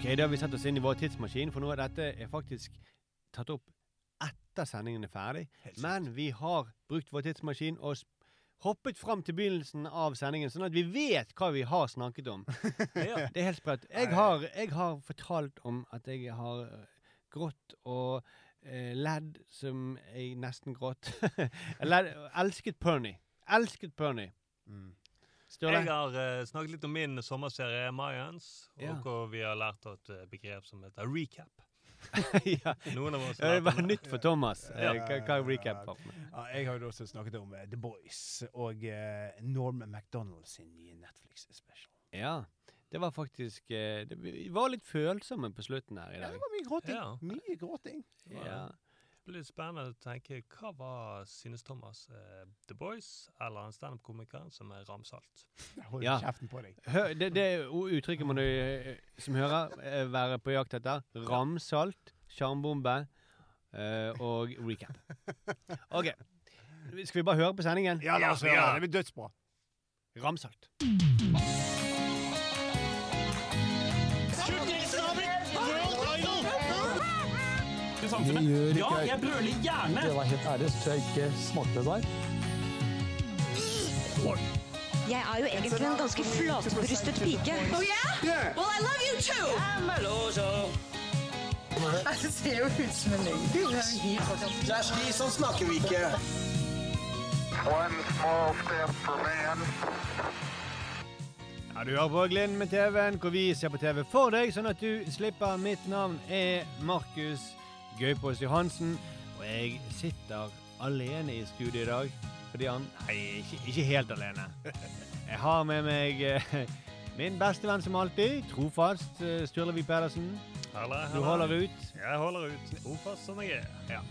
Ok, da har vi satt oss inn i vår tidsmaskin, for nå er dette er faktisk tatt opp etter sendingen er ferdig. Men vi har brukt vår tidsmaskin og hoppet fram til begynnelsen av sendingen, sånn at vi vet hva vi har snakket om. Ja. Det er helt sprøtt. Jeg har, jeg har fortalt om at jeg har eh, grått og eh, ledd som jeg nesten gråt. led, elsket Pernie. Elsket Pernie. Mm. Sturle? Jeg har uh, snakket litt om min sommerserie Mayans, og Ja. hvor vi har lært et eh, begrep som heter recap. ja. Noen av oss Det var nytt for Thomas. Eh, Ja. Hva, hva er recap for? Ja, jeg har jo også snakket om uh, The Boys og uh, Norm MacDonald sin nye Netflix-special. Ja. Det var faktisk eh, det, Vi var litt følsomme på slutten her i dag. Ja, det var mye gråting. Ja. Mye gråting. Ja. Det blir litt spennende å tenke hva var, synes Thomas, eh, The Boys eller en standup-komiker som er ramsalt? Hold Ja. kjeften på deg. Hør, det, det o- uttrykket må du eh, som hører eh, være på jakt etter. Ramsalt, sjarmbombe eh, og recap. OK. Skal vi bare høre på sendingen? Ja, la oss høre. gjøre ja. det. Det blir dødsbra. Ramsalt. Ja, jeg brøler gjerne! Det var helt ærlig, så tror jeg ikke smakte det der. Jeg er jo egentlig en ganske flatbrystet pike. Oh yeah? Well, I love you too. Det ser jo ut som en løgn. Det er slik sånn snakker vi ikke. One small step for man. Ja, Du hører på Gleden med TV-en, hvor vi ser på TV for deg, sånn at du slipper. Mitt navn er Markus Gaupås Johansen, og jeg sitter alene i studio i dag. Fordi han Nei, ikke, ikke helt alene. Jeg har med meg eh, min beste venn som alltid, trofast Sturlevi Pedersen. Halla, Pedersen. Du holder ut. Jeg holder ut. Trofast som jeg er.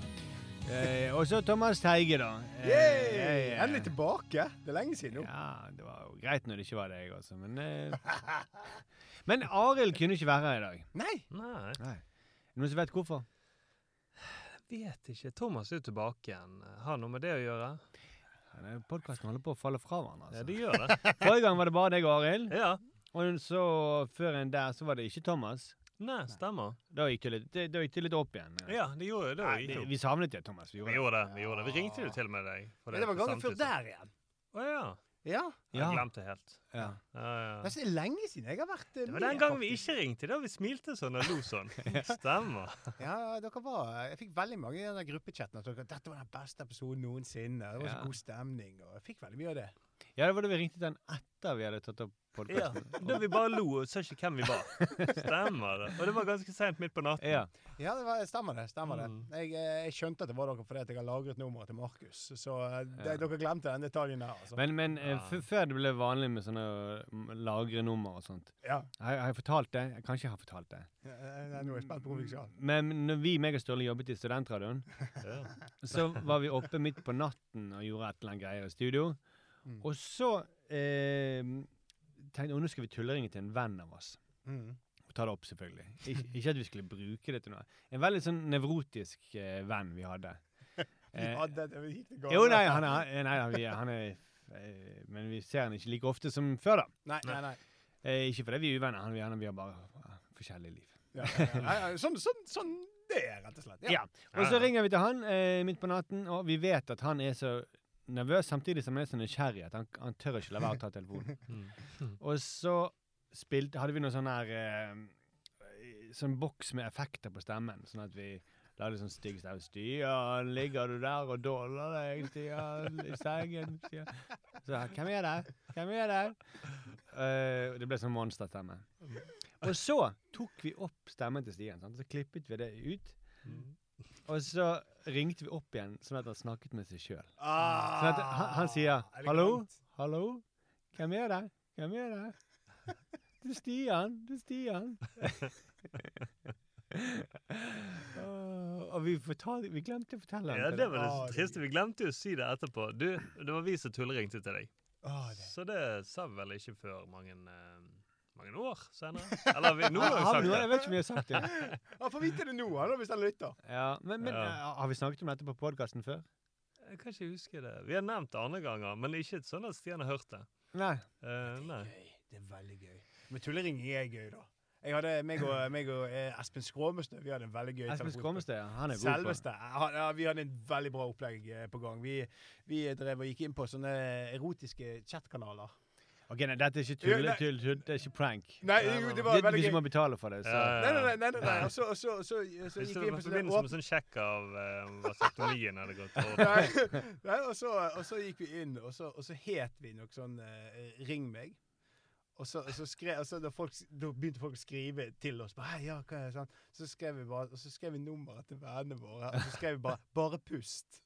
Eh, og så Thomas Teige, da. Eh, Yay! jeg, eh, Endelig tilbake. Det er lenge siden nå. Ja, det var jo greit når det ikke var deg, altså. Men, eh, men Arild kunne ikke være her i dag. Nei. Nei, Nei. Noen som vet hvorfor? Vet ikke. Thomas er jo tilbake igjen. Har noe med det å gjøre? Podkasten holder på å falle fra hverandre. Ja, Altså. det gjør det. Forrige gang var det bare deg og Arild. Ja. Og så før enn der så var det ikke Thomas. Nei, stemmer. Da gikk det litt, det, da gikk det litt opp igjen. Ja, det gjorde det. Nei, det vi savnet det, Thomas. Vi Vi gjorde det. gjorde det. Vi gjorde det. Vi ringte jo til og med deg. for Men det var gangen før der igjen. Å ja. Ja. Jeg glemt det helt. Ja. Ja, ja. Det er lenge siden jeg har vært med. Det var den gangen vi ikke ringte. Da vi smilte sånn og lo sånn. Stemmer. Ja, dere var Jeg fikk veldig mange i den gruppechatten at dere, dette var den beste episoden noensinne. Det var så god stemning. Og jeg fikk veldig mye av det. Ja, det var da vi ringte den etter vi hadde tatt opp Ja. Da vi bare lo og sa ikke hvem vi var. Stemmer det. Og det var ganske seint midt på natten. Ja. Ja, det var, stemmer det. stemmer Mm. det. Jeg, eh, jeg skjønte at det var dere fordi jeg har lagret nummeret til Markus. Så eh, det, Ja. dere glemte den detaljen her. Altså. Men, men eh, Ja. før det ble vanlig med sånne mm, lagre nummer og sånt ja. Har, har jeg fortalt det? Jeg kanskje jeg har fortalt det. Eh, Nå er jeg spent på hvor vi skal. Men når vi, meg og Sturle, jobbet i Studentradioen, Ja. så var vi oppe midt på natten og gjorde et eller annet greier i studio. Mm. Og så eh, tenkte jeg nå skal vi tulleringe til en venn av oss. Mm. Og ta det opp, selvfølgelig. Ik ikke at vi skulle bruke det til noe. En veldig sånn nevrotisk eh, venn vi hadde. Vi hadde det, vi gikk det galt. jo, nei, han er, nei, han er, han er eh, Men vi ser han ikke like ofte som før, da. Nei, nei, nei. Eh, ikke fordi vi er uvenner, han, vi, han, vi har bare forskjellige liv. Ja, ja, ja. Ja, Sånn, sånn, sånn det er, rett og slett. Ja. Og så ringer vi til han eh, midt på natten, og vi vet at han er så nervøs samtidig som han er så nysgjerrig at han, han tør ikke la være å ta telefonen. Mm. Og så spilte, hadde vi noe sånn her eh, Sånn boks med effekter på stemmen, sånn at vi lagde sånn stygg stemme. 'Stian, ligger du der og dåler deg, Stian, i sengen?' Stian. Så 'Hvem er det? Hvem er det?' Uh, det ble sånn monsterstemme. Og så tok vi opp stemmen til Stian, sant? så klippet vi det ut. Mm. Og så ringte vi opp igjen, sånn at han snakket med seg sjøl. Ah, Sånn han, han sier 'hallo, hallo, hvem er det? Hvem er det?' 'Det er Stian, det er Stian'. Og vi, fortalte, vi glemte å fortelle Ja, ham det var det Ah, triste. Vi glemte jo å si det etterpå. Du, det var vi som tulleringte til deg. Ah, det. Så det sa vi vel ikke før mange, eh, mange år senere. Eller vi, nå har vi sagt det. Jeg vet ikke om vi har sagt det. Han får vite det nå, han, da, hvis han lytter. Ja, men, men Ja. eh, har vi snakket om dette på podkasten før? Jeg kan ikke huske det. Vi har nevnt det andre ganger, men ikke sånn at Stian har hørt det. Nei. Eh, nei. Gøy. Det er veldig gøy. Men tulleringing er gøy, da. Jeg hadde, meg og, meg og eh, Espen Skråmestø vi hadde en veldig gøy Espen Skråmestø, ja. han er god på Selveste. Ja, vi hadde en veldig bra opplegg på gang. Vi, vi drev og gikk inn på sånne erotiske chatkanaler. Ok, nei, Dette er ikke tull, ja, tull, tull, det er ikke prank. Nei, jo, det var Det- veldig Hvis gøy. du må betale for det, så Ja, ja, Nei, nei, nei. nei, nei, nei. Og så, og så, og så, så gikk vi inn på sånn med åpne sånn sjekk av uh, vasektomien hadde gått over. Nei, og, så, og så gikk vi inn, og så, og så het vi noe sånn uh, 'Ring meg'. Og så, og så, skrev, og så da, folk, da begynte folk å skrive til oss. Bare, ja, hva er det, sånn. Så skrev vi bare, og så skrev vi nummeret til vennene våre, og så skrev vi bare 'Bare pust'.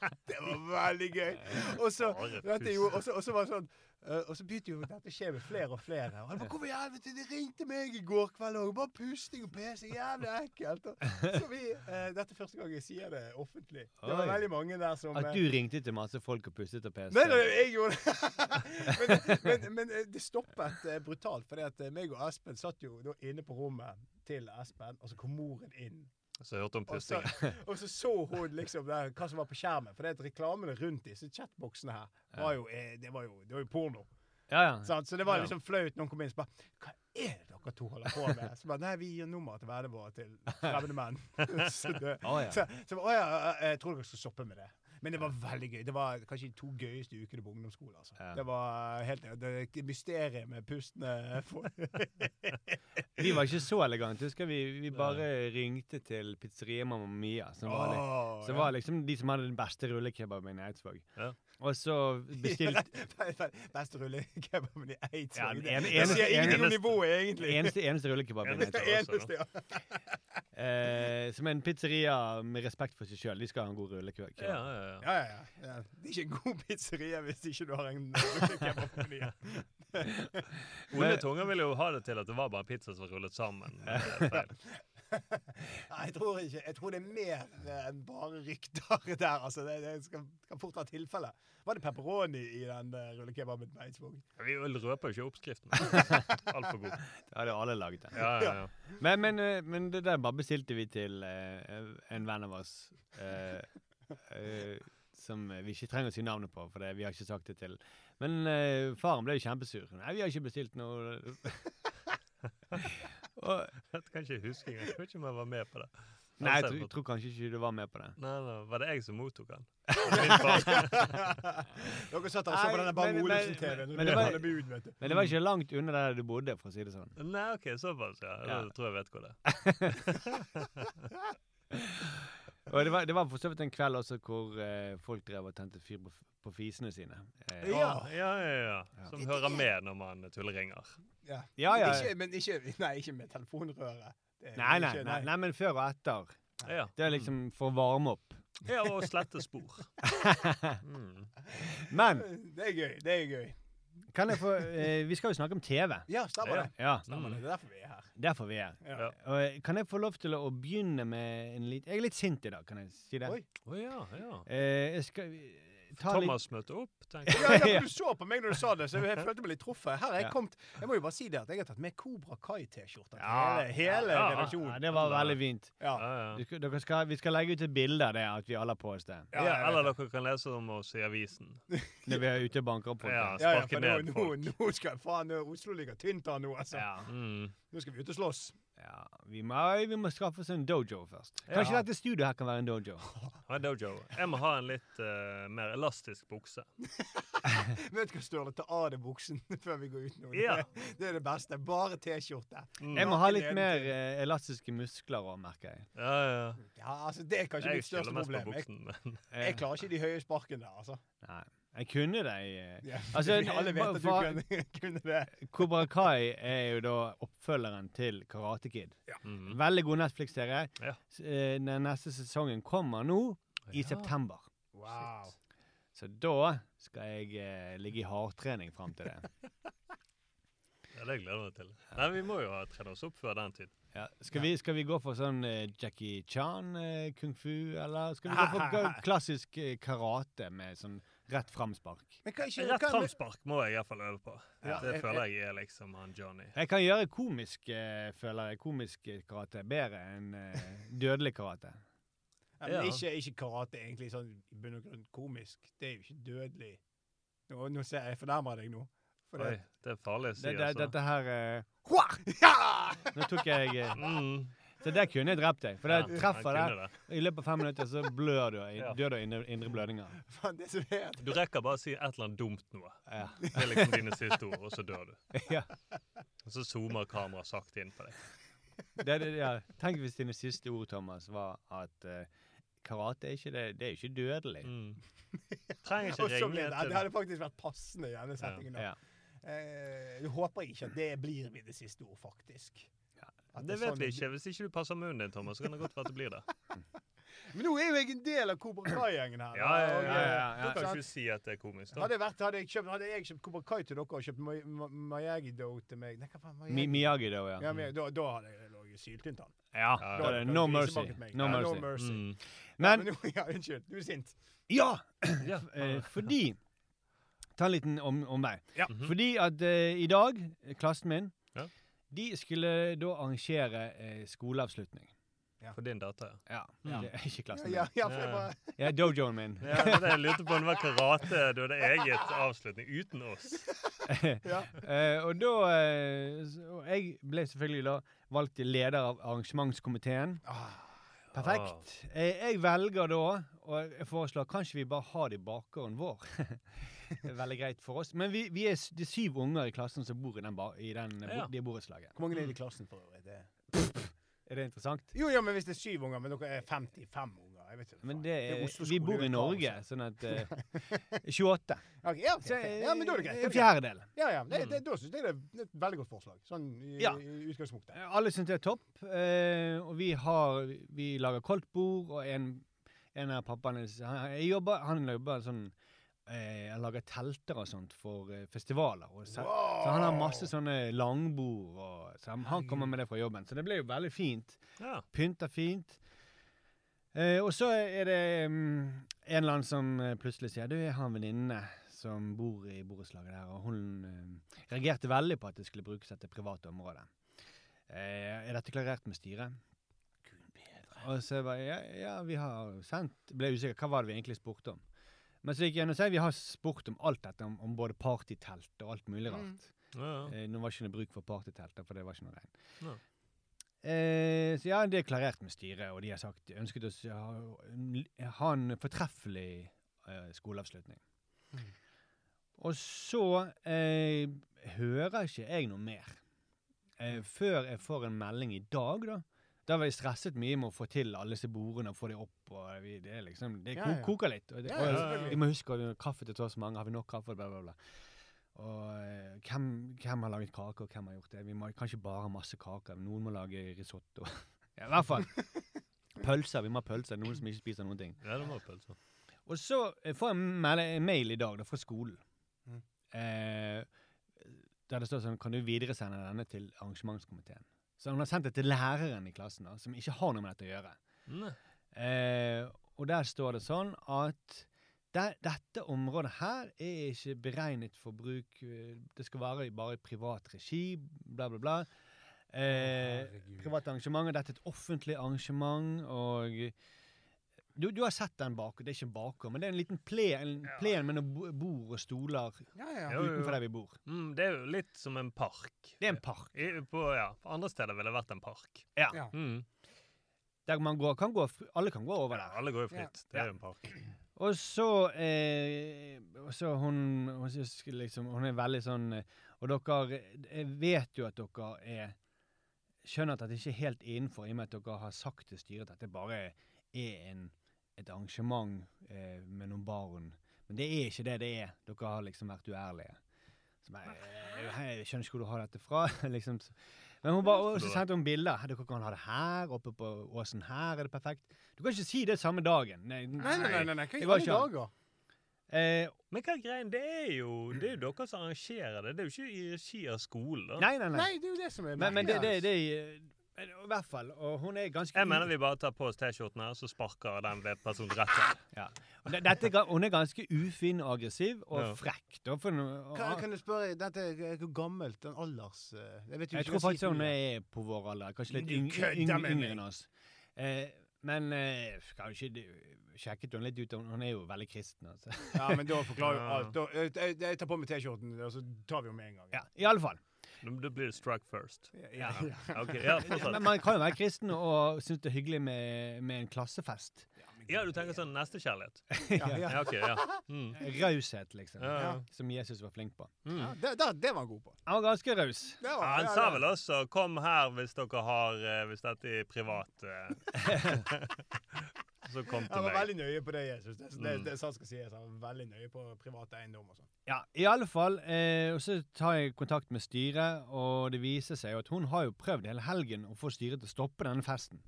Det var veldig gøy. Og så, og så, og så var det sånn eh, og så begynte jo dette å skje med flere og flere. Og han bare, Hvorfor i helvete, de ringte meg i går kveld òg! Bare pusting og pesing. Jævlig ekkelt. Og, så vi, eh, dette er første gang jeg sier det offentlig. Det var Oi. veldig mange der som At eh, du ringte til masse folk og pustet og peste. Nei, nei, jeg gjorde det. men, men, men eh, det stoppet eh, brutalt, fordi at eh, meg og Espen satt jo da inne på rommet til Espen, og så kom moren inn. Så jeg hørte om Og så, og så så hun liksom der, hva som var på skjermen. For det reklamene rundt disse chatboksene her var jo, eh, det var jo, det var jo porno. Ja, ja. Sant? Så det var liksom flaut. Noen kom inn og så bare Hva er det dere to holder på med? Så bare Nei, vi gir nummer til vennene våre til fremmede menn. så det, ja. så, så å ja, jeg tror dere skal stoppe med det. Men det var veldig gøy. Det var kanskje de to gøyeste ukene på ungdomsskolen. Altså. Ja. Det var helt det mysteriet med pustende folk. Vi var ikke så elegante. Husker vi, vi bare ringte til pizzeria Mamma Mia, som var, li- Åh, som ja. var liksom de som hadde den beste rullekebaben i Eidsvåg. Ja. Og så bestilte Beste rullekebaben i Eidsvåg. Ja, en, en, det sier ingenting om nivået, egentlig. Eneste, eneste rullekebaben i. Eneste, ja. Eh, som en pizzeria med respekt for seg sjøl. De skal ha en god rullekebab. Ja, ja, ja. Ja, ja, ja. Det er ikke en god pizzeria hvis ikke du har en rullekebab. Onde tunger ville jo ha det til at det var bare pizza som var rullet sammen. Nei, jeg tror ikke. Jeg tror det er mer enn bare rykter der. Altså, det, det skal, kan fort være tilfelle. Var det pepperoni i den uh, rullekebaben på Eidsvåg? Vi røper jo ikke oppskriften. Altfor god. Det hadde alle laget. Ja, ja, ja. Men, men, eh, men det der bare bestilte vi til uh, en venn av oss. Uh, eh, som vi ikke trenger å si navnet på, for det, vi har ikke sagt det til. Men faren ble jo kjempesur. Nei, vi har ikke bestilt noe og, Dette kan ikke jeg huske engang. Jeg vet ikke om jeg var med på det. Nei, jeg Altså, tror, jeg tror kanskje ikke du var med på det. Nei, nei, Var det jeg som mottok den? Dere satt og så på denne Bang men- Olufsen-TV-en. Men det var ikke langt unna der du bodde, for å si det sånn. Nei, OK, såpass, ja. Da Ja. tror jeg vet hvor det er. Og det var, det var for så vidt en kveld også hvor eh, folk drev og tente fyr på, på fisene sine. Eh, Ja. Ja, ja, ja. Som hører med når man tulleringer. Ja. Ja, ja. Ikke, men ikke, nei, ikke med telefonrøret. Det er Nei, nei, ikke- nei, nei, men før og etter. Ja. Det er liksom for å varme opp. ja, og slette spor. Mm. Men Det er gøy. Det er gøy. kan jeg få eh, Vi skal jo snakke om TV. Ja, stemmer Ja. det. Ja, Stemmer det. Det er derfor vi. Derfor vi er. Ja. Ja. Og eh, kan jeg få lov til å begynne med en litt Jeg er litt sint i dag, kan jeg si det? Oi. Oh, ja, ja. Eh, jeg skal ta litt Thomas møtte opp, tenker jeg. Ja, ja, for du så på meg når du sa det, så jeg følte meg litt truffet. Her har jeg Ja. kommet Jeg må jo bare si det at jeg har tatt med Cobra Kai-T-skjorte. Ja. hele, hele Ja. redaksjonen. Ja, det var veldig fint. Ja. Ja, ja. Skal, dere skal, vi skal legge ut et bilde av det, at vi alle har på oss det. Ja, Ja, eller dere kan lese om oss i avisen. Når vi er ute og banker på. Ja. Ja, ja, for nå, nå, nå skal faen Oslo ligger tynt an nå, altså. Ja. Mm. Nå skal vi ut og slåss. Ja. Vi, må, vi må skaffe oss en dojo først. Kanskje Ja. dette studioet her kan være en dojo. Ha dojo. Jeg må ha en litt uh, mer elastisk bukse. Vet du hva, Sturle? Ta av deg buksen før vi går ut nå. Ja. det er det beste. Bare T-skjorte. Mm. Jeg må ha litt mer eh, elastiske muskler òg, merker jeg. Ja, ja. Ja, altså, det er kanskje Jeg mitt største problem. Jeg, buksen, men Eh, jeg klarer ikke de høye sparkene der, altså. Nei. Jeg kunne det eh, Ja, Altså, alle vet at du kunne, kunne det. Kobra Kai er jo da oppfølgeren til Karate Kid. mm. Veldig god Netflix-serie. Ja. Eh, Den neste sesongen kommer nå i Ja. september. Wow. Så da skal jeg eh, ligge i hardtrening fram til det. Ja, det gleder jeg meg til. Nei, Vi må jo ha trent oss opp før den tid. Ja. Skal, vi, skal vi gå for sånn eh, Jackie Chan, eh, kung fu, eller skal vi gå for klassisk eh, karate med sånn rett framspark? Men Rett framspark må jeg iallfall øve på. Ja. Det føler jeg er liksom han Johnny. Jeg kan gjøre komisk, eh, føler jeg, komisk karate bedre enn uh, dødelig karate. Ja, men Ja. ikke, ikke karate egentlig sånn i bunn og grunn komisk. Det er jo ikke dødelig. Nå, nå ser jeg, jeg fornærmer deg nå. For Oi, det. det er farlig å si, Det, det, altså. dette her uh, Nå tok jeg Mm. Så der kunne jeg drept deg. For Ja, det treffer deg. det. I løpet av fem minutter så blør du, Ja. dør du av indre, indre blødninger. Fan, det som er Du rekker bare å si et eller annet dumt noe. Ja. Det er liksom dine siste ord, og så dør du. ja. Og så zoomer kameraet sakte inn på deg. Det, det, ja. Tenk hvis dine siste ord, Thomas, var at uh, karate er ikke det, det er ikke dødelig. Mm. Trenger ikke ringe blir det, til det hadde faktisk vært passende i denne settingen. Ja. Ja. Eh, jeg håper ikke at det blir mine siste ord, faktisk. Det vet sånn vi ikke. Hvis ikke du passer munnen din, Thomas, så kan det godt være at det blir det. Men nå er jo jeg en del av Cobra Kai-gjengen her. Ja, ja, ja, eh, ja, ja. Du kan ikke si at det er komisk. da. Hadde jeg, vært, hadde, jeg kjøpt, hadde jeg kjøpt Cobra Kai til dere og kjøpt Miyagi-Do til meg Nei, hva faen? Mi Miyagi, da, ja. Ja, men, da, da hadde jeg ligget syltynt an. Ja, da er det da no mercy. No Ja, mercy. No mercy. Mm. Ja, Men ja, unnskyld. Du er sint. ja! Ja. Eh, fordi Ta en liten om, meg. Ja. Mhm. Fordi at eh, i dag, eh, klassen min. De skulle da arrangere eh, skoleavslutning. For din datter, ja. Ja, Ja. det er ikke klassen min. ja, Ja. bare Ja, dojoen min. Ja, det jeg lurte på om det var karate du hadde eget avslutning uten oss. Eh, og da eh, Jeg ble selvfølgelig da valgt til leder av arrangementskomiteen. Ah, Perfekt. Eh, jeg velger da, og jeg foreslår kanskje vi bare har det i bakgården vår. er veldig greit for oss. Men vi, vi er, s- det er syv unger i klassen som bor i, den, ba- i den, eh, Ja. det borettslaget. Hvor mange er det i klassen for øvrig? Det... Er det interessant? Jo, ja, men hvis det er syv unger, men dere er 55 unger jeg vet ikke, Men det er, vi bor i er Norge, sånn at eh, 28. Okay, ja, ok, Så, ok. ja, men da er det greit. da er En det greit. fjerdedel. Ja, ja, det, Mm. det, da syns jeg det er et veldig godt forslag. Sånn i, Ja. i utgangspunktet. Eh, Alle syns det er topp. eh, og vi har Vi lager koldtbord, og en, en av pappaene han, jeg jobber, han jobber sånn eh, Han lager telter og sånt for eh, festivaler. Så, så han har masse sånne langbord, og, så han, han kommer med det fra jobben. Så det ble jo veldig fint. Ja. Pynta fint. Eh, og så er det um, en eller annen som eh, plutselig sier Du, jeg har en venninne som bor i borettslaget der, og hun eh, reagerte veldig på at det skulle brukes etter private områder. Eh, er dette klarert med styret? Og så bare, ja, ja, vi har sendt Ble usikker, hva var det vi egentlig spurte om? Men så gikk jeg inn og sa vi har spurt om alt dette, om, om både partytelt og alt mulig rart. Ja, ja. Eh, nå var ikke noe bruk for partytelt, for det var ikke noe regn. Ja. Eh, så ja, det er klarert med styret, og de har sagt de ønsket oss å ha, ha en fortreffelig eh, skoleavslutning. Mm. Og så eh, hører ikke jeg noe mer. Eh, før jeg får en melding i dag, da. Da var jeg stresset mye med å få til alle disse bordene og få dem opp. og vi, Det er liksom, det Ja, ko ja. koker litt. Og det, Ja, og ja, vi må huske kaffe til så mange. Har vi nok kaffe? Bla, bla, bla. Og eh, hvem, hvem har laget kake, og hvem har gjort det? Vi må, kan ikke bare ha masse kaker. Noen må lage risotto. ja, I hvert fall. Pølser. Vi må ha pølser. Noen som ikke spiser noen ting. ja, det ha pølser. Og så eh, får jeg en mail, en mail i dag da, fra skolen. Mm. Eh, der det står sånn Kan du videresende denne til arrangementskomiteen? Så hun har sendt det til læreren i klassen, da, som ikke har noe med dette å gjøre. Eh, og der står det sånn at det, dette området her er ikke beregnet for bruk eh, Det skal være bare i privat regi, bla, bla, bla. Eh, private privat arrangement, dette er et offentlig arrangement, og du, du har sett den bak, det er ikke en bakgård, men det er en liten plen, en Ja. plen med noen bord og stoler Ja, ja. Utenfor der vi bor. Mm, det er jo litt som en park. Det er en park. I, på, ja, på andre steder ville det vært en park. Ja. Ja. Mm. Der man går, kan gå, alle kan gå over Ja, der. alle går jo fritt. Det er jo en park. Og så, eh, og så hun, hun, liksom, hun er veldig sånn eh, Og dere Jeg vet jo at dere er Skjønner at det ikke er helt innenfor, i og med at dere har sagt til styret at det bare er en, et arrangement eh, med noen barn. Men det er ikke det det er. Dere har liksom vært uærlige. Så eh, jeg skjønner ikke hvor du har dette fra. liksom. Men hun bare, og så sendte hun bilder. Dere kan ha det her, oppe på åsen her er det perfekt. Du kan ikke si det samme dagen. Nei, Nei, nei, nei, nei, nei. hva i Det var alle dager? Eh, Men hva er greien? Det er jo det er jo dere som arrangerer det. Det er jo ikke i regi av skolen. nei, nei, nei. Nei, det er jo det som er Men, men det, det, merkelig. det I hvert fall. Og hun er ganske Jeg mener vi bare tar på oss T-skjorten her, så sparker den ved personen rett opp. ja. Og det, dette, er ga- Hun er ganske ufin og aggressiv og Ja. frekk. Da, for, hun- kan, kan du spørre, dette er hvor gammelt den alders... eh, Jeg vet jo jeg ikke tror hva faktisk hun er på vår alder. Kanskje litt Du yng, kødder yng, med yngre meg. enn oss. Eh, men eh, skal jo ikke, sjekket hun litt ut, hun er jo veldig kristen. Altså. Ja, men da forklarer jo Ja. alt. Da, jeg, jeg, jeg tar på meg T-skjorten, og så tar vi jo med en gang. Ja, i alle fall. Da blir det strike first. Ja, ja, ja. Ok, ja, fortsatt. Men man kan jo være kristen og synes det er hyggelig med, med en klassefest. Ja, du tenker sånn nestekjærlighet? ja, ja. Ja, okay, ja. Mm. Raushet, liksom. Som Jesus var flink på. Mm. Ja, det, det, det var han god på. Han var ganske raus. Var, Ja, han sa vel også 'kom her hvis dere har eh, Hvis dette er privat'. Så kom Han Jeg var veldig nøye på det, Jesus. Det, det, det, det, sant skal sies. Han var veldig nøye på privat eiendom og sånn. Ja, i alle fall. Eh, og så tar jeg kontakt med styret, og det viser seg jo at hun har jo prøvd hele helgen å få styret til å stoppe denne festen.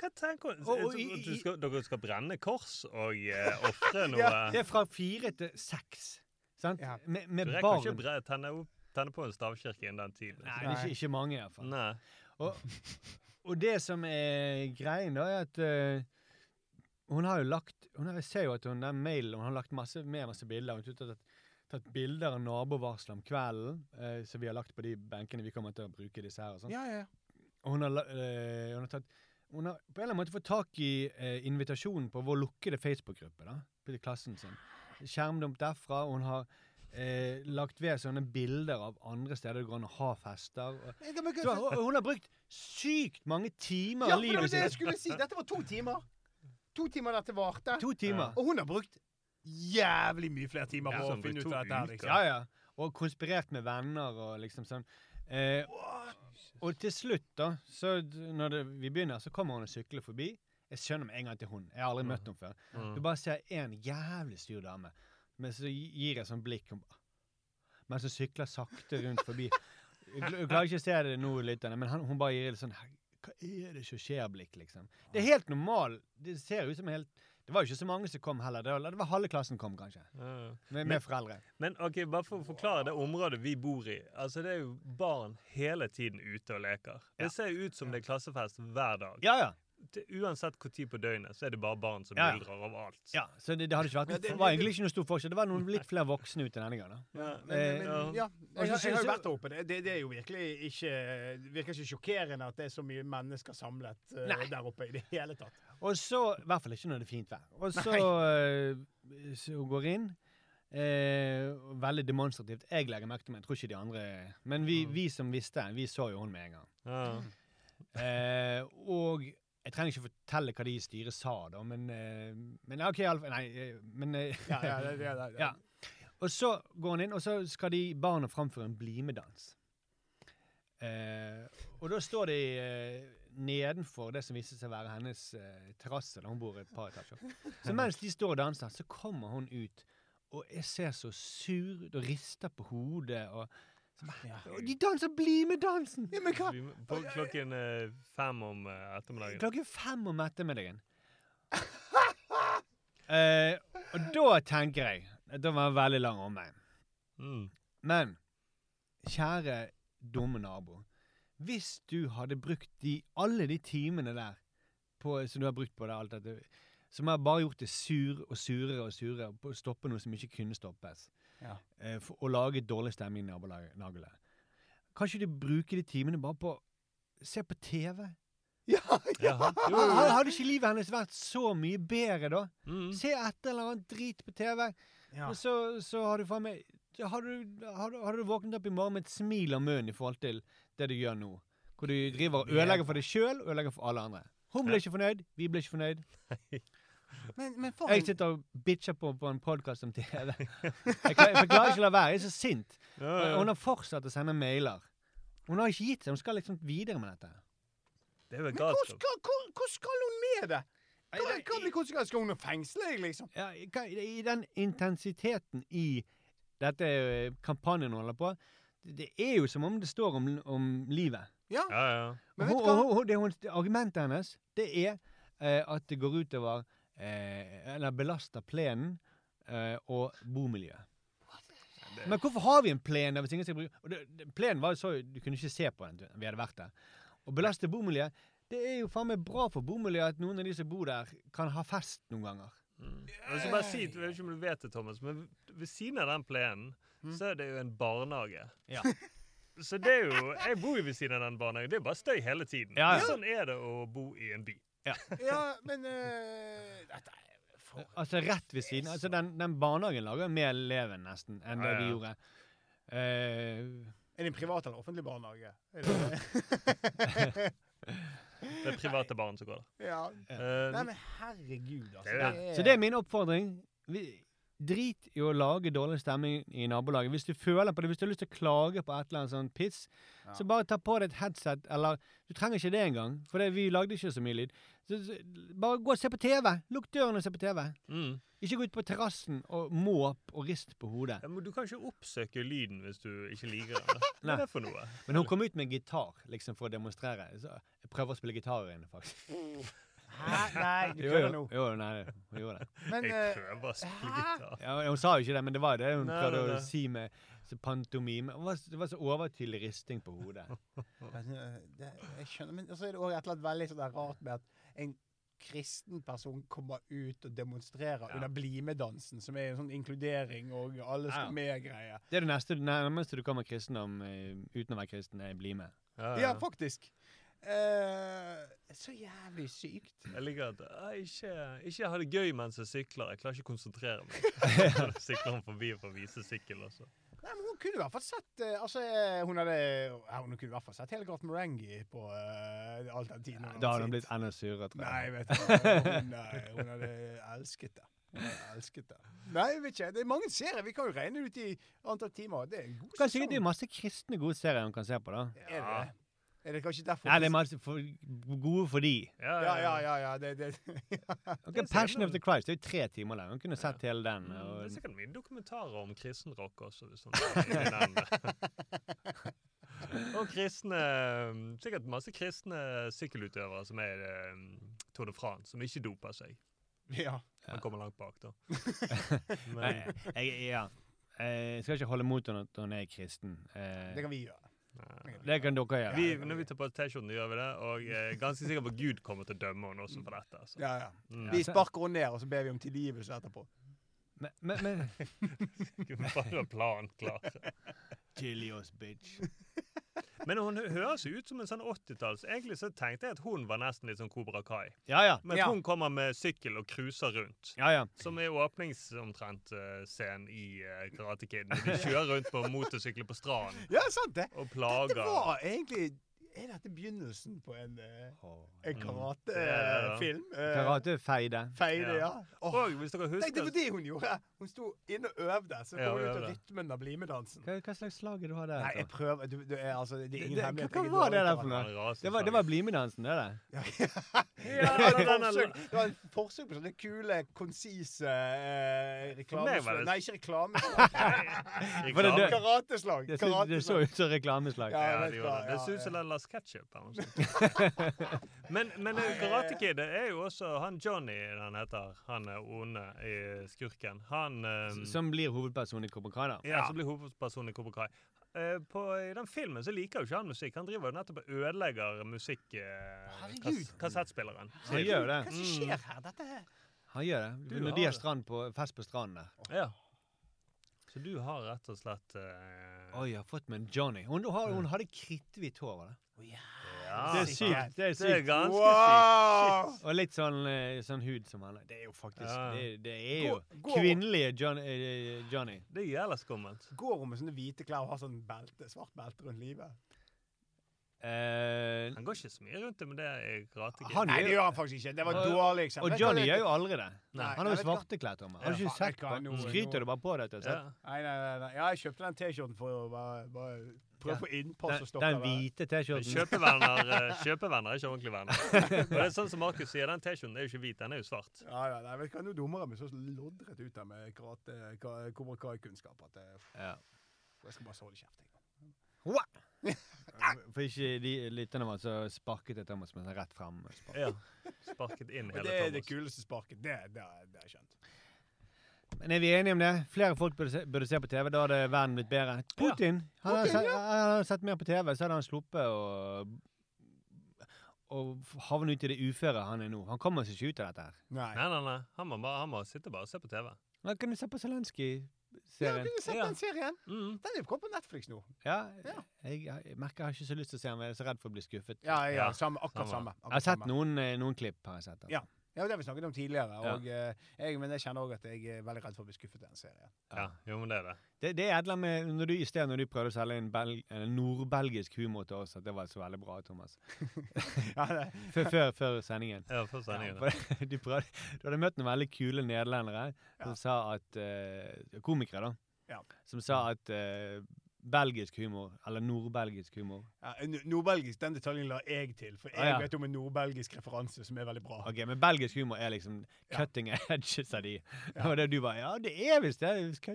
Hva tenker hun? Og- og i- i- skal, dere skal brenne kors og eh, ofre noe? Ja, Det er fra fire til seks. Sant? Ja. Med, med Du rekker barn. ikke tenne, tenne på en stavkirke innen den tiden. Nei, det er ikke, ikke mange, iallfall. Nei. Og, og det som er greien, da, er at eh, hun har jo lagt hun har, Jeg ser jo at hun den mailen Hun har lagt masse, med masse bilder. Hun har tatt, tatt bilder av nabovarsler om kvelden, eh, som vi har lagt på de benkene vi kommer til å bruke disse her. og sånn. Ja, ja, ja. Hun har, eh, hun har tatt hun har på en eller annen måte fått tak i eh, invitasjonen på vår lukkede Facebook-gruppe. da, Til klassen sin. Skjermdump derfra. Hun har eh, lagt ved sånne bilder av andre steder det går an å ha fester. Og, så, hun- har brukt sykt mange timer Ja, av for det var livet det jeg sitt. skulle si. Dette var to timer. To timer dette varte. To timer. Og hun har brukt jævlig mye flere timer Ja, på å finne ut av dette her. Liksom. Ja, ja. Og konspirert med venner og liksom sånn. Eh, og til slutt, da, så når det, vi begynner, så kommer hun og sykler forbi. Jeg skjønner med en gang til hun. Jeg har aldri møtt henne før. Mm. Du bare ser en jævlig styr dame, men så gir jeg sånn blikk hun bare- mens hun sykler sakte rundt forbi. Jeg klarer ikke å se det nå, lytterne, men han, hun bare gir det sånn «Her, Hva er det som skjer-blikk, liksom. Det er helt normal. Det ser ut som helt Det var jo ikke så mange som kom heller. Det var, halve klassen kom, kanskje. Ja. Med, med foreldre. Men ok, bare for å forklare det området vi bor i. Altså Det er jo barn hele tiden ute og leker. Ja. Det ser jo ut som det er klassefest hver dag. Ja, ja. Uansett hvor tid på døgnet, så er det bare barn som Ja, ja. buldrer overalt. Ja, så det, det hadde ikke vært det- Det var egentlig ikke noe stor forskjell. Det var noen litt flere voksne ute denne gangen. Ja, Men, Eh, men, ja. Jeg, Jeg, jeg har jo vært der oppe. Det, det, det er jo virkelig ikke virker ikke sjokkerende at det er så mye mennesker samlet uh, der oppe i det hele tatt. Og så I hvert fall ikke når det er fint vær. Og så, uh, så hun går inn. Eh, veldig demonstrativt. Jeg legger merke til meg. Jeg tror ikke de andre Men vi, vi som visste, vi så jo hun med en gang. Ja. Eh, og jeg trenger ikke fortelle hva de i styret sa, da, men, eh, men OK, i Nei, eh, men eh, Ja, ja, det, det, det, Ja. Og så går han inn, og så skal de barna framføre en BlimE-dans. Eh, og da står de eh, nedenfor det som viste seg å være hennes eh, terrasse, da hun bor et par etasjer. Så mens de står og danser, så kommer hun ut, og jeg ser så sur ut og rister på hodet. Og, og de danser Bli med dansen! Ja, men hva? På klokken eh, fem om eh, ettermiddagen. Klokken fem om ettermiddagen. Eh, og da tenker jeg Da var det veldig lang omvei. Mm. Men kjære dumme nabo. Hvis du hadde brukt de, alle de timene der på, som du har brukt på det, alt dette, som har bare gjort det sur og surere og surere på å stoppe noe som ikke kunne stoppes, Ja. eh, for å lage dårlig stemning i nabolaget Kan ikke du bruke de timene bare på å se på TV? Ja, ja. Jo, jo, jo. Hadde ikke livet hennes vært så mye bedre da? Mm. Se et eller annet drit på TV, ja. og så, så har du faen meg har du, har, har du våknet opp i morgen med et smil om munnen i forhold til det du gjør nå? Hvor du driver og ødelegger for deg sjøl og ødelegger for alle andre. Hun ble ikke fornøyd, vi ble ikke fornøyd. Men, men for Jeg sitter og bitcher på, på en podkast om TV. Jeg, klar, jeg klarer ikke å la være. Jeg er så sint. Ja, ja. Hun har fortsatt å sende mailer. Hun har ikke gitt seg. Hun skal liksom videre med dette. Det er Men hvor galskap. skal, hvor, hvor skal hun med det? Hva, hva blir konsekvensen? Skal hun fengsle deg, liksom? Ja, i- hva- I den intensiteten i dette eh, kampanjen hun holder på, det det er jo som om det står om, om livet. Ja. Ja, ja. Men vet du hva? hun- hun- det, hun, argumentet hennes det er eh, at det går utover Eller belaster plenen eh, og bomiljøet. Men hvorfor har vi en plen der hvis ingen skal bruke og det, det, Plenen var jo så Du kunne ikke se på den vi hadde vært der. Å belaste bomiljøet Det er jo faen meg bra for bomiljøet at noen av de som bor der, kan ha fest noen ganger. Mm. Jeg skal bare si, jeg vet ikke om du vet det, Thomas, men ved siden av den plenen, så er det jo en barnehage. Ja. Så det er jo Jeg bor jo ved siden av den barnehagen. Det er bare støy hele tiden. Ja, ja. Sånn er det å bo i en by. Ja, men uh, Dette er for Altså rett ved siden. Altså Den, den barnehagen lager mer eleven nesten enn det Ja, vi gjorde. Uh, Er det en privat eller offentlig barnehage? Er det, Det er private barn som går der. ja. Uh, Nei, men herregud, altså. Det er- så det er min oppfordring. Vi, drit i å lage dårlig stemning i nabolaget. Hvis du føler på det, hvis du har lyst til å klage på et eller annet sånn piss, Ja. så bare ta på deg et headset, eller Du trenger ikke det engang, for det, vi lagde ikke så mye lyd. Så, så, bare gå og se på TV! Lukk døren og se på TV. mm. Ikke gå ut på terrassen og måp og rist på hodet. ja, men du kan ikke oppsøke lyden hvis du ikke liker den. Hva er det for noe? Men hun kom ut med gitar liksom for å demonstrere. Så jeg prøver å spille gitar inne, faktisk. Hæ? Nei, du kødder nå. jo, nei, hun gjorde det. Men Jeg eh, prøver å spille gitar. Ja, hun sa jo ikke det, men det var det hun Nei, prøvde nei, nei. å si med så pantomime. Det var, det var så overtydelig risting på hodet. Men, det, jeg skjønner, men så er det òg et eller annet veldig sånn rart med at en kristen person kommer ut og demonstrerer Ja. under BlimE-dansen, som er en sånn inkludering og alle Ja. skal med-greie. Det er det neste, nærmeste du kommer kristendom eh, uten å være kristen, er bli med. Ja, Ja, faktisk. Uh, så jævlig sykt. Jeg liker at jeg ikke, ikke ha det gøy mens jeg sykler. Jeg klarer ikke å konsentrere meg. Sykler han forbi for å vise sykkel også. Nei, men Hun kunne i hvert fall sett eh, Altså, eh, hun hadde ja, Hun kunne i hvert fall sett hele Garth Marenghi på uh, all den tiden. Ja, Da hadde hun blitt enda surere, tror jeg. Nei, vet du. Hun, eh, hun hadde elsket det. Hun elsket det. Nei, jeg vet ikke. Det er mange serier. Vi kan jo regne ut i antall timer. Det er en god Kanskje det er masse kristne gode serier hun kan se på, da. Er det det? Er det kanskje derfor Nei, det er for, gode for de. Ja, Ja, ja, ja. ja det, det. okay, Passion of the Christ, det er jo tre timer lang. Man kunne sett hele den. Og... Det er sikkert mye dokumentarer om kristenrock også. Den. Og kristne Sikkert masse kristne sykkelutøvere som er eh, Tour de France, som ikke doper seg. ja. Han kommer langt bak, da. Nei, jeg, ja. Eh, Jeg skal ikke holde mot henne at hun er kristen. Eh, Det kan vi gjøre. Det kan dere gjøre. vi, når vi tar på T-skjorten, gjør vi det. Og jeg er ganske sikker på at Gud kommer til å dømme henne også for dette. Altså. Ja, ja. Mm. Vi sparker henne ned, og så ber vi om tilgivelse etterpå. Men, men, men Gud, Bare ha planen klar. Chili oss, bitch. Men hun hø- høres jo ut som en sånn 80-talls Egentlig så tenkte jeg at hun var nesten litt sånn Kobra Kai. Ja, ja. Men Ja. hun kommer med sykkel og cruiser rundt. Ja, ja. Som er åpningsomtrent-scenen i uh, Karate Kid. De kjører rundt på motorsykler på stranden Ja, sant det. og Det plager. var egentlig Er dette begynnelsen på en, eh, en Mm. karatefilm? Eh, Karatefeide. Feide, Ja. ja. Åh, Og hvis dere Tenk, det husker var det hun gjorde! Hun sto inne og øvde, så Ja, kom hun ut av rytmen av BlimE-dansen. Hva, hva slags slag er det du har der? Nei, jeg prøver du, du, er, altså, Det er ingen Det- hemmelighet. hva jeg var det der for noe? Det var, det var BlimE-dansen, det der. Ja, Ja, det, var den- et forsøk, det var et forsøk på sånne kule, konsise eh, reklameslag. Nei, ikke reklameslag. Det det? Karateslag. Det, så- det ut som reklameslag. Ja, Ja, jeg det gjorde det. Det ja, ser er Last Ketchup. eller noe sånt. Men, men Karate Kid er jo også han Johnny han heter. Han er onde i skurken. Han um, Som blir hovedperson i Cobra Kai, da. ja, som blir hovedperson i Cobra Kai. Eh, på, I den filmen så liker jo ikke han musikk. Han driver jo nettopp og ødelegger musikk... eh, Herregud. kass, kassettspilleren. Han gjør det. Hva skjer her? Dette er Han gjør det. Du Når de har strand på, fest på stranden der. Ja. Så du har rett og slett uh... Oi, jeg har fått meg en Johnny. Hun, har, hun hadde kritthvitt hår. var det? Ja, Det er sykt. Det er sykt. Det er ganske Wow! Og litt sånn, eh, sånn hud som han. Det er jo faktisk Ja. Det, det er jo Går- går- kvinnelige John, eh, Johnny. Det er jævla skummelt. Går hun med sånne hvite klær og har sånn belte, svart belte rundt livet? Uh, Han går ikke så mye rundt det men det er gratis. Nei, det gjør han faktisk ikke. Det var Og- dårlig eksempel. og Johnny gjør jo aldri det. Nei, Han har jo svarte klær. Ja, Har du ikke sett på Skryter du bare på det? Til, Ja. Nei, nei, nei, nei. Ja, jeg kjøpte den T-skjorten for å bare, bare prøve Ja. å få innpass og den, stoppe den hvite T-skjorten. Kjøpevenner, eh, er ikke ordentlige venner. Og det er sånn som Markus sier, den T-skjorten er jo ikke hvit, den er jo svart. Ja, ja, nei, vet du hva, Nå dummer jeg meg så loddrett ut der med karate, ka- Cobra Kai-kunnskap at jeg, Ja. jeg skal bare holde kjeft. jeg. For ikke de lytterne våre, så sparket jeg Thomas med rett frem. Sparket. Ja. Sparket inn hele Thomas. det er det kuleste sparket. Det, det, det har jeg skjønt. Men er vi enige om det? Flere folk burde se, burde se på TV. Da hadde verden blitt bedre. Putin! Han hadde Putin, sett, han hadde sett mer på TV, så hadde han sluppet å og havne ut i det uføre han er nå. Han kommer seg ikke ut av dette her. Nei. Nei, nei, nei. Han må, bare, han må sitte bare og se på TV. Kan du se på Zelenskyj. Ja, kan kunne du sett Ja. den serien? Mm. Den er jo på Netflix nå. Ja, Ja. jeg, jeg merker jeg har ikke så lyst til å se den, jeg er så redd for å bli skuffet. Ja, ja, Ja, samme, akkurat samme. samme. Jeg har sett samme. noen, eh, noen klipp. har jeg sett den. Ja. Ja, det har vi snakket om tidligere. Ja. Og, eh, jeg, men jeg kjenner òg at jeg er veldig redd for å bli skuffet i den serien. Ja, jo, men det er det. Det, det er et eller annet med når du, I sted når du prøvde å selge en, en nordbelgisk humor til oss, at det var så veldig bra, Thomas. Ja, det, Før, før, før sendingen. Ja, før sendingen. Ja, du, prøvde, du hadde møtt noen veldig kule nederlendere som sa at uh, Komikere, da. Ja. Som sa at eh, belgisk humor, eller nordbelgisk humor ja, Nordbelgisk, den detaljen la jeg til, for jeg Ah, ja. vet om en nordbelgisk referanse som er veldig bra. Ok, Men belgisk humor er liksom Ja. cutting edges av de. Ja. Og det du bare Ja, det er visst det. er visst Ja,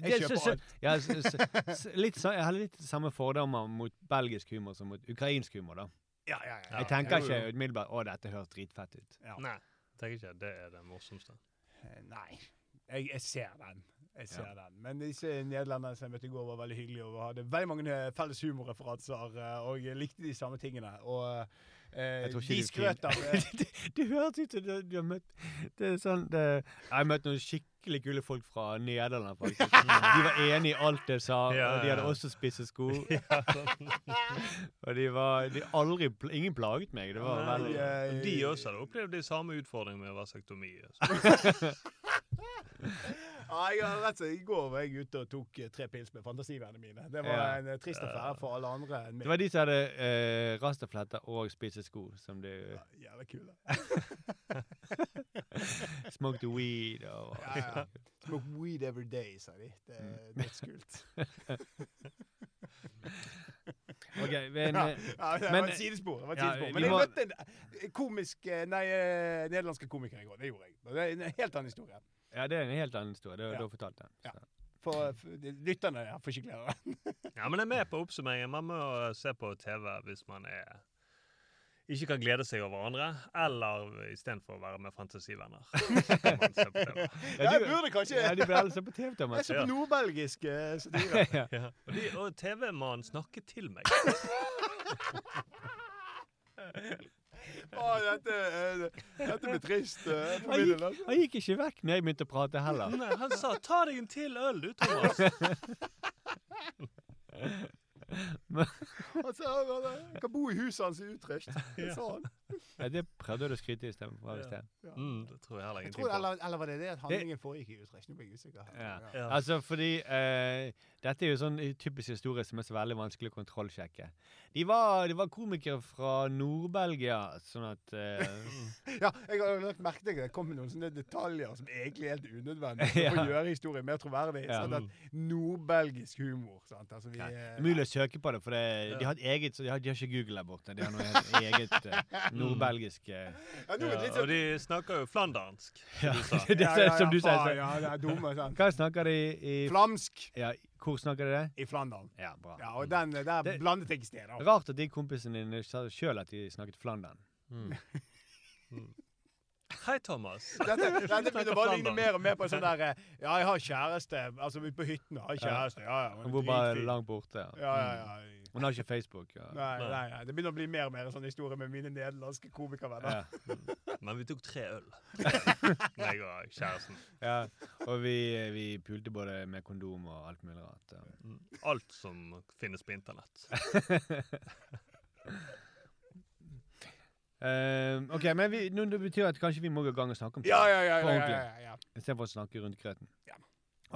Jeg Det- kjøper så- så- alt. Ja, så, så, litt, så, jeg har litt samme fordommer mot belgisk humor som mot ukrainsk humor. da. Ja, ja, ja. Jeg tenker Jo, jo. ikke umiddelbart 'Å, dette høres dritfett ut'. Ja. Nei, tenker ikke det er det morsomste. Eh, Nei. Jeg, jeg ser den. Jeg ser Ja. den. Men disse nederlenderne som jeg møtte i går, var veldig hyggelige og hadde veldig mange eh, felles humorreferanser eh, og likte de samme tingene. Og eh, de du skrøt av det, det høres ut som du, du har møtt Det er sånn det, Jeg har møtt noen skikkelig kule folk fra Nederland, faktisk. De var enige i alt jeg sa, Ja, og de hadde ja. også spisse sko. og de var de aldri Ingen plaget meg. Det var Nei, veldig og de også hadde opplevd de samme utfordringene med vasektomi. altså. Ja, jeg har rett og slett, I går var jeg ute og tok eh, tre pils med fantasivennene mine. Det var Ja. en eh, trist affære for alle andre enn Det var de som hadde eh, rastafletter og spisse sko, som de Ja, Jævla kule. smoked weed og Ja, ja. Smoke weed every day, sa de. Det Mm. er dødskult. OK. Men, Ja, ja, det Men- var et sidespor. Det var et ja, sidespor. Men jeg må- møtte en eh, komisk eh, Nei, eh, nederlandske komiker i går. Det gjorde jeg. Det er en helt annen historie. ja, det er en helt annen historie. Det har Ja. du fortalt den. Ja. For, for lytterne ja, får ikke glede av den. Ja, men jeg er med på oppsummeringen. Man må se på TV hvis man er ikke kan glede seg over andre, eller istedenfor å være med fantasivenner. Ja, Jeg burde kanskje Ja, de burde alle se på TV, Jeg ser så på nordbelgisk eh, satire. ja. Ja. Og, og TV-mannen snakket til meg. Å, dette, eh, dette blir trist eh, Han gikk, altså. han gikk ikke vekk når jeg begynte å prate heller. Nei, han sa 'ta deg en til øl, du, Thomas'. Han sa han kan bo i huset hans i Utrecht. Det sa han. Ja, det prøvde du å skryte i istedenfor. Ja. Ja. Mm, det tror jeg heller ingenting på. eller, eller var det det at handlingen foregikk i Utrecht? Nå ble jeg usikker. Ja. Altså, fordi eh, Dette er jo sånn typisk historie som er så veldig vanskelig å kontrollsjekke. De var, de var komikere fra Nord-Belgia, sånn at uh... Ja, jeg har lagt merke til at det kom med noen sånne detaljer som egentlig er helt unødvendige for å gjøre historien mer troverdig. Ja. Sånn at Nordbelgisk humor. Sant? Altså, vi, ja, eh, Det er mulig å søke på det, for det, de har et eget så de har, de har ikke Google der borte. De har noe helt eget uh, nordbelgisk uh, ja, Ja, og sånn de snakker jo flandansk, som du sa. Ja, ja, som du så- Ja, det er dumme, sant. Hva snakker de i Flamsk ja, Hvor snakker de det? i Flandern. Ja, bra. Ja, og den, der Det- blandet jeg i sted. Rart at de kompisene dine sa sjøl at de snakket Flandern. Mm. Mm. Hei, Thomas. Dette, dette begynner bare å ligne mer og mer på sånn der eh, Ja, jeg har kjæreste. Altså ute på hytten. Har jeg kjæreste. Ja, ja. Hun bor bare langt borte. Ja. Ja, ja, ja. Hun har ikke Facebook. Ja. Nei, Nei. nei. Det begynner å bli mer og mer en sånn historie med mine nederlandske komikervenner. Ja. Men vi tok tre øl. jeg og kjæresten. Ja, og vi, vi pulte både med kondom og alt mulig rart. Ja. Mm. Alt som finnes på internett. Uh, OK, men vi, nå, det betyr at kanskje vi må gå i gang og snakke om Ja, ja, ja. På ja, ordentlig. ja, ja. Istedenfor å snakke rundt krøten. Ja.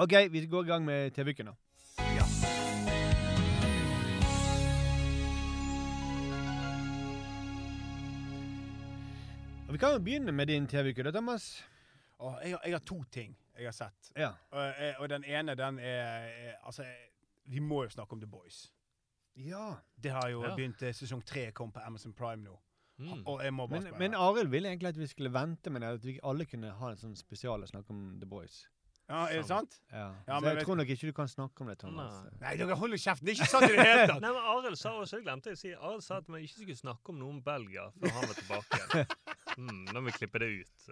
OK, vi går i gang med TV-uken, da. Vi kan jo begynne med din TV-uke, da, Thomas. Oh, jeg, har- jeg har to ting jeg har sett. Ja. Og, eh, og den ene, den er, er Altså, vi må jo snakke om The Boys. ja. Det har jo Ja. begynt eh, Sesong tre kom på Amazon Prime nå. Mm. Og jeg må bare Men, men Arild ville egentlig at vi skulle vente med det, at vi alle kunne ha en sånn spesial og snakke om The Boys. ja, er det sant? Ja. Ja, Så men jeg vet- tror nok ikke du kan snakke om det, Thomas. Nei. Nei, dere holder kjeften! Det er ikke sant i det hele tatt! Nei, men Arild sa også, jeg glemte å si, Arild sa at vi ikke skulle snakke om noe om Belgia før han var tilbake. Mm, nå må vi klippe det ut.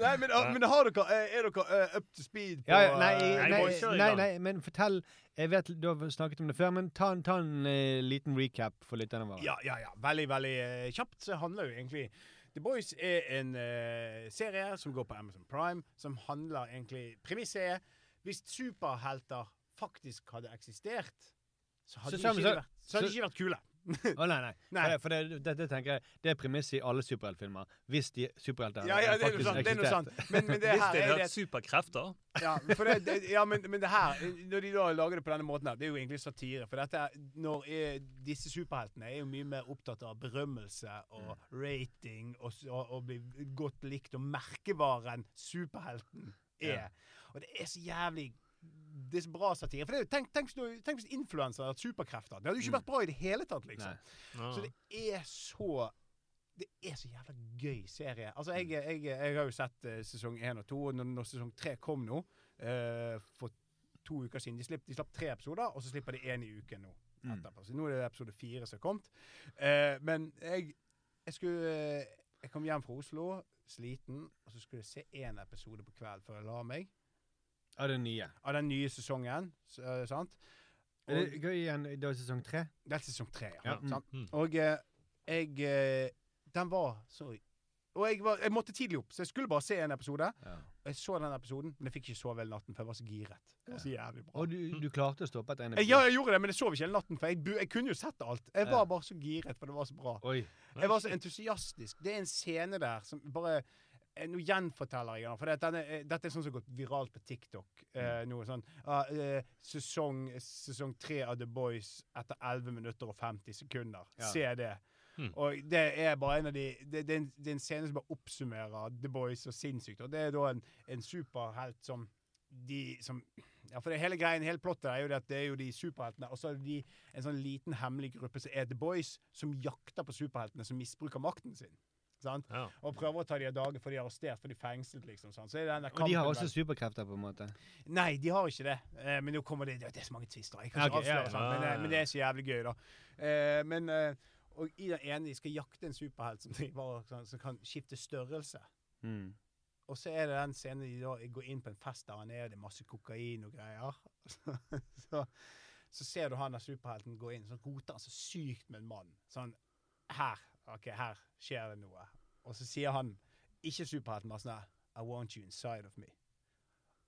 Nei, men, ah, men har dere, eh, er dere eh, up to speed på Ja, nei, eh, nei, Nei, nei, nei, men fortell Jeg vet du har snakket om det før, men ta, en- ta en uh, liten recap for lytterne våre. Ja, ja, ja. Veldig, veldig uh, kjapt så handler jo egentlig The Boys er en uh, serie som går på Amazon Prime, som handler egentlig Premisset er Hvis superhelter faktisk hadde eksistert, så hadde Så de ikke, så- vært, så hadde så- ikke vært kule. Å nei, nei. Nei. For, det, for det, det, det tenker jeg, det er premisset i alle superheltfilmer. Hvis de superhelter Ja, ja, faktisk sant. Det er noe eksisterte. Men, men det Hvis er det superkrefter Ja, for det, det, ja men, men det her, når de da lager det på denne måten her, det er jo egentlig satire. For dette, er- når er, disse superheltene er jo mye mer opptatt av berømmelse og rating og, og, og bli godt likt, og merkevaren superhelten er. Og det er så jævlig det er bra satire. For det tenk, tenk, tenk hvis influensere hadde hatt superkrefter. Det hadde jo ikke vært bra i det hele tatt, liksom. Ja. Så det er så Det er så jævla gøy serie. Altså, jeg, jeg, jeg har jo sett uh, sesong én og to, og når, når sesong tre kom nå, uh, for to uker siden De, slipp, de slapp tre episoder, og så slipper de én i uken nå. Mm. etterpå. Så nå er det episode fire som er kommet. Uh, men jeg, jeg skulle Jeg kom hjem fra Oslo, sliten, og så skulle jeg se én episode på kveld før jeg la meg. Av den nye. Av den nye sesongen. s- eh, sant? Er Og, det gøy igjen det er sesong tre? det er sesong tre, ja. Ja, mm. sant? Mm. Og eh, jeg eh, Den var så Og jeg, var, jeg måtte tidlig opp, så jeg skulle bare se en episode. Ja. Og jeg så den episoden, men jeg fikk ikke sove hele natten, for jeg var så giret. Det var så jævlig bra. Og du, du klarte å stoppe etter en episode? Ja, jeg gjorde det, men jeg sov ikke hele natten, for jeg, jeg kunne jo sett alt. Jeg var Ja. bare så giret, for det var så bra. Oi. Jeg var så entusiastisk. Det er en scene der som bare Nå gjenforteller jeg den, for dette, eh, dette er sånn som har gått viralt på TikTok. Eh, noe sånn eh, sesong, sesong tre av The Boys etter 11 minutter og 50 sekunder. Ja. Se det. Mm. Og det er bare en av de det, det, er en, det er en scene som bare oppsummerer The Boys og sinnssykt. Og det er da en, en superhelt som de som Ja, for det hele greien, hele plottet er jo det at det er jo de superheltene, og så er det de, en sånn liten hemmelig gruppe som er The Boys, som jakter på superheltene som misbruker makten sin. Sant? Ja. Og prøver å ta de av dage for de er arrestert, for de er fengslet, liksom. Sant? Så er det den der Og de har også superkrefter, på en måte. Nei, de har ikke det. Eh, men nå kommer det Det er så mange tvister, Jeg kan ikke okay, avsløre, ja. sant? Men, eh, men det er så jævlig gøy, da. Eh, men eh, Og i den ene de skal jakte en superhelt som, driver, sånn, som kan skifte størrelse. Mm. Og så er det den scenen de da går inn på en fest der han er, det er masse kokain og greier. så, så ser du han der superhelten gå inn, så roter han så sykt med en mann. Sånn Her. OK, her skjer det noe. Og så sier han, ikke superhelten, bare sånn I want you inside of me.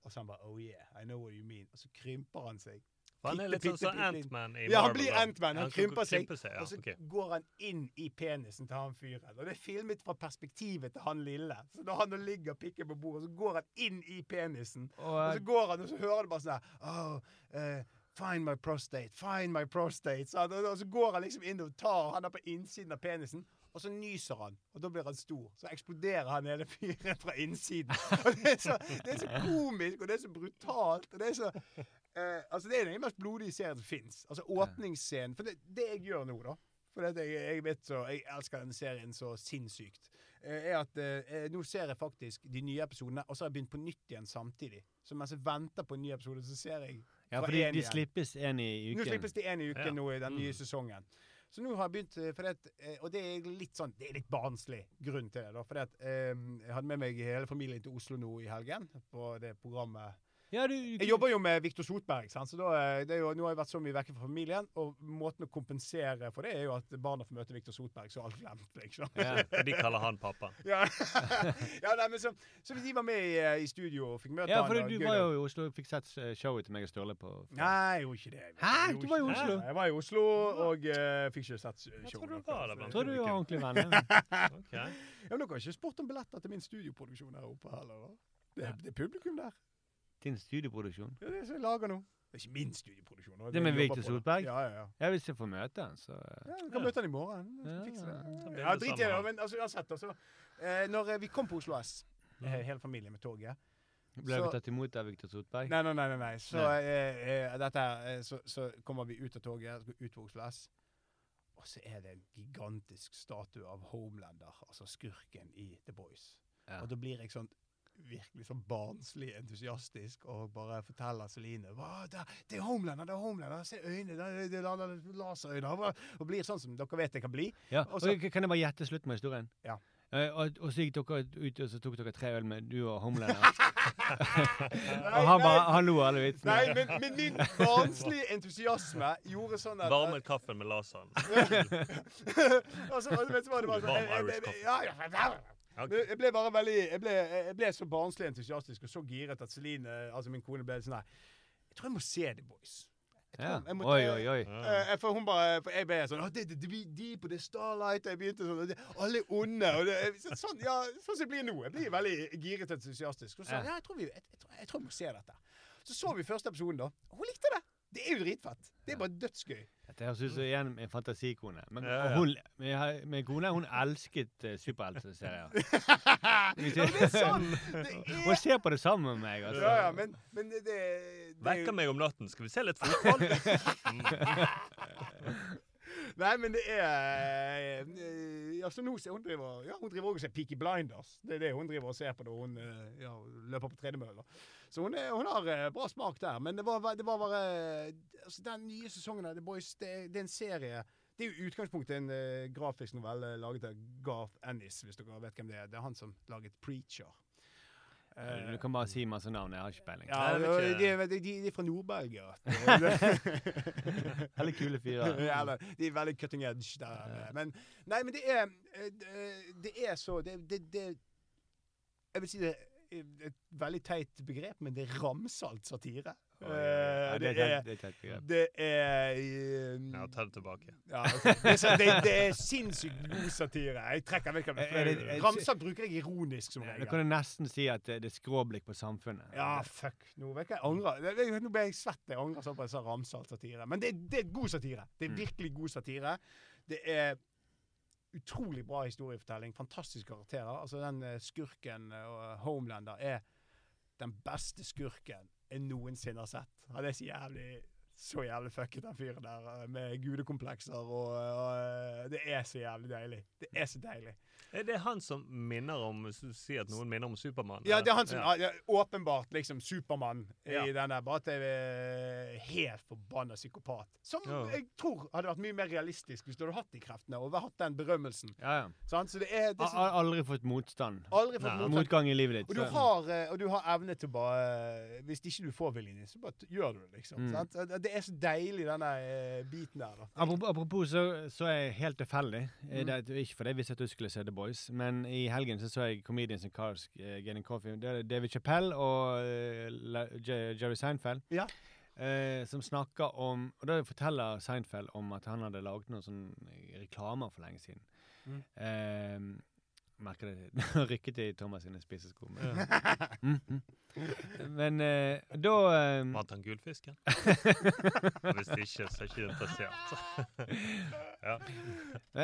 Og så han bare Oh yeah, I know what you mean. Og så krymper han seg. For han er litt sånn som Ant-Man i Ja, han blir Antman. Ant-Man. Han krymper seg. ja, Og så går han inn i penisen til han fyren. Og det er filmet fra perspektivet til han lille. Så når han ligger og pikker på bordet, så går han inn i penisen. Og, Og eh, så går han, og så hører du bare sånn her oh, eh, Find my prostate, find my prostate. Så, og, så går han liksom inn og tar han er på innsiden av penisen. Og så nyser han, og da blir han stor. Så eksploderer han hele fyren fra innsiden. Og det er, så, det er så komisk, og det er så brutalt. Og det er så eh, Altså, det er den mest blodige serien som fins. Altså åpningsscenen. For det, det jeg gjør nå, da For det, jeg, jeg vet så Jeg elsker denne serien så sinnssykt. eh, Er at eh, Nå ser jeg faktisk de nye episodene, og så har jeg begynt på nytt igjen samtidig. Så mens jeg venter på en ny episode, så ser jeg ja, for de slippes en i uken. Nå slippes de én i uken Ja. nå i den nye Mm. sesongen. Så nå har jeg begynt eh, for det, eh, Og det er litt sånn Det er litt barnslig grunn til det. da For det eh, Jeg hadde med meg hele familien til Oslo nå i helgen på det programmet. Ja, du, Jeg jobber jo med Viktor Sotberg, sant? så da, eh, det er jo, nå har jeg vært så mye vekke fra familien. Og måten å kompensere for det er jo at barna får møte Viktor Sotberg, så alt glemt. liksom. Ja. Og de kaller han pappa. Ja, ja nei, men så, så de var med i, eh, i studio og fikk møte Ja, for han, du var jo i Oslo og fikk sett eh, showet til meg og Sturle på Nei, jeg gjorde ikke det. Hæ? Du var i Oslo? Nei? Jeg var i Oslo og uh, fikk ikke sett Jeg showet. tror du var der blant Tror du var ordentlig venn? ja. Ok. Ja, men Dere har ikke spurt om billetter til min studioproduksjon her oppe heller? da? Det det er publikum der. Din studieproduksjon. Det er det som jeg lager nå. Det er ikke min studieproduksjon. Det med Victor. Solberg? Ja, ja, ja. Ja, hvis jeg får møte han, så eh, ja Du kan møte han i morgen. Ja, fikse det. Ja, drit i det. Men altså, uansett, altså, eh, når eh, vi kom på Oslo S, eh, hele familien med toget ble Så- vi tatt imot av Viktor Sotberg. Nei, nei, nei. nei, nei. Så, Nei. eh, eh, dette så, så kommer vi ut av toget, ut på Oslo S. Og så er det en gigantisk statue av Homelander, altså skurken i The Boys. Ja. Og da blir jeg sånn virkelig sånn barnslig entusiastisk og bare forteller Celine Hva, det, det er Homelander, det er Homelander, se øynene, det det la- laserøyne. Og, blir sånn som dere vet det kan bli. Ja, Og så- Kan jeg bare gjette slutten med historien? Ja. Eh, og, og så gikk dere ut og så tok dere tre øl med du og Homelander. Nei, og han, bare, nei. han lo alle vitsene. Nei, men, men min barnslige entusiasme gjorde sånn at Varmet kaffen med laseren. og så, og vet du hva det var sånn Varm Irish coffee. Ja, ja, Ok. Men jeg ble bare veldig Jeg ble, jeg ble så barnslig entusiastisk og så giret at Celine, altså min kone, ble sånn her Jeg tror jeg må se The Boys. Ja. jeg må- Oi, oi, oi. Eh, for hun bare For jeg ble sånn oh, det, det, det, de på det Starlight Jeg begynte sånn det, Alle er onde. Og det, så- sånn, ja, sånn som jeg blir nå. Jeg blir veldig giret og entusiastisk. Og så Ja. jeg tror, vi, jeg, jeg, tror, jeg tror jeg må se dette. Så så vi første episoden, da. Hun likte det. Det er jo dritfett. Det er bare dødsgøy. Dette høres ut som igjen en fantasikone. Men Ja, ja. hun, min, min kone hun elsket uh, superheltserier. Ja, men det er sånn! Det Hun er ser på det sammen med meg. Altså. Ja, ja, men, men det, det, det er Vekker meg om natten. Skal vi se litt fotball? Nei, men det er eh, Altså, nå ser hun driver Ja, hun driver også og ser Peaky Blinders. Det er det hun driver og ser på når hun eh, ja, løper på tredemølla. Så hun, er, hun har eh, bra smak der. Men det var, det var bare altså, Den nye sesongen av The Boys, det, det er en serie Det er jo utgangspunktet en uh, grafisk novelle laget av Garth Ennis, hvis dere vet hvem det er. Det er han som laget Preacher. Uh, Du kan bare si masse navn. Jeg har ikke peiling. ja, de, de, de er fra Nord-Belgia. Veldig kule fyrer. ja, de er veldig cutting edge der. Men, nei, men det er eh, det- er så det, det, det Jeg vil si det et veldig teit begrep, men det er ramsalt satire. Oh, oi. Ja, Eh, det det er et- det er teit begrep. det er eh, Ja, ta det tilbake. ja, ok. det, er, det, det er sinnssykt god satire. Jeg trekker vekk Ramsalt bruker jeg ironisk som Da regel. kan du nesten si at det er skråblikk på samfunnet. Ja, fuck. Nå vet jeg, angrer. Nå ble jeg svett. Jeg angrer sånn på at jeg sa ramsalt satire. Men det, det er god satire. Det er Mm. virkelig god satire. Det er utrolig bra historiefortelling. Fantastiske karakterer. Altså den eh, skurken eh, og Homelander er den beste skurken jeg noensinne har sett. Han er så jævlig så jævlig fucket, den fyren der, eh, med gudekomplekser og, og eh, Det er så jævlig deilig. Det er så deilig. Er det han som minner om sier at noen minner om Supermann? Ja, det er han som Ja. ja. åpenbart liksom Supermann Ja. i den der. Bare at jeg er helt forbanna psykopat. Som Ja. jeg tror hadde vært mye mer realistisk hvis du hadde hatt de kreftene og hatt den berømmelsen. Ja, ja. Sant? Så det er, det er Har aldri fått motstand. aldri fått motstand. Motgang i livet ditt. Og du, har, eh, og du har evne til bare Hvis ikke du får viljen din, så bare gjør du det, liksom. Mm. Sant? Det er så deilig, denne eh, biten der. da. Apropos, så, så er jeg helt tilfeldig. Eh, Mm. Det er ikke fordi jeg visste at du skulle se The Boys, men i helgen så så jeg Comedians in Cars uh, Getting Coffee. Det er David Chappelle og uh, Jerry Seinfeld. Ja. Uh, som snakker om Og da forteller Seinfeld om at han hadde laget noen sånn reklamer for lenge siden. Mm. Eh, merker det rykket i Thomas sine spisesko. Ja. mm, mm. men eh, da eh, Vant han gullfisken? Hvis ikke, så er ikke interessert. ja.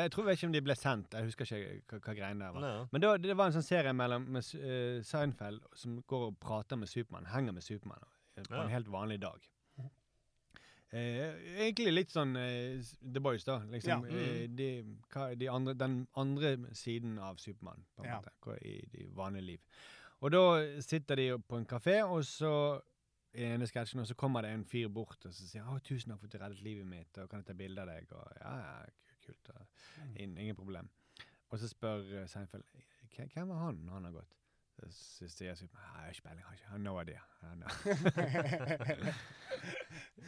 Jeg tror ikke om de ble sendt. Jeg husker ikke hva, hva greiene der var. Nei. Men da, det var en sånn serie mellom med, eh, Seinfeld som går og prater med Supermann, henger med Supermann eh, på Ja. en helt vanlig dag. Eh, egentlig litt sånn eh, The Boys, da. Liksom, Ja. eh, de, hva, de andre, den andre siden av Supermann, på en Ja. måte, i de vanlige liv. Og da sitter de på en kafé, og så i den ene sketsjen, og så kommer det en fyr bort og så sier han, 'Tusen takk for at du reddet livet mitt', og 'kan jeg ta bilde av deg?' Og ja, ja, kult. Og, in, ingen problem. Og så spør Seinfeld «Hvem- var han når han har gått. Så sier Supermann «Nei, jeg har ikke peiling, har ikke- no idea. Don't.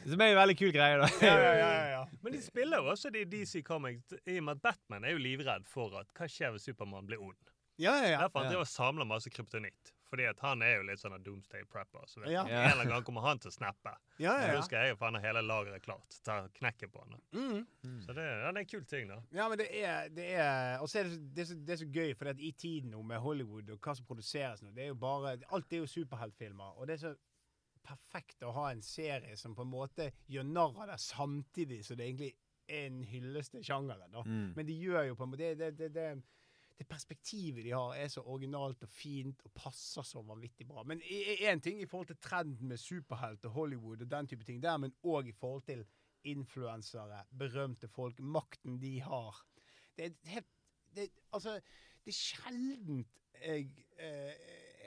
Som er en veldig kul greie, da. Ja, ja, ja, ja, ja. Men de spiller jo også de DC Comics i og med at Batman er jo livredd for at hva skjer hvis Supermann blir ond? Ja, ja, ja. Derfor han Ja. samler masse kryptonitt. Fordi at han er jo litt sånn en doomsday prepper. Så vet Ja. En eller annen gang kommer han til å snappe. ja, ja, ja. ja. skal jeg faen ha hele lageret klart. Ta knekken på han. da. Mm. Så det, ja, det er en kul ting, da. Ja, men det er, det er Og så er det, så- det, er så, det er så gøy, for i tiden nå med Hollywood og hva som produseres nå, det er jo bare Alt er jo superheltfilmer, og det er så perfekt å ha en serie som på en måte gjør narr av det samtidig som det egentlig er en hyllest til sjangeren. da. Mm. Men de gjør jo på en måte det, det, det, det, perspektivet de har, er så originalt og fint og passer så vanvittig bra. Men én ting i forhold til trenden med superhelt og Hollywood og den type ting der, men òg i forhold til influensere, berømte folk, makten de har. Det er helt det, Altså, det er sjeldent jeg eh,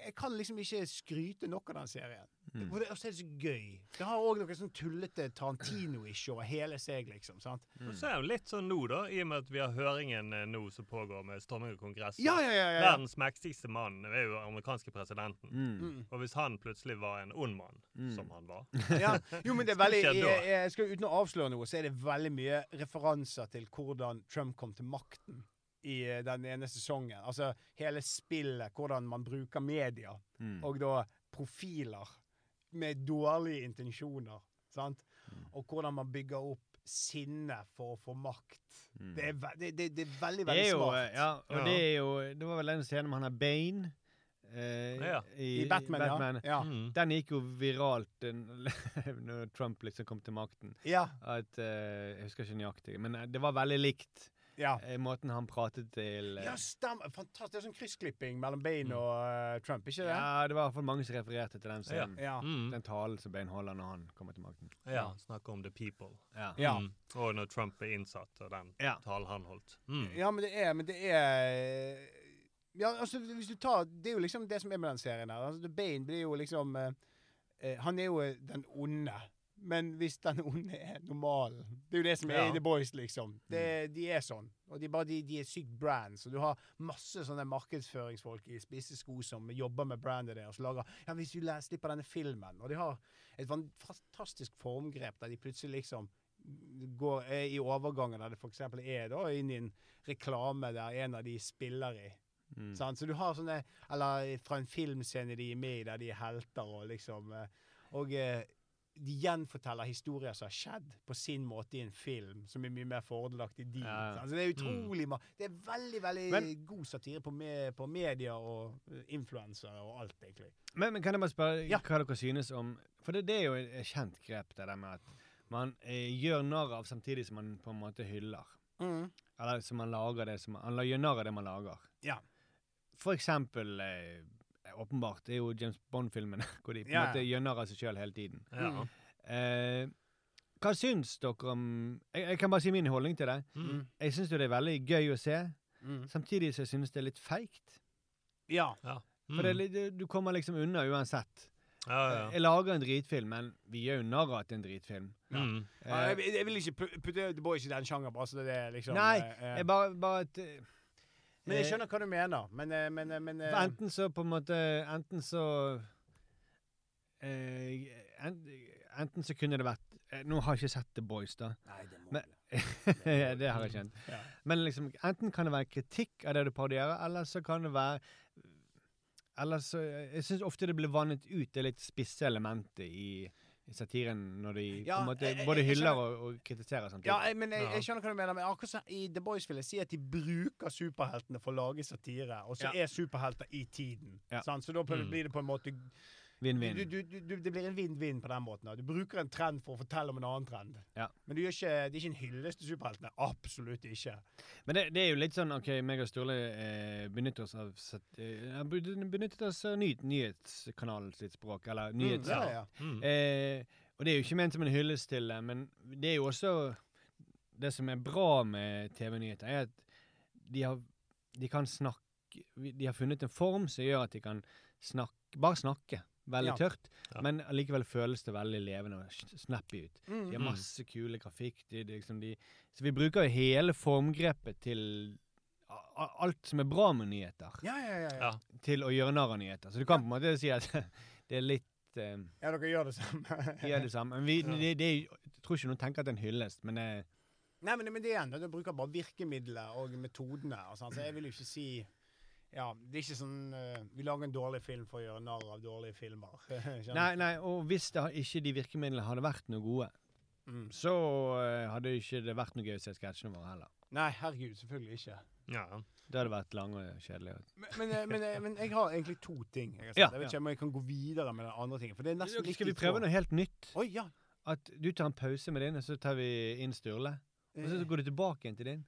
Jeg kan liksom ikke skryte nok av den serien. Mm. Og det- Og så er det så gøy. Det har òg noe sånn tullete Tarantino-ish over hele seg, liksom. sant? Og så er det litt sånn nå, da, i og med at vi har høringen eh, nå som pågår med storming av Kongressen. Ja, ja, ja. ja, ja. Verdens mektigste mann er jo amerikanske presidenten. Mm. Mm. Og hvis han plutselig var en ond mann, Mm. som han var ja. Jo, men det er veldig jeg, jeg skal Uten å avsløre noe, så er det veldig mye referanser til hvordan Trump kom til makten i eh, den ene sesongen. Altså hele spillet, hvordan man bruker media, Mm. og da profiler med dårlige intensjoner. Sant? Mm. Og hvordan man bygger opp sinne for å få makt. Mm. Det, er ve det, det, det er veldig, Det veldig er jo, smart. ja, og Ja. det er jo Det var vel en scenen med han er Bane eh, Ja. i, I Batman, Batman. ja. Ja. Mm. Den gikk jo viralt når Trump liksom kom til makten. ja. At, eh, jeg husker ikke nøyaktig, men eh, det var veldig likt ja. eh, måten han pratet til eh, Ja, stem. Fantastisk. Det er sånn kryssklipping mellom Bane Mm. og uh, Trump, ikke det? Ja, det var i hvert fall mange som refererte til den scenen. Ja. Mm. Den talen som Bane holder når han kommer til makten. Ja, snakke om the people. Ja. Ja. Mm. Og når Trump er innsatt, og den Ja. talen han holdt. Mm. Ja, men det er Men det er Ja, altså, hvis du tar Det er jo liksom det som er med den serien her. Altså, Bane blir jo liksom eh, Han er jo den onde. Men hvis den onde er normalen Det er jo det som er Ja. The Boys, liksom. Det, de er sånn. Og de, bare, de, de er sykt brands. Og du har masse sånne markedsføringsfolk i spisse sko som jobber med brandet deres. Og lager Ja, hvis du slipper denne filmen Og de har et fantastisk formgrep der de plutselig liksom går er i overgangen der det f.eks. er da inn i en reklame der en av de spiller i. Mm. Sant? Så du har sånne Eller fra en filmscene de er med i, der de er helter og liksom eh, Og eh, de gjenforteller historier som har skjedd på sin måte i en film, som er mye mer fordelaktig din. Ja, Altså, det er utrolig mm. Det er veldig, veldig Men- god satire på, me på media og uh, influensere og alt, egentlig. Men, men kan jeg bare spørre Ja. hva dere synes om For det, det er jo et kjent grep, det der med at man eh, gjør narr av samtidig som man på en måte hyller. Eller som man lager det som man, man gjør narr av det man lager. Ja. For eksempel eh, Åpenbart, det er jo James Bond-filmene hvor de på en Ja, måte gjønner av seg sjøl hele tiden. Ja. Mm. Eh, hva syns dere om jeg, jeg kan bare si min holdning til det. Mm. Jeg syns jo det er veldig gøy å se. Mm. Samtidig så synes det er litt feigt. Ja. Ja. For det er Mm. litt, du- kommer liksom unna uansett. Ja, ja. Jeg lager en dritfilm, men vi gjør jo narr av at det er en dritfilm. Mm. Ja, Eh, jeg, jeg vil ikke pu- putte The ikke i den sjangeren, bare så det er liksom Nei, eh, eh, jeg bare, bare at eh, Men jeg skjønner hva du mener. Men, eh, men, eh, men eh, enten så på en måte Enten så eh, en, Enten så kunne det vært eh, Nå har jeg ikke sett The Boys, da. Nei, det må Men- det har jeg kjent. Ja. Men liksom, enten kan det være kritikk av det du parodierer, eller så kan det være Eller så Jeg syns ofte det blir vannet ut det litt spisse elementet i satiren når de Ja, måte jeg- både jeg hyller og, og kritiserer samtidig. Ja, jeg, men jeg, jeg skjønner hva du mener. Men akkurat så, i The Boys vil jeg si at de bruker superheltene for å lage satire, og så Ja. er superhelter i tiden. Ja. Sant? Så da Mm. blir det på en måte Vinn-vinn. Det blir en vinn-vinn på den måten. Du bruker en trend for å fortelle om en annen trend. Ja. Men du gjør ikke, det er ikke en hyllest til superheltene. Absolutt ikke. Men det, det er jo litt sånn OK, meg og Sturle eh, benytter oss av eh, benyttet oss av ny, nyhetskanalens sitt språk, eller nyhets... Mm, ja, ja. Mm. Eh, og det er jo ikke ment som en hyllest til det, men det er jo også Det som er bra med TV-nyheter, er at de har De kan snakke De har funnet en form som gjør at de kan snakke Bare snakke. Veldig Ja. tørt, Ja. men likevel føles det veldig levende og snappy ut. Mm. De har Mm. masse kule grafikk. De, de, liksom de, så vi bruker jo hele formgrepet til a- a- alt som er bra med nyheter, Ja, ja, ja. til å gjøre narr av nyheter. Så du kan på en måte si at det er litt eh, ja dere gjør det samme. gjør det samme. Men vi, det, det, jeg tror ikke noen tenker at det er en hyllest, men eh, Nei, men, men det igjen, du bruker bare virkemidler og metodene. Altså, jeg vil jo ikke si Ja, det er ikke sånn uh, Vi lager en dårlig film for å gjøre narr av dårlige filmer. Nei, nei, og hvis det, ikke de virkemidlene hadde vært noe gode, Mm. så uh, hadde ikke det vært noe gøy å se sketsjene våre heller. nei, herregud, selvfølgelig ikke. Ja. Det hadde vært lange og kjedelige. Men, men, eh, men, men jeg har egentlig to ting. Jeg. Ja, jeg vet ikke om jeg kan gå videre med den andre tingen. For det er nesten litt Skal vi prøve noe helt nytt? Oi, ja. At du tar en pause med din, og så tar vi inn Sturle? Og så går du tilbake igjen til din?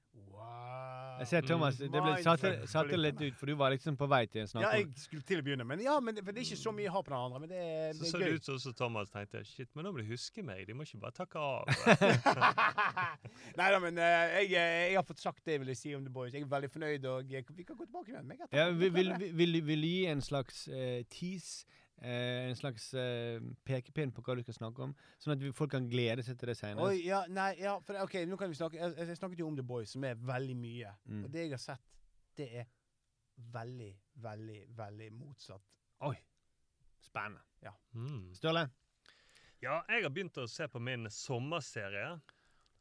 Jeg ser Thomas, det ble for satte litt ut, for du var liksom på vei til en snakk Ja, jeg skulle til å begynne, men ja, men det, for det er ikke så mye jeg har på den andre. Men det er, Så det så er det gøy. ut som også Thomas tenkte shit, men nå må de huske meg. De må ikke bare takke av. Nei da, men eh, jeg, jeg har fått sagt det jeg ville si om The Boys. Jeg er veldig fornøyd, og jeg, vi kan gå tilbake igjen. Men jeg ja, vil, vil, vil, vil du gi en slags eh, tease, eh, en slags eh, pekepinn på hva du skal snakke om, sånn at folk kan glede seg til det senere? Oi, ja, nei, ja, for OK, nå kan vi snakke Jeg, jeg snakket jo om The Boys, som er veldig mye. Mm. Og det jeg har sett, det er veldig, veldig, veldig motsatt. Oi. Spennende. Mm. Sturle? Ja, jeg har begynt å se på min sommerserie,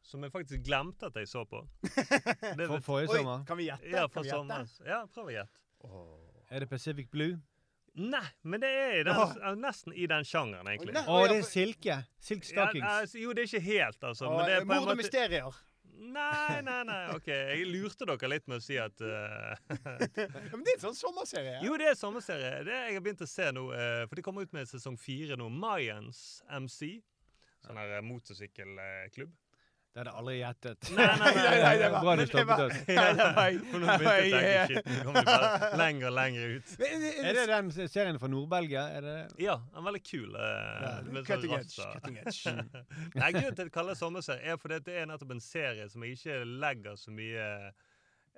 som jeg faktisk glemte at jeg så på. Det, For forrige Oi, kan vi gjette? ja, for fra sommer. Ja, prøv å gjette. Er det Pacific Blue? Nei, men det er i den, Åh. nesten i den sjangeren, egentlig. Å, ja, det er silke. Silk Ja, stockings. altså, jo, det er ikke helt, altså. Men det er på en Mord og måte mysterier. Nei, nei, nei. OK. Jeg lurte dere litt med å si at eh, Ja, men det er en sånn sommerserie. Jo, det er sommerserie. Det jeg har begynt å se nå, eh, for de kommer ut med sesong fire nå. Mayans MC. Sånn her eh, motorsykkelklubb. Det hadde aldri gjettet. Nei, nei, nei, nei, det var- Bra du stoppet oss. For nå det begynte jeg å bare lenger og lenger ut. Er det den serien fra Nord-Belgia? Det Ja, den er veldig kul. eh, sånn Cutting edge. Edge. Nei, Grunnen til at jeg kaller det sommerserie, er fordi det er nettopp en serie som jeg ikke legger så mye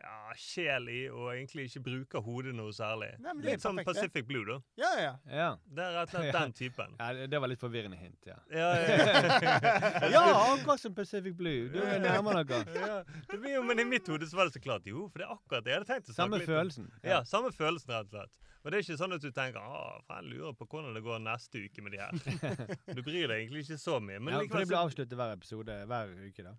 ja, sjel i, og egentlig ikke bruker hodet noe særlig. Nei, men det Litt som perfekt. Pacific Blue, da. Ja, ja. Ja. Det er rett og slett den typen. ja det, var litt forvirrende hint, ja. Ja, ja, Ja, akkurat som Pacific Blue. Du er nærmere noe. ja. Det blir jo, men i mitt hode så var det så klart jo, for det er akkurat det jeg hadde tenkt å snakke Samme litt om. følelsen. Ja, samme følelsen, rett og slett. Og det er ikke sånn at du tenker å, faen, jeg lurer på hvordan det går neste uke med de her. Du bryr deg egentlig ikke så mye. Men Ja, for det blir avsluttet hver episode hver uke, da.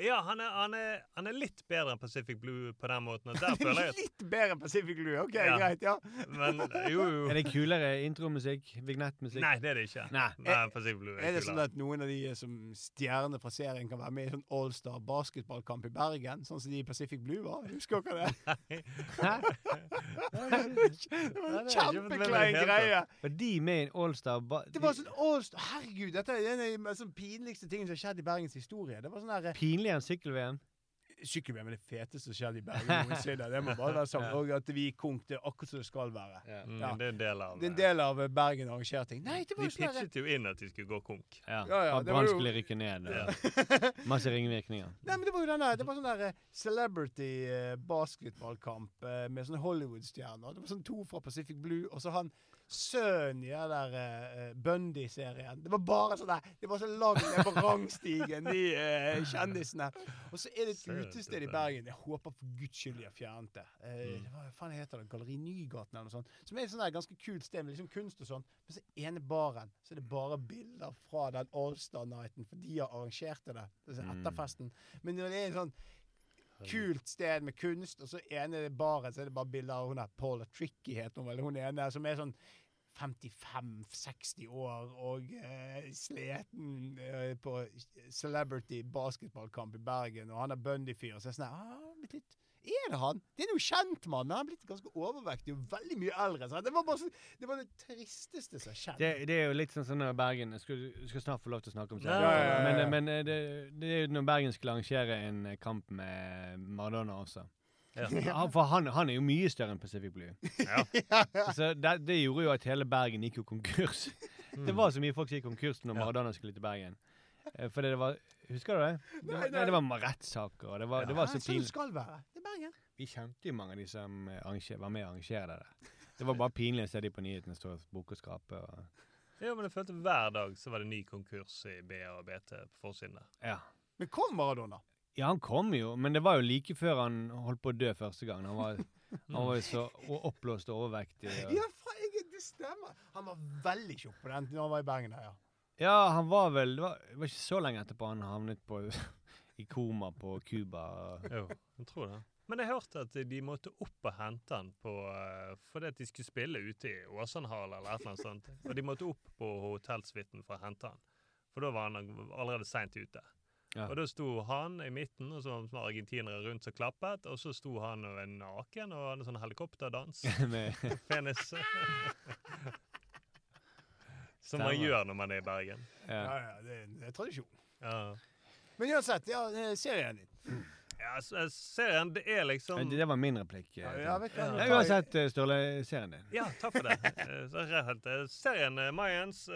Ja, han er, han, er, han er litt bedre enn Pacific Blue på den måten. Og der føler jeg at Litt bedre enn Pacific Blue. OK, Ja. greit. ja. Men jo, jo. Er det kulere intromusikk? Vignettmusikk? Nei, det er det ikke. Nei. Men Pacific Blue Er er det sånn at noen av de som stjerner fra serien kan være med i sånn Allstar basketballkamp i Bergen? Sånn som de i Pacific Blue var? Husker dere det? Det var en kjempeklein greie. Var de med i en Allstar ba- Det var sånn Allstar Herregud, dette er en av de sånn pinligste tingene som har skjedd i Bergens historie. Det var sånn her Pinligere enn sykkel-VM? Sykkel-VM er det feteste som skjedde i Bergen noensinne. Det må bare være sagt. Ja. Og at vi konk, det er akkurat som det skal være. Mm, Ja. Det er en del av Det er en del av eh, Bergen arrangerer ting. Nei, det var De jo sånn De pitchet jo inn at de skulle gå konk. Ja. Ja, ja, det var Brann å skulle rykke ned. Ja. masse ringvirkninger. Nei, men det var jo denne, det var sånn der eh, celebrity eh, basketballkamp eh, med sånne Hollywood-stjerner. Det var sånn to fra Pacific Blue, og så han sønnen i den der uh, Bundy-serien. Det var bare sånn der, det var så langt ned på rangstigen, de uh, kjendisene. Og så er det et utested i Bergen. Jeg håper for guds skyld de har fjernet det. Uh, Mm. Hva faen heter det? Galleri Nygaten eller noe sånt. Som er et sånt der ganske kult sted med liksom kunst og sånn. Men så ene baren, så er det bare bilder fra den Allstar-nighten, for de har arrangert det. Det etter festen. Men når det er en sånn kult sted med kunst, og så ene baren, så er det bare bilder av hun der Paula Tricky, heter hun vel. Hun ene som er sånn 55-60 år og eh, sliten eh, på celebrity basketballkamp i Bergen, og han er Bundy-fyr. Så jeg sånn ah, blitt litt er det han? Det er jo kjent mann, men han er blitt ganske overvektig og veldig mye eldre. Så det var bare det var det tristeste som har skjedd. Det, det er jo litt sånn som når Bergen skal, skal snart få lov til å snakke om det. ja, ja, ja. Men, men eh, det, det er jo når Bergen skulle arrangere en eh, kamp med Maradona også. Ja. Ja, For han, han er jo mye større enn Pacific Blue. Ja. Så det, det gjorde jo at hele Bergen gikk jo konkurs. Mm. Det var så mye folk som gikk konkurs når Maradona skulle til Bergen. Eh, Fordi det var Husker du det? Det Nei, var, nei. nei, det var rettssaker, og det var, det var så pinlig. sånn det skal være. Det er Bergen. Vi kjente jo mange av de som eh, var med å arrangere det. Det var bare pinlig å se de på nyhetene stå og bukke og skrape. Og, ja, men jeg følte hver dag så var det ny konkurs i BA og BT på forsiden der. ja. Men kom Maradona. Ja, han kom jo, men det var jo like før han holdt på å dø første gang. Han var, han var jo så oppblåst og overvektig. Og, Ja, faen, jeg- det stemmer. Han var veldig tjukk på den da han var i Bergen. her, ja. ja, han var vel Det var, det var ikke så lenge etterpå han havnet på, i koma på Cuba. Jo, jeg tror det. Men jeg hørte at de måtte opp og hente han på, eh, fordi at de skulle spille ute i Åsanhallen eller et eller annet sånt. Og de måtte opp på hotellsuiten for å hente han. For da var han allerede seint ute. Ja. Og da sto han i midten, og så var det argentinere rundt som klappet. Og så sto han og var naken og hadde sånn helikopterdans. Med, Penis. Som man gjør når man er i Bergen. ja. Ja, ja, det er, det er tradisjon. Ja. Men uansett, ja, serien din. Ja, serien, det er liksom Det, var min replikk. eh, Ja, ja, vet Ja, uansett, eh, Sturle, serien din. Ja, takk for det. Eh, så Serien Mayans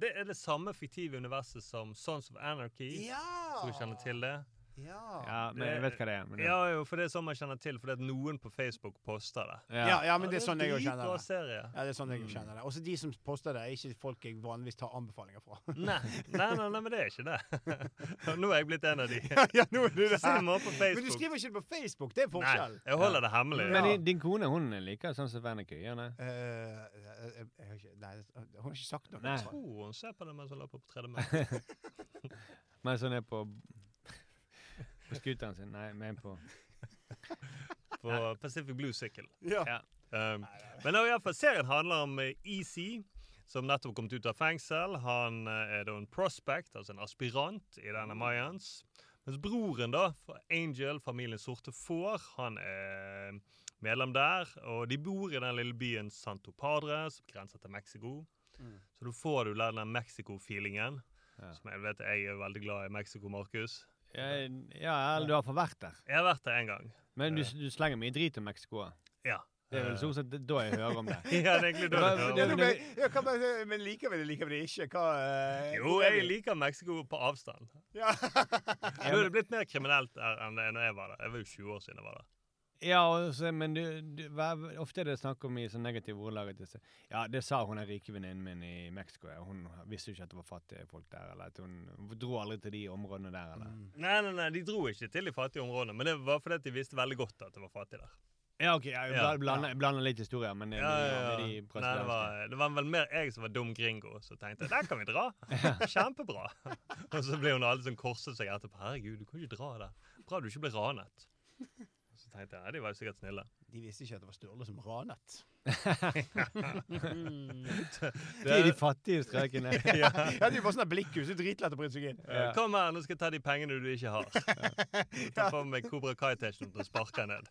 det er det samme fiktive universet som Sons of Anarchy. Ja! Tror du kjenner til det? Ja. Ja, men jeg vet hva det er. Men det, Ja, jo, for det er sånn man kjenner til, fordi at noen på Facebook poster det. Ja, ja, men det er sånn jeg kjenner det. serie. Ja, det er sånn jeg Mm. kjenner det. Også de som poster det, er ikke folk jeg vanligvis tar anbefalinger fra. Nei, nei, nei, nei, men det er ikke det. Nå er jeg blitt en av de. ja, nå er du det. Se meg på Men du skriver ikke det på Facebook, det er forskjell. Nei, jeg holder det hemmelig. Men din, din kone hun liker sånn som hun det? Eh, nei, hun har ikke sagt noe. Nei. Jeg tror hun ser på det mens hun løper på tredemølle. Mens hun er på På scooteren sin. Nei, men på På Pacific Blue Cycle. Ja. Ja. Um, men nå i alle fall, serien handler om eh, Easy, som nettopp kom ut av fengsel. Han eh, er da en prospect, altså en aspirant i denne Mayans. Mens broren, da, Angel, familien Sorte Får, han er medlem der. Og de bor i den lille byen Santo Padre, som grenser til Mexico. Mm. Så da får du den Mexico-feelingen. Ja. Som jeg vet jeg er veldig glad i Mexico, Markus. Ja, ja eller du har iallfall vært der. Jeg har vært der en gang. Men du, du slenger mye drit om Mexico. Ja. Det er vel stort sett da jeg hører om det. Ja, det er egentlig da jeg hører om. det. men, ja, hva, men, liker vi det, liker vi det ikke? Hva, uh, Jo, er jeg liker Mexico på avstand. Ja. det er det blitt mer kriminelt der enn det når jeg var der. Jeg var jo 20 år siden jeg var der. Ja, også, men du, du, ofte er det snakk om i sånn negative ordelag at det, Ja, det sa hun den rike venninnen min i Mexico. Ja. Hun visste jo ikke at det var fattige folk der. Eller at hun, dro aldri til de områdene der. Eller. Nei, nei, nei, de dro ikke til de fattige områdene, men det var fordi de visste veldig godt at det var fattig der. Ja, OK, jeg Ja, blander, blander litt historier, men Ja, ja, de Nei, det, var, det var vel mer jeg som var dum gringo, som tenkte der kan vi dra. Kjempebra. Og så ble hun alle sånn korset seg etterpå. Herregud, du kan ikke dra der. Bra du ikke ble ranet. Tenkte jeg de var jo sikkert snille. De visste ikke at det var Sturle som ranet. Det er de fattige strøkene. ja, de var sånn blikkhus. Det er dritlett å bryte seg inn. Ja. Kom her, nå skal jeg ta de pengene du ikke har. Ta på meg Cobra Kai-T-skjorten og sparke ned.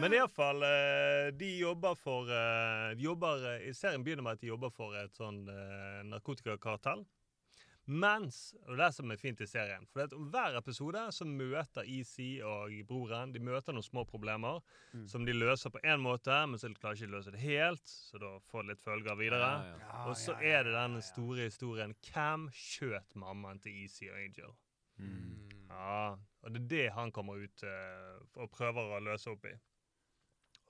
Men iallfall, eh, de jobber for eh, de jobber, eh, I serien begynner med at de jobber for et sånn narkotikakartell. Mens Og det er som er fint i serien. For det at hver episode så møter Easy og broren De møter noen små problemer som de løser på én måte, men så klarer de ikke løse det helt. Så da får det litt følger videre. Ja, ja. Og så er det den store historien Hvem skjøt mammaen til Easy og Angel? Mm. Ja, Og det er det han kommer ut uh, og prøver å løse opp i.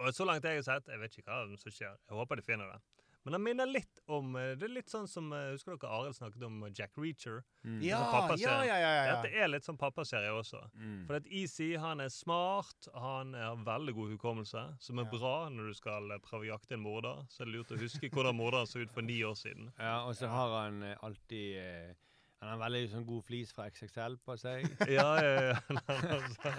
Og så langt jeg har sett, jeg vet ikke hva som skjer. Jeg håper de finner det. Men han minner litt om eh, Det er litt sånn som eh, Husker dere Arild snakket om Jack Reacher? Mm. Ja, Altså ja, ja, ja, ja. Dette er litt sånn pappaserie også. Mm. For at Easy han er smart, han har veldig god hukommelse, som er Ja. bra når du skal eh, prøve å jakte en morder. Så er det lurt å huske hvordan morderen så ut for ni år siden. Ja, og så har han eh, alltid eh, Han har veldig sånn god flis fra XXL på seg. Ja, ja, ja.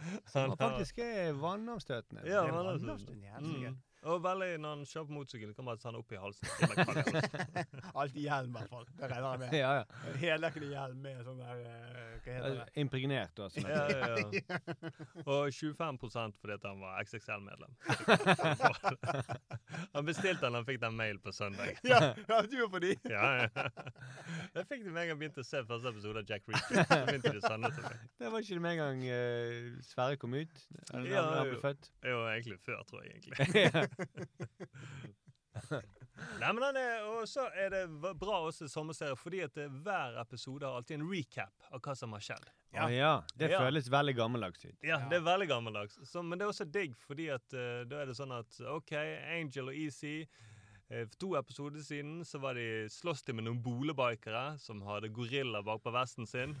Altså, Som faktisk er vannomstøtende. Ja, vannomstøtende. altså, mm. Og veldig når han kjører på motorsykkel, kan man ta han opp i halsen. Alt i. Alltid hjelm, i hvert fall. Det regner jeg med. ja, ja. Heldekkende hjelm med sånn der eh, Hva heter det? Impregnert, da. Sånn. Ja, ja, ja. Og 25% fordi at han var XXL-medlem. Han bestilte den, han fikk den mail på søndag. Ja, ja, du er på de. Ja, ja. Jeg fikk det med en gang jeg begynte å se første episode av Jack Reacher. Det. Det var ikke det med en gang uh, Sverre kom ut? Eller Ja, han ble jo. født? Jo, egentlig før, tror jeg. egentlig. Nei, men Og så er det bra også sommerserie, fordi at hver episode har alltid en recap av hva som har skjedd. Ja. ja. Det Ja. føles veldig gammeldags ut. Ja, det er veldig gammeldags. Så, men det er også digg, fordi at uh, da er det sånn at OK, Angel og Easy eh, For to episoder siden så var de slåss de med noen bolebikere som hadde gorilla bak på vesten sin.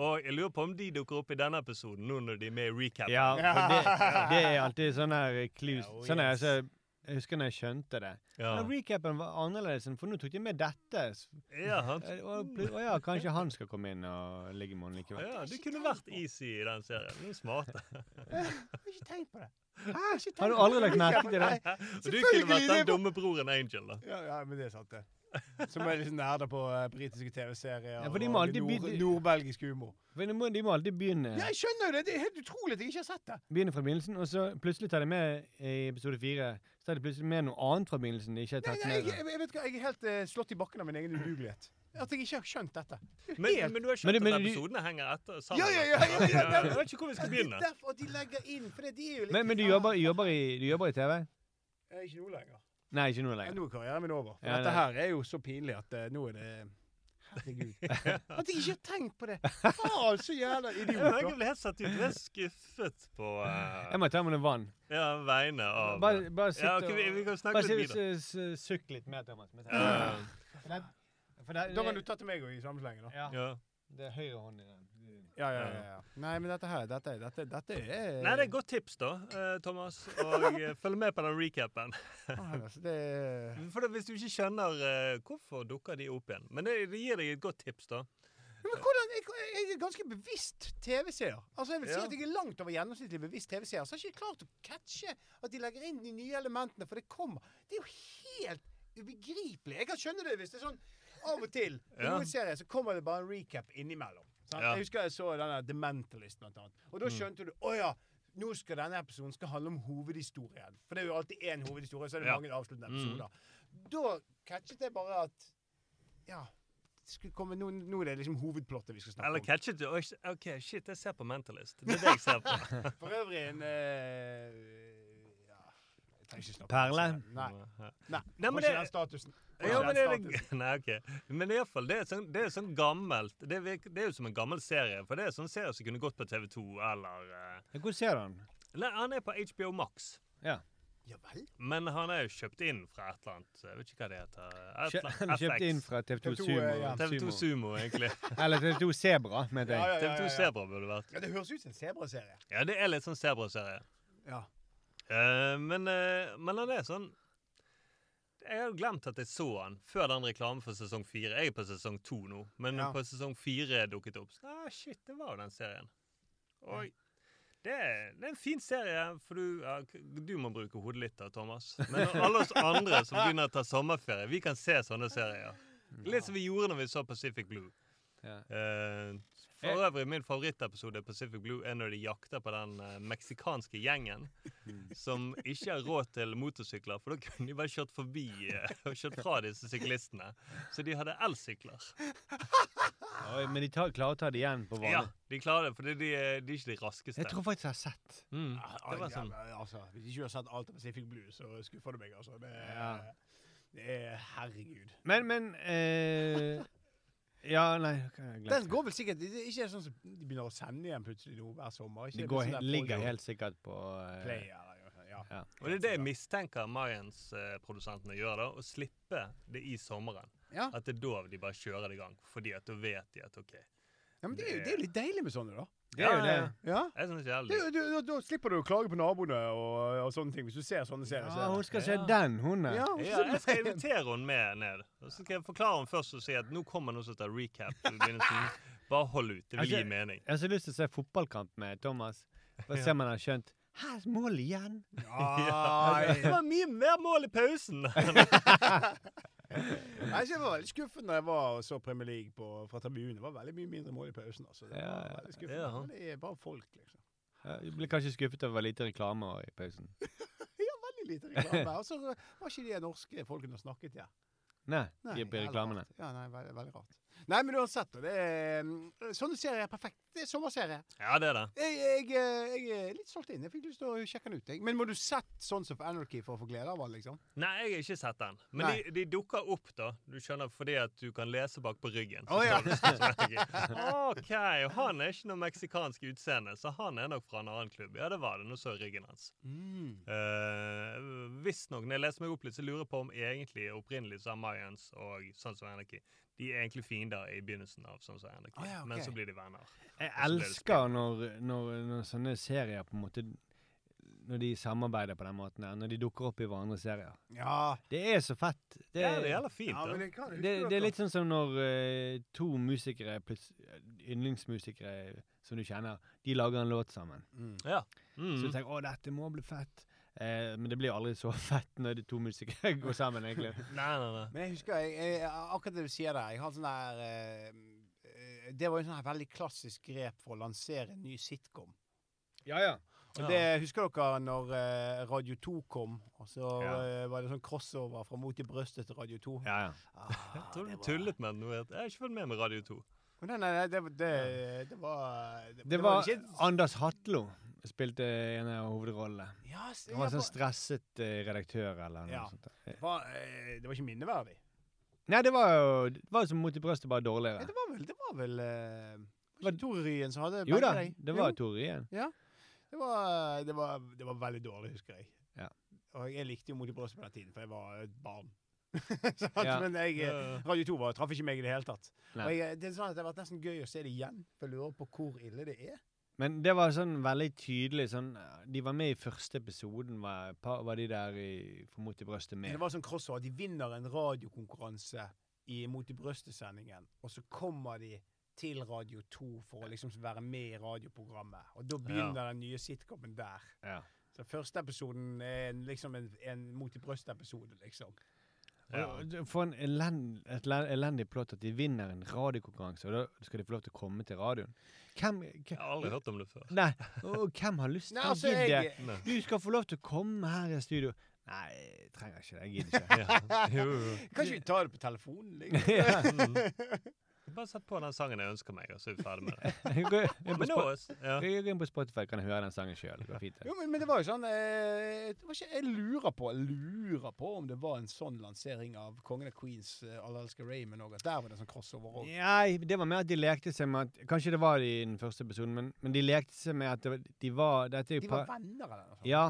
Og jeg lurer på om de dukker opp i denne episoden, nå når de er med i recap. Ja, for det, det er alltid sånn her clues. Oh, Sånn her, så jeg husker når jeg skjønte det. Ja. Men recapen var annerledes, for nå tok de med dette. Ja, han, eh, Og, og ja, kanskje han skal komme inn og ligge med henne likevel. ja, du kunne vært Easy i den serien. Du er smart. Jeg har ikke tenkt på det. Har, Har du aldri lagt merke til det? Og du kunne vært den dumme broren Angel, da. Ja, ja, men det er sant, det. Som er liksom nerder på uh, britiske TV-serier Ja, og nord, by- nordbelgisk humor. For de må, de må alltid begynne, Ja, jeg skjønner jo det! Det er helt utrolig at jeg ikke har sett det. begynne fra begynnelsen, og så plutselig tar de med i episode fire Så tar de plutselig med noe annet fra begynnelsen de ikke har tatt nei, nei, med. jeg, jeg vet hva, jeg er helt uh, slått i bakken av min egen udugelighet. At jeg ikke har skjønt dette. Er Men, helt- men du har skjønt men, men at du- episodene henger etter sammen? Ja, ja, ja, ja, ja, ja. Jeg vet ikke hvor vi skal begynne. er derfor de legger inn, for det, de er jo litt Men, men du jobber, jobber, i, du jobber i TV? Ikke nå lenger. Nei, ikke nå lenger. nå er karrieren min over. For Ja, dette her er jo så pinlig at uh, nå er det Herregud. At jeg ikke har tenkt på det! Faen, så jævla idiot. Jeg ble helt satt ut. Jeg er skuffet på uh, Jeg må ta med noe vann. ja, vegne av Bare, bare sitt Ja, okay, vi, vi kan snakke bare litt videre. s- Sukk litt mer, Thomas. Ja. For det, for det, Da kan du ta til meg og i samme slenge, da. ja, Ja. det er høyre hånd i den. Ja, ja, ja, ja. Nei, men dette her, dette, dette, dette er Nei, det er et godt tips, da, eh, Thomas. Og eh, følg med på den recapen. Det For det, Hvis du ikke skjønner eh, hvorfor dukker de opp igjen Men det, det gir deg et godt tips, da. Men hvordan, jeg, jeg er ganske bevisst TV-seer. Altså jeg vil si Ja. at jeg er langt over gjennomsnittlig bevisst TV-seer. Så har jeg ikke klart å catche at de legger inn de nye elementene, for det kommer. Det er jo helt ubegripelig. Jeg kan skjønne det hvis det er sånn av og til. I Ja. noen serier så kommer det bare en recap innimellom. Ja. Jeg husker jeg så denne The Mentalist, blant annet. Og da skjønte du å ja. Nå skal denne episoden skal handle om hovedhistorien. For det er jo alltid én hovedhistorie, så er det Ja. mange avsluttende episoder. Da catchet jeg bare at Ja. Komme, nå, nå er det liksom hovedplottet vi skal snakke Eller om. catchet du? OK, shit, jeg ser på Mentalist. Det er det jeg ser på. For øvrig en uh, Ja Perle? Nei. Nei, Nei, men det- den statusen. Ja, men det er det, nei, ok. Men i hvert fall, det er sånn, det er sånn gammelt det, er, det er jo som en gammel serie. For det er sånn serie som kunne gått på TV2 eller uh, Hvor ser han? Nei, han er på HBO Max. Ja. Ja vel? Men han er jo kjøpt inn fra et eller annet Jeg vet ikke hva det heter. Han er kjøpt FX. inn fra TV2 TV2, Sumo. ja. TV2 Sumo, egentlig. Eller TV2 Sebra, mente Ja, jeg. ja, ja, TV2 ja. Sebra burde det vært. Ja, det høres ut som en sebraserie. Ja, det er litt sånn Sebra-serie. Ja. Uh, men, uh, men han er sånn Jeg jo glemt at jeg så han før den reklamen for sesong fire. Jeg er på sesong to nå, men Ja. på sesong fire dukket opp. Så, ah, shit, det var jo den serien. Oi. Det er, det er en fin serie, for du, ja, du må bruke hodet litt da, Thomas. Men alle oss andre som begynner å ta sommerferie, vi kan se sånne serier. Litt som vi gjorde når vi så Pacific Blue. Ja. Eh, for øvrig, min favorittepisode i Pacific Blue er når de jakter på den eh, meksikanske gjengen som ikke har råd til motorsykler, for da kunne de bare kjørt forbi eh, og kjørt fra disse syklistene. Så de hadde elsykler. Oi, Men de tar, klarer å ta det igjen på Ja, vanlig. de klarer det, for de, de, er- ikke de raskeste. Jeg tror faktisk jeg har sett. mm, Ja, det var ja, sånn. men altså, hvis ikke du har sett alt av Pacific Blue, så skuffer du meg, altså. Det er, Ja. det er Herregud. Men, men eh, Ja, nei jeg Den det. går vel sikkert Det er ikke sånn som de begynner å sende igjen plutselig nå hver sommer. Ikke De det går, sånn der ligger folio helt sikkert på eh, Play, ja, ja, ja. Og det er det jeg mistenker Mayans-produsentene gjør, da, å slippe det i sommeren. Ja. At det er da de bare kjører det i gang, fordi at da vet de at OK. ja, men det er jo det er jo litt deilig med sånne, da. Det er jo det. Ja. Jeg synes det er Det, Du, du, da, slipper du å klage på naboene og, og sånne ting, hvis du ser sånne serier. er Ja, hun skal se Ja. den, hun er. Ja, Ja, jeg skal invitere henne med ned. Og så skal jeg forklare henne først og si at nå kommer noe som heter recap. begynnelsen. Bare hold ut. Det vil gi Altså, mening. Jeg har så lyst til å se fotballkamp med Thomas. Bare se om han har skjønt Her, mål igjen! Ja, Det var mye mer mål i pausen! Jeg var veldig skuffet når jeg var og så Premier League på, fra tribunen. Det var veldig mye mindre mål i pausen. Altså. Det Ja, var veldig skuffende. Ja. Det er bare folk, liksom. Ja, Jeg ble kanskje skuffet over lite reklame i pausen. Ja, veldig lite reklame. Og så var ikke de norske folkene som snakket, ja. Nei, Nei, de på reklamene. Ja, nei, veldig, veldig rart. Nei, men uansett, det er, mm, sånne serier er perfekt. Det er sommerserie. Ja, det er det. Jeg, jeg, eh, jeg er litt solgt inn. Jeg fikk lyst til å sjekke den ut. Jeg. Men må du sett Sons of Anarchy for å få glede av den, liksom? Nei, jeg har ikke sett den. Men Nei. de, de dukker opp, da. Du skjønner, fordi at du kan lese bak på ryggen. Å, ja. OK, han er ikke noe meksikansk utseende, så han er nok fra en annen klubb. Ja, det var det. Nå så jeg ryggen hans. Mm. Uh, Visstnok, når jeg leser meg opp litt, så lurer jeg på om egentlig opprinnelig så er Mayans og Sons of Anarchy De er egentlig fiender i begynnelsen av sånn som Anarchy, Å, ja, okay. men så blir de venner. Jeg så elsker når, når, når sånne serier på en måte Når de samarbeider på den måten her. Når de dukker opp i hverandre serier. Ja. Det er så fett. Det, ja, det gjelder fint, ja da. det, det, det er litt sånn som når uh, to musikere, yndlingsmusikere som du kjenner, de lager en låt sammen. mm. Ja. Så Mm. du tenker 'Å, dette må bli fett'. Eh, men det blir aldri så fett når de to musikere går sammen, egentlig. Nei, nei, nei. Men jeg husker jeg, jeg, akkurat det du sier der. Jeg har sånn der eh, eh, Det var jo en sånn veldig klassisk grep for å lansere en ny sitcom. Ja, ja. Og Ja. det Husker dere når eh, Radio 2 kom? Og så Ja. eh, var det sånn crossover fra Mot i brøstet til Radio 2? ja, ja. Ah, Jeg tror du var- tullet med den. Jeg har ikke fulgt med med Radio 2. Nei, nei, nei det, det, det var Det var ikke Anders Hatlo spilte en av hovedrollene. ja, Han var en sånn stresset eh, redaktør eller noe Ja. sånt. det var, eh, det var ikke minneverdig. Nei, det var jo det var som Mot i brøstet, bare Ja, dårligere. det var vel, det var vel eh, Var- var ikke Tore Ryen som hadde Jo da, de? det var Tore Ryen. Ja. Det var, det, var, det var veldig dårlig, husker jeg. Ja. Og jeg likte jo Mot i brøstet på den tiden, for jeg var et barn. så, Ja. Men jeg, eh, Radio 2 var, traff ikke meg i det hele tatt. Nei. Og jeg, det er sånn at det har vært nesten gøy å se det igjen, for jeg lurer på hvor ille det er. Men det var sånn veldig tydelig sånn De var med i første episoden, var, var de der i, for Mot i brøstet Men med. det var sånn crossover. De vinner en radiokonkurranse i Mot i brøstet-sendingen, og så kommer de til Radio 2 for å liksom være med i radioprogrammet. Og da begynner den nye sitcomen der. Ja. Så første episoden er liksom en, en mot i brøstet-episode, liksom. Ja. For en elend, et elendig plott at de vinner en radiokonkurranse, og da skal de få lov til å komme til radioen. Hvem, Jeg har aldri hørt om det før. Nei, og hvem har lyst til altså, å gidde? jeg. Du skal få lov til å komme her i studio. Nei, jeg trenger ikke det. Jeg gidder ikke. Ja. Jo, jo. kan ikke vi ta det på telefonen? Liksom? Bare sett på den sangen jeg ønsker meg, og så er vi ferdig med det. Gå inn på Men nå, Spo- ja. inn på Spotify, kan jeg høre den sangen sjøl. Det går fint. det. Jo, men, men det var jo sånn eh, det var ikke, Jeg lurer på jeg lurer på om det var en sånn lansering av Kongen av Queens, eh, Alle elsker Raymond òg. At der var det sånn crossover òg. Nei, det var mer at de lekte seg med at Kanskje det var i den første episoden, men, men de lekte seg med at det, var- de var Dette er jo De var venner, eller noe sånt? Ja.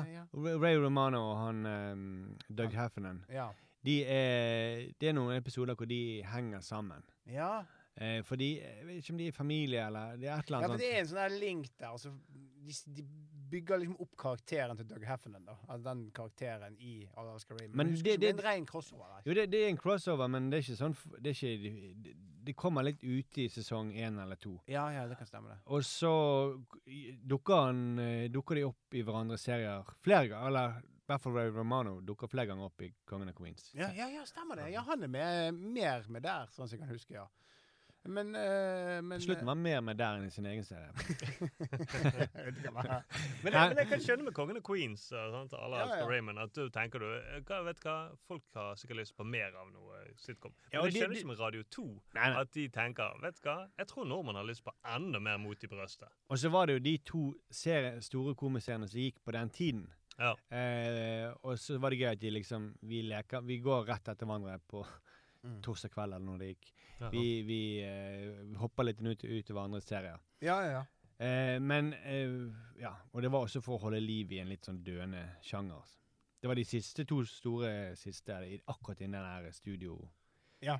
Ray Romano og han um, Doug Heffernan. ja. De er, det er noen episoder hvor de henger sammen. ja. Eh, fordi Jeg vet ikke om de er familie eller Det er et eller Ja, annet for det er en sånn der link der. Altså, de, de bygger liksom opp karakteren til Doug Heffernan. da. Altså den karakteren i Alaska Raymond. Men Men det, det- det, er en ren crossover. Der. Jo, det, det er en crossover, men det er ikke sånn Det, ikke, det, det kommer litt ute i sesong én eller to. Ja, ja, det kan stemme, det. Og så dukker, han, eh, dukker de opp i hverandres serier flere ganger. Eller i hvert fall Ray Romano dukker flere ganger opp i Kongen av Queens. Ja, ja, ja, stemmer det. Ja, han er med, mer med der, sånn som jeg kan huske, ja. Men, uh, men slutten var han mer med der enn i sin egen serie. eh. Men, jeg, men jeg kan skjønne med Kongen og Queens og sånt, alle Ja, ja. Raymond, at du tenker du eh, hva, Vet hva, folk har sikkert lyst på mer av noe sitcom. Men Ja, jeg skjønner de- ikke med Radio 2 Nei, nei. at de tenker Vet hva, jeg tror nordmenn har lyst på enda mer mot i brøstet. Og så var det jo de to serie, store komiseriene som gikk på den tiden. Ja. Eh, og så var det gøy at de liksom Vi leker Vi går rett etter hverandre på Mm. torsdag kveld eller når det gikk. Vi, vi uh, hopper litt ut, ut i hverandres serier. Ja, ja, ja. Uh, men uh, Ja. Og det var også for å holde liv i en litt sånn døende sjanger. Det var de siste to store siste akkurat innen den her studio Ja.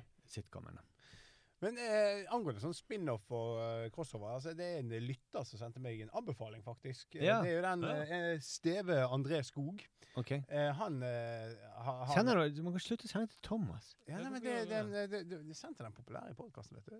Men eh, angående sånn spin-off og uh, crossover, altså det er en lytter som sendte meg en anbefaling, faktisk. Eh, Ja. Det er jo den Ja. eh, Steve André Skog. OK? Eh, han eh, har har- Sender du, du må slutte å sende til Thomas. Ja, Ja, nei, men det, det, det, det, det sendte den populære i podkasten, vet du.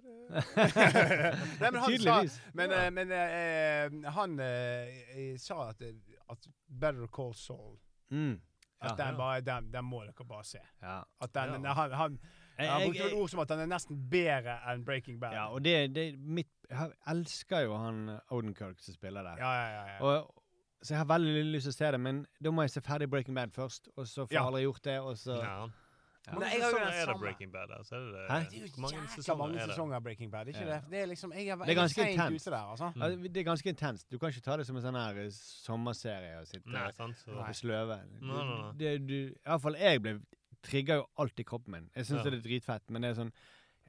Nei, men han sa, Tydeligvis. men, eh, men eh, han eh, sa at, at Better Call Saul Mm. At Ja. den, bare, den, den må dere bare se. Ja. At den, Ja. han, han, han jeg- brukte vel ord som at han er nesten bedre enn Breaking Bad. Ja, og det, det mitt, Jeg elsker jo han Odenkirk som spiller der. ja, ja, ja, ja. Og, så jeg har veldig lyst til å se det, men da må jeg se ferdig Breaking Bad først. Og så får jeg Ja. aldri gjort det, og så Ja. Ja. Hvor Nei, mange sesonger er det. Breaking Bad? Altså, er det, Hæ? Det er jo mange jækla sesonger mange er sesonger av Breaking Bad. Ikke Ja. det? Det er liksom Jeg er, Det er ganske intenst. ute der, altså. Ja, Det er ganske intenst. Du kan ikke ta det som en sånn her eh, sommerserie og sitte Nei, sant? Så, og sløve. Iallfall jeg ble trigger jo alltid kroppen min. Jeg syns Ja. det er dritfett, men det er sånn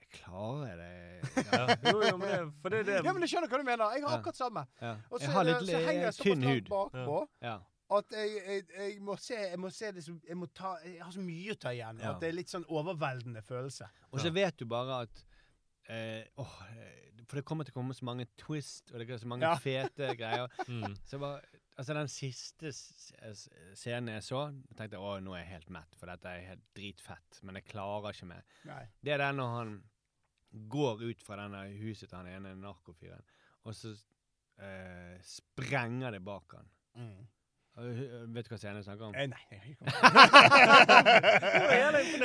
Jeg klarer det ja. Jo, jo, men det, for det det Ja, men jeg skjønner hva du mener. Jeg har Ja. akkurat samme. ja. Og så, Jeg har er det- litt så henger jeg såpass langt bakpå Ja. at jeg, jeg, jeg må se Jeg må se det som Jeg må ta Jeg har så mye å ta igjen. Ja. At det er litt sånn overveldende følelse. Og så vet du bare at eh, åh, eh, For det kommer til å komme så mange twist, og det er så mange Ja. fete greier. mm. Så bare, altså Den siste scenen jeg så, jeg tenkte jeg å, nå er jeg helt mett, for dette er helt dritfett. Men jeg klarer ikke mer. Nei. Det er den når han går ut fra denne huset til han ene narkofyren, og så eh, sprenger det bak han. Mm. Vet du hva scenen jeg snakker om? Eh, nei. Jeg,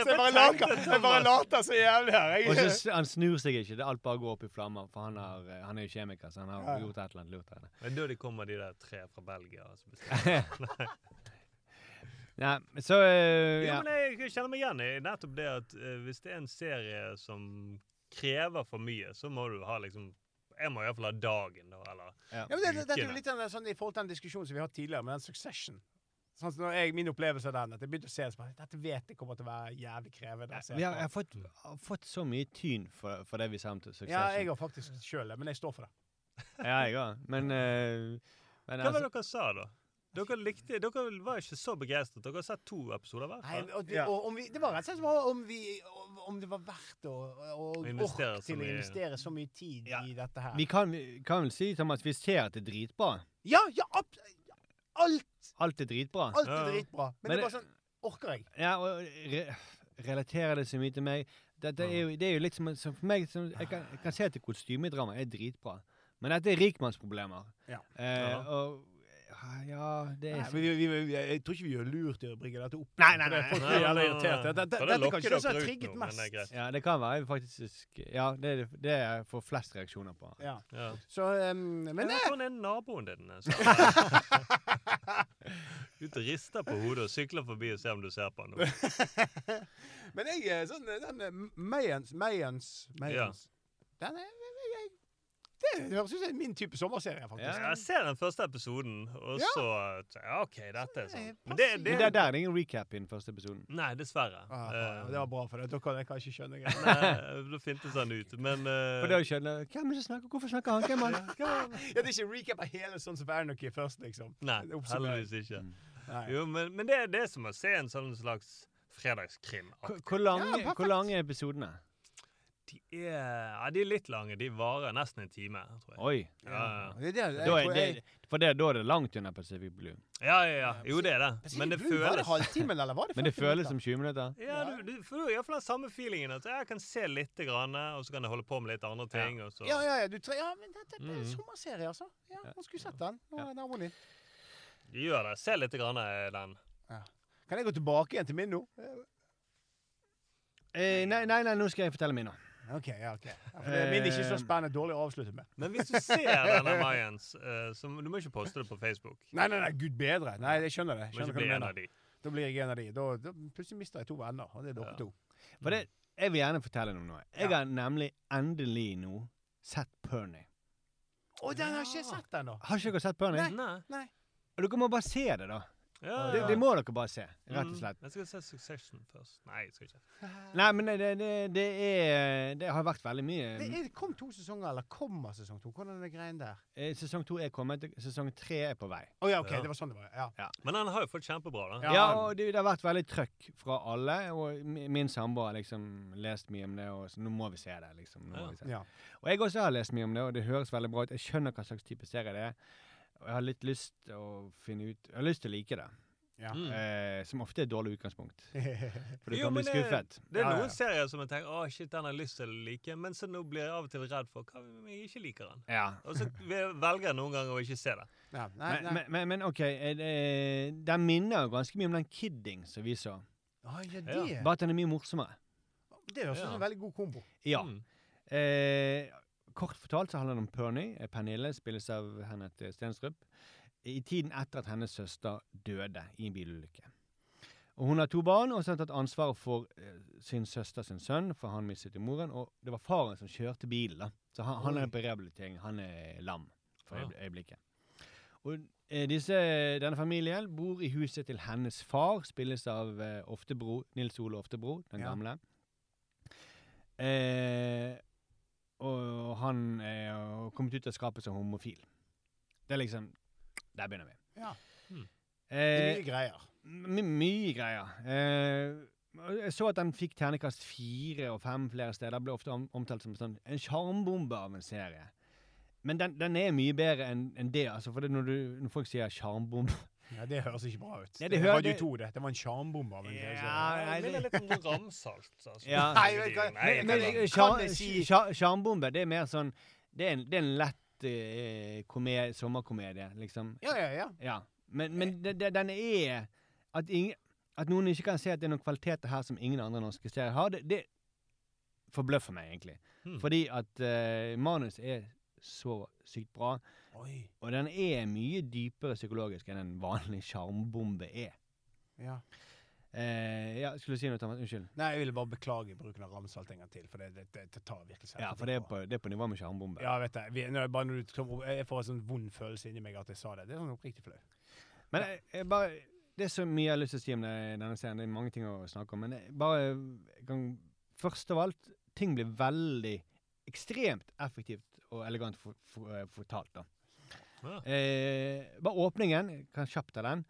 jeg bare later, så jævlig her. Og så han snur seg ikke. Det alt bare går opp i flammer. For han, har, eh, han er jo kjemiker, så han har Ja, ja. gjort et eller annet lurt. her. Men da de kommer de der tre fra Belgia som bestemmer. Nei, så ja. Jo, ja. men jeg kjenner meg igjen i nettopp det at uh, hvis det er en serie som krever for mye, så må du ha liksom Jeg må iallfall ha dagen, da, eller ja. ja, men det, det, det er jo litt sånn, sånn i forhold til den diskusjonen som vi har hatt tidligere, med den Succession. Sånn, som jeg, min opplevelse av den, at jeg begynte å se det, så bare, dette vet jeg kommer til å være jævlig krevende. Vi har, jeg har fått, fått så mye tyn for, for det vi sa om til ja, jeg har faktisk sjøl det, men jeg står for det. Ja, jeg òg. Men, uh, men Hva var altså, det dere sa, da? Dere likte Dere var ikke så begeistret. Dere har sett to episoder hver? Nei, og, Ja. og om vi, det var rett og slett som om, vi, om det var verdt å, å investere til å investere så mye tid Ja. i dette her. vi kan, kan vel si Thomas, vi ser at det er dritbra. ja, ja, abs- alt, Alt er dritbra. alt er Ja. dritbra. Men, Men det er bare sånn Orker jeg? Ja, og re relaterer det så mye til meg? Dette er jo, det er jo litt som, som for meg som, jeg, kan, jeg kan se at det kostymedrama er dritbra, men dette er rikmannsproblemer. Ja. Eh, Ja. og ja, det er Nei, vi, vi, vi, jeg tror ikke vi gjør lurt i å bringe dette opp. Nei, nei, for det nei. Nei, nei, nei, nei. Dette, For dette, det som har trigget nå, det mest. Ja, det kan være faktisk Ja, det det, er jeg får flest reaksjoner på. Ja. Ja. Så, um, men Men det, Sånn er naboen din? eh, Ut og rister på hodet og sykler forbi og ser om du ser på han. men jeg er sånn Den eh, Mayans Mayans Mayans Den er Det høres ut som min type sommerserie, faktisk. Jeg ser den første episoden, og Ja. så Ja, OK, dette er sånn. Men det, det, Men det er der det er ingen recap i den første episoden. Nei, dessverre. Ah, Eh, det var bra, for det. da kan jeg kanskje skjønne greia. Nei, da fintes han ut. Men uh, For det å skjønne Hvem er det som snakker? Hvorfor snakker han? Hvem er han? Ja, det er ikke recap av hele sånn som Anarchy først, liksom. Nei, Det heldigvis ikke. Nei. Jo, men, men det, er- det er som å se en sånn slags fredagskrim. Hvor- Hvor lange, Ja, hvor lange er episodene? De er, ja, de er litt lange. De varer nesten en time, tror jeg. Oi. Ja, ja. Det det, jeg Da er det, for det, da er det langt unna Pacific Blue. Ja, ja, ja. Jo, det er det. Pacific Men det Blue, Var det føles halvtimen, eller var det Men det føles minutter? som 20 minutter. ja, du, du får iallfall den samme feelingen. At jeg kan se litt, grann, og så kan jeg holde på med litt andre ting. Og så. Ja, ja, ja, du ja, men dette det er en Mhm. sommerserie, altså. Ja, man skulle sett den. Nå er den din. Gjør det. Se litt grann, eh, den. Kan jeg gå tilbake igjen til min nå? Eh, nei, nei, nei, nå skal jeg fortelle min nå. OK, ja, ok. Ja, for det er min ikke så Eh, spennende dårlig å avslutte med. Men hvis du ser denne Mayans, eh, så Du må ikke poste det på Facebook. Nei, nei, nei, gud bedre. Nei, jeg skjønner det. Du må Skjønner ikke hva bli du en mener. av de. Da blir jeg en av de. Da, da plutselig mister jeg to venner, og det er dere Ja. to. For det, jeg vil gjerne fortelle noe nå. Jeg Ja. har nemlig endelig nå sett Pernie. Å, den har ikke jeg sett ennå! Har ikke dere sett Pernie? Nei. Nei. Og Dere må bare se det, da. Ja, Det, ja. det må dere bare se, rett og Mm. slett. Jeg skal se Succession først. Nei, jeg skal ikke. Nei, men det, det, det er Det har vært veldig mye Det er, kom to sesonger, eller kommer sesong to? Hvordan er det greien der? Eh, Sesong to er kommet, sesong tre er på vei. Å ja, OK, Ja. det var sånn det var. Ja. Men han har jo fått kjempebra, da. Ja. Ja, og det, det har vært veldig trøkk fra alle, og min samboer har liksom lest mye om det, og så nå må vi se det, liksom. Nå må vi se. ja. Og jeg også har lest mye om det, og det høres veldig bra ut. Jeg skjønner hva slags type serie det er, og jeg har litt lyst til å finne ut Jeg har lyst til å like det, ja. Mm. eh, som ofte er et dårlig utgangspunkt. For du Jo, kan bli det- skuffet. Det er noen ja, ja. serier som jeg tenker å shit, den har jeg lyst til å like, men så nå blir jeg av og til redd for hva om jeg ikke liker den. Ja. Og så velger jeg noen ganger å ikke se det. ja. Nei, Men, nei. men, men, men OK, eh, den minner ganske mye om den Kidding som vi så. Ah, ja, Ja. det Bare at den er mye morsommere. Det høres ut som en veldig god kombo. Ja. Mm. Eh, kort fortalt så handler det om Pernie. Pernille spilles av Henriette Stenstrup. I tiden etter at hennes søster døde i en bilulykke. Og Hun har to barn og så har hun tatt ansvaret for eh, sin søster sin sønn, for han mistet moren. Og det var faren som kjørte bilen. da. Så han, han er på rehabilitering. Han er lam for Ja. øyeblikket. Og eh, disse, Denne familien bor i huset til hennes far, spilles av eh, Oftebro, Nils Ole Oftebro, den Ja. gamle. Eh, og han er kommet ut av skapet som homofil. Det er liksom Der begynner vi. Ja. Hmm. Det er Eh, mye greier. my mye greier. Eh, jeg så at den fikk ternekast fire og fem flere steder. Ble ofte om omtalt som sånn, en sjarmbombe av en serie. Men den, den er mye bedre enn en det. altså, for det når, du, når folk sier sjarmbombe Ja, det høres ikke bra ut. Ja, det det Radio 2, det. Det var en sjarmbombe Ja, nei, det er minner litt om sånn ramsalt. Altså. Ja. Nei, jeg, jeg men jeg si- sjarmbombe, det er mer sånn Det er en, det er en lett eh, komedie, sommerkomedie, liksom. Ja, ja, ja. Ja. Men, men det, det, den er at, ingen, at noen ikke kan se at det er noen kvaliteter her som ingen andre norske serier har, det, det forbløffer meg egentlig. Hmm. Fordi at eh, manus er så sykt bra, Oi. og den er mye dypere psykologisk enn en vanlig sjarmbombe er. Ja. Eh, ja, skulle du si noe, Thomas? Unnskyld. Nei, jeg ville bare beklage bruken av ramsalt en gang til, for det, det, det, det tar virkelig seg. Ja, for det er på, det er på nivå med sjarmbombe. Ja, vet jeg. Vi, når jeg, bare når du, jeg får en sånn vond følelse inni meg at jeg sa det. Det er sånn oppriktig flau. Men jeg, jeg bare, det er så mye jeg har lyst til å si om det, denne serien. Det er mange ting å snakke om. Men jeg bare jeg kan, Først av alt, ting blir veldig ekstremt effektivt og elegant for, for, for fortalt. da. Ja. Eh, bare åpningen, kan kjapt ta den.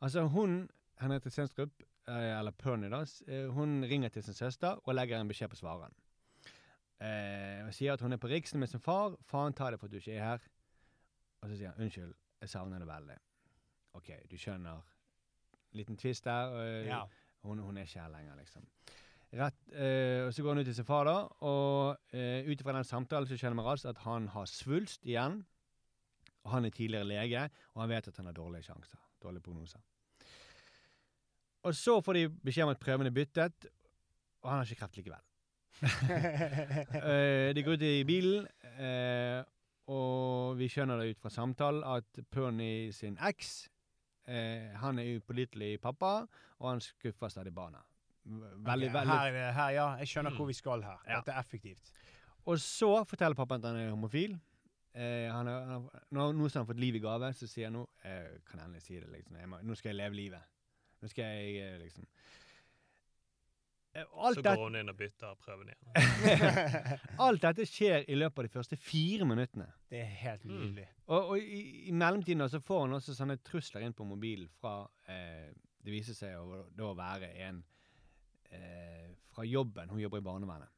Altså, hun, Henriette Stenstrup, eh, eller Pernie, da, eh, hun ringer til sin søster og legger en beskjed på svareren. Eh, og sier at hun er på Riksen med sin far. 'Faen ta det for at du ikke er her.' Og så sier han 'Unnskyld, jeg savner det veldig'. OK, du skjønner. Liten twist der. og Ja. hun, hun er ikke her lenger, liksom. Rett, eh, og så går han ut til sin far, da, og eh, ut ifra den samtalen så skjønner vi raskt at han har svulst igjen. Og han er tidligere lege, og han vet at han har dårlige sjanser. Dårlige prognoser. Og så får de beskjed om at prøven er byttet, og han har ikke kreft likevel. Eh, de går ut i bilen, eh, og vi skjønner det ut fra samtalen at Pernie sin eks eh, Han er upålitelig pappa, og han skuffer stadig barna. Veldig, okay, veldig Her, er her, ja. Jeg skjønner Mm. hvor vi skal her. Dette er effektivt. Og så forteller pappaen at han er homofil. Eh, han har, han, nå, nå som han har fått liv i gave, så sier han nå eh, Kan jeg endelig si det, liksom. Jeg må, nå skal jeg leve livet. Nå skal jeg eh, liksom eh, alt, Så går hun inn og bytter prøven igjen. alt dette skjer i løpet av de første fire minuttene. Det er helt Mm. Og, og i, i mellomtiden så får han også sånne trusler inn på mobilen fra eh, Det viser seg å da være en eh, fra jobben. Hun jobber i barnevernet.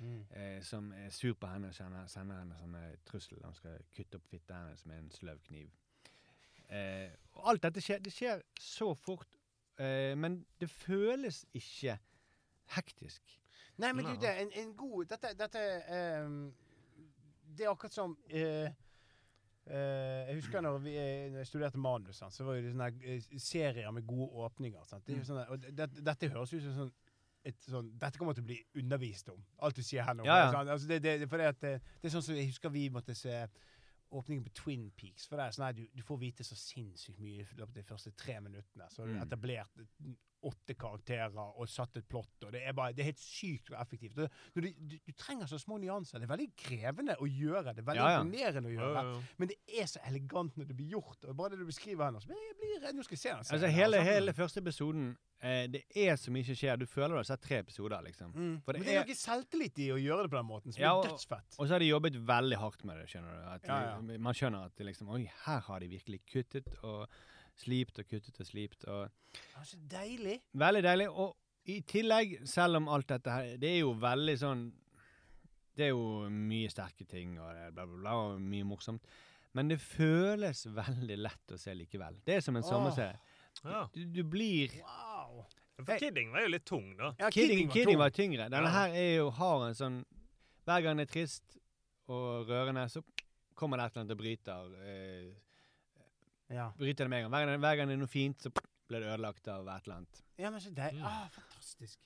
Mm. eh, som er sur på henne og sender, sender henne sånne trussel. Han skal kutte opp fitta hennes med en sløv kniv. Eh, og alt dette skjer, det skjer så fort, eh, men det føles ikke hektisk. Nei, men du, det er en, en god Dette, dette ehm, Det er akkurat som Uh, eh, Jeg husker når, vi, eh, når jeg studerte manus, sant, så var det sånne eh, serier med gode åpninger. Sant? Det er jo sånne, og det, dette høres ut som sånn, et sånn, Dette kommer til å bli undervist om. Alt du sier her nå. Ja, ja. sant? Altså, det, det, det, at, det, er sånn som jeg husker vi måtte se åpningen på Twin Peaks. For det er sånn at du, du får vite så sinnssykt mye i løpet av de første tre minuttene. Så har du Mm. etablert åtte karakterer og satt et plott. og Det er, bare, det er helt sykt og effektivt. Og du, du, du trenger så små nyanser. Det er veldig krevende å gjøre. Det er veldig Ja, ja. imponerende å gjøre. ja. Men det er så elegant når det blir gjort. Og bare det du beskriver her nå, så jeg blir redd. Nå skal jeg se den. Altså Hele, hele første episoden eh, Det er så mye som skjer. Du føler du har sett tre episoder, liksom. Mm. Det Men det er noe selvtillit i å gjøre det på den måten, som Ja, er dødsfett. Og så har de jobbet veldig hardt med det. skjønner du Ja, ja. Man skjønner at liksom, Oi, her har de virkelig kuttet og slipt og kuttet og slipt. og Ja, så deilig. Veldig deilig. Og i tillegg, selv om alt dette her Det er jo veldig sånn Det er jo mye sterke ting og bla, bla, bla, og mye morsomt. Men det føles veldig lett å se likevel. Det er som en sommerserie. Ja. Du, du blir Wow. For Kidding var jo litt tung, da. Ja, Kidding, kidding kidding var tyngre. Denne Ja. her er jo, har en sånn Hver gang det er trist og rørende, så kommer det et eller annet og bryter. Eh, Ja. bryter det med en gang. Hver gang, hver gang det er noe fint, så blir det ødelagt av et eller annet. ja, men ikke deg. Mm. Ah, fantastisk.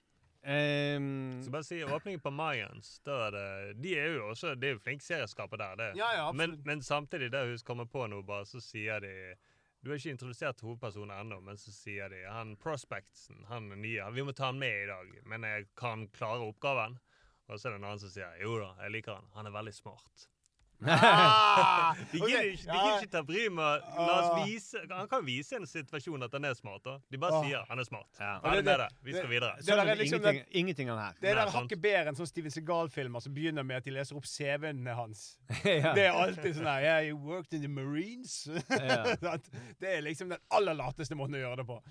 Um, Så bare si åpningen på Mayans. Da er det, de er jo også Det er jo flinke serieskapere der, det. Ja, ja, men, men samtidig, der hun kommer på noe, bare, så sier de Du har ikke introdusert hovedpersonen ennå, men så sier de han Prospectsen, han er nye, vi må ta han med i dag, men jeg kan klare oppgaven. Og så er det en annen som sier jo da, jeg liker han, han er veldig smart. Ah! De gidder okay. ikke, de ikke ta bry med la oss Ah. vise Han kan vise en situasjon at han er smart. da. De bare Ah. sier han er smart. Ja. Det- med det. Vi skal videre. det er liksom ingenting, ingenting av her. Det er der hakket bedre enn sånn Steven Segal-filmer som begynner med at de leser opp CV-en hans. ja. Det er alltid sånn her yeah, You worked in the Marines. Ja. Det er liksom den aller lateste måten å gjøre det på.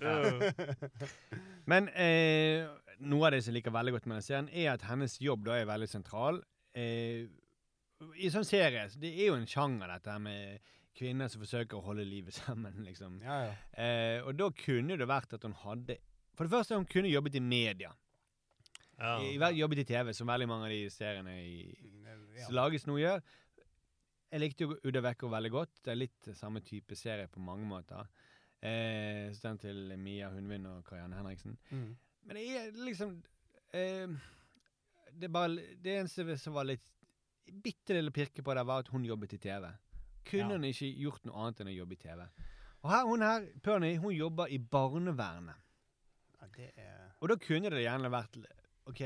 Men eh, noe av det som jeg liker veldig godt med den serien, er at hennes jobb da er veldig sentral. Eh, I sånn serie Det er jo en sjanger, dette her med kvinner som forsøker å holde livet sammen, liksom. Ja, ja. Eh, og da kunne det vært at hun hadde For det første, hun kunne jobbet i media. Ja. I, jobbet i TV, som veldig mange av de seriene i, Ja. som lages nå gjør. Jeg likte jo Uda Vekker veldig godt. Det er litt samme type serie på mange måter. Eh, så den til Mia Hundvin og Karianne Henriksen. Mm. Men det er liksom eh, Det er bare Det eneste som var litt bitte lille pirke på det, var at hun jobbet i TV. Kunne Ja. hun ikke gjort noe annet enn å jobbe i TV? Og her, hun her, Pernie, hun jobber i barnevernet. Ja, det er Og da kunne det gjerne vært OK,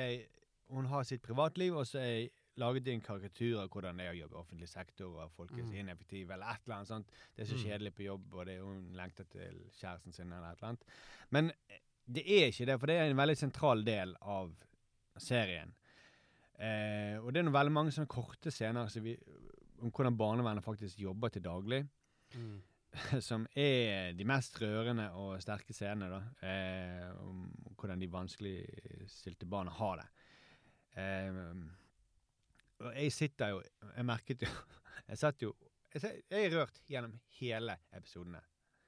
hun har sitt privatliv, og så er laget de en karikatur av hvordan det er å jobbe i offentlig sektor, og folk er så Mm. ineffektive, eller et eller annet sånt. Det er så Mm. kjedelig på jobb, og det, hun lengter til kjæresten sin, eller et eller annet. Men eh, det er ikke det, for det er en veldig sentral del av serien. Eh, og det er noe veldig mange sånne korte scener så vi, om hvordan barnevernet faktisk jobber til daglig mm. som er de mest rørende og sterke scenene, da. Eh, om hvordan de vanskeligstilte barna har det. Eh, og jeg sitter jo Jeg merket jo Jeg satt jo Jeg, jeg er rørt gjennom hele episodene.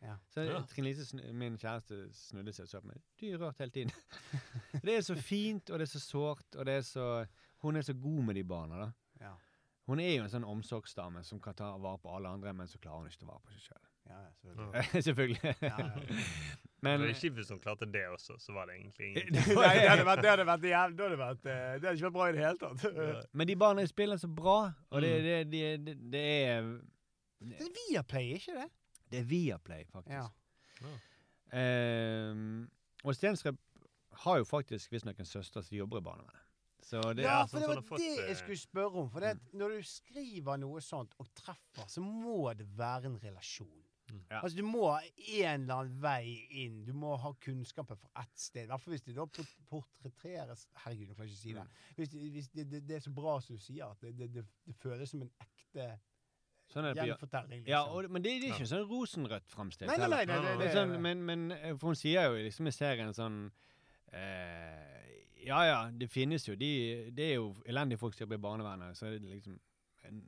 Ja. Så Ja. Trine Lise, min kjæreste, snudde seg og så på meg. Du er rørt hele tiden. det er så fint, og det er så sårt, og det er så Hun er så god med de barna, da. Ja. Hun er jo en sånn omsorgsdame som kan ta vare på alle andre, men så klarer hun ikke ta vare på seg sjøl. Ja, ja, selvfølgelig. Selvfølgelig. Ja, ja. Men Men ikke hvis hun klarte det også, så var det egentlig ingenting. Nei, det hadde vært, det hadde vært jævlig, det hadde vært, eh, det hadde ikke vært bra i det hele tatt. Men de barna spiller så bra, og det, Mm. det, det, det, det er Det er Viaplay, ikke det? Det er Viaplay, faktisk. Ja. Um, og Stenstrup har jo faktisk visstnok en søster som jobber i barnevernet. Så det, Ja, Ja, for sånn det var fått, det jeg eh, skulle spørre om. For det, mm. når du skriver noe sånt og treffer, så må det være en relasjon. Ja. Altså Du må ha en eller annen vei inn. Du må ha kunnskapen fra ett sted. I hvert fall hvis det da port- portretteres Herregud, jeg klarer ikke å si det. Hvis, det, hvis det, det, det er så bra som du sier, at det, det, det, det føles som en ekte sånn er det gjenfortelling. Liksom. ja, og, men det, det er ikke sånn rosenrødt framstilt nei, nei, nei, nei, Nei, nei, nei, det, Men, sånn, men, men eh, For hun sier jo liksom i serien sånn eh, Ja ja, det finnes jo de Det er jo elendige folk som jobber i barnevernet. Så er det liksom en,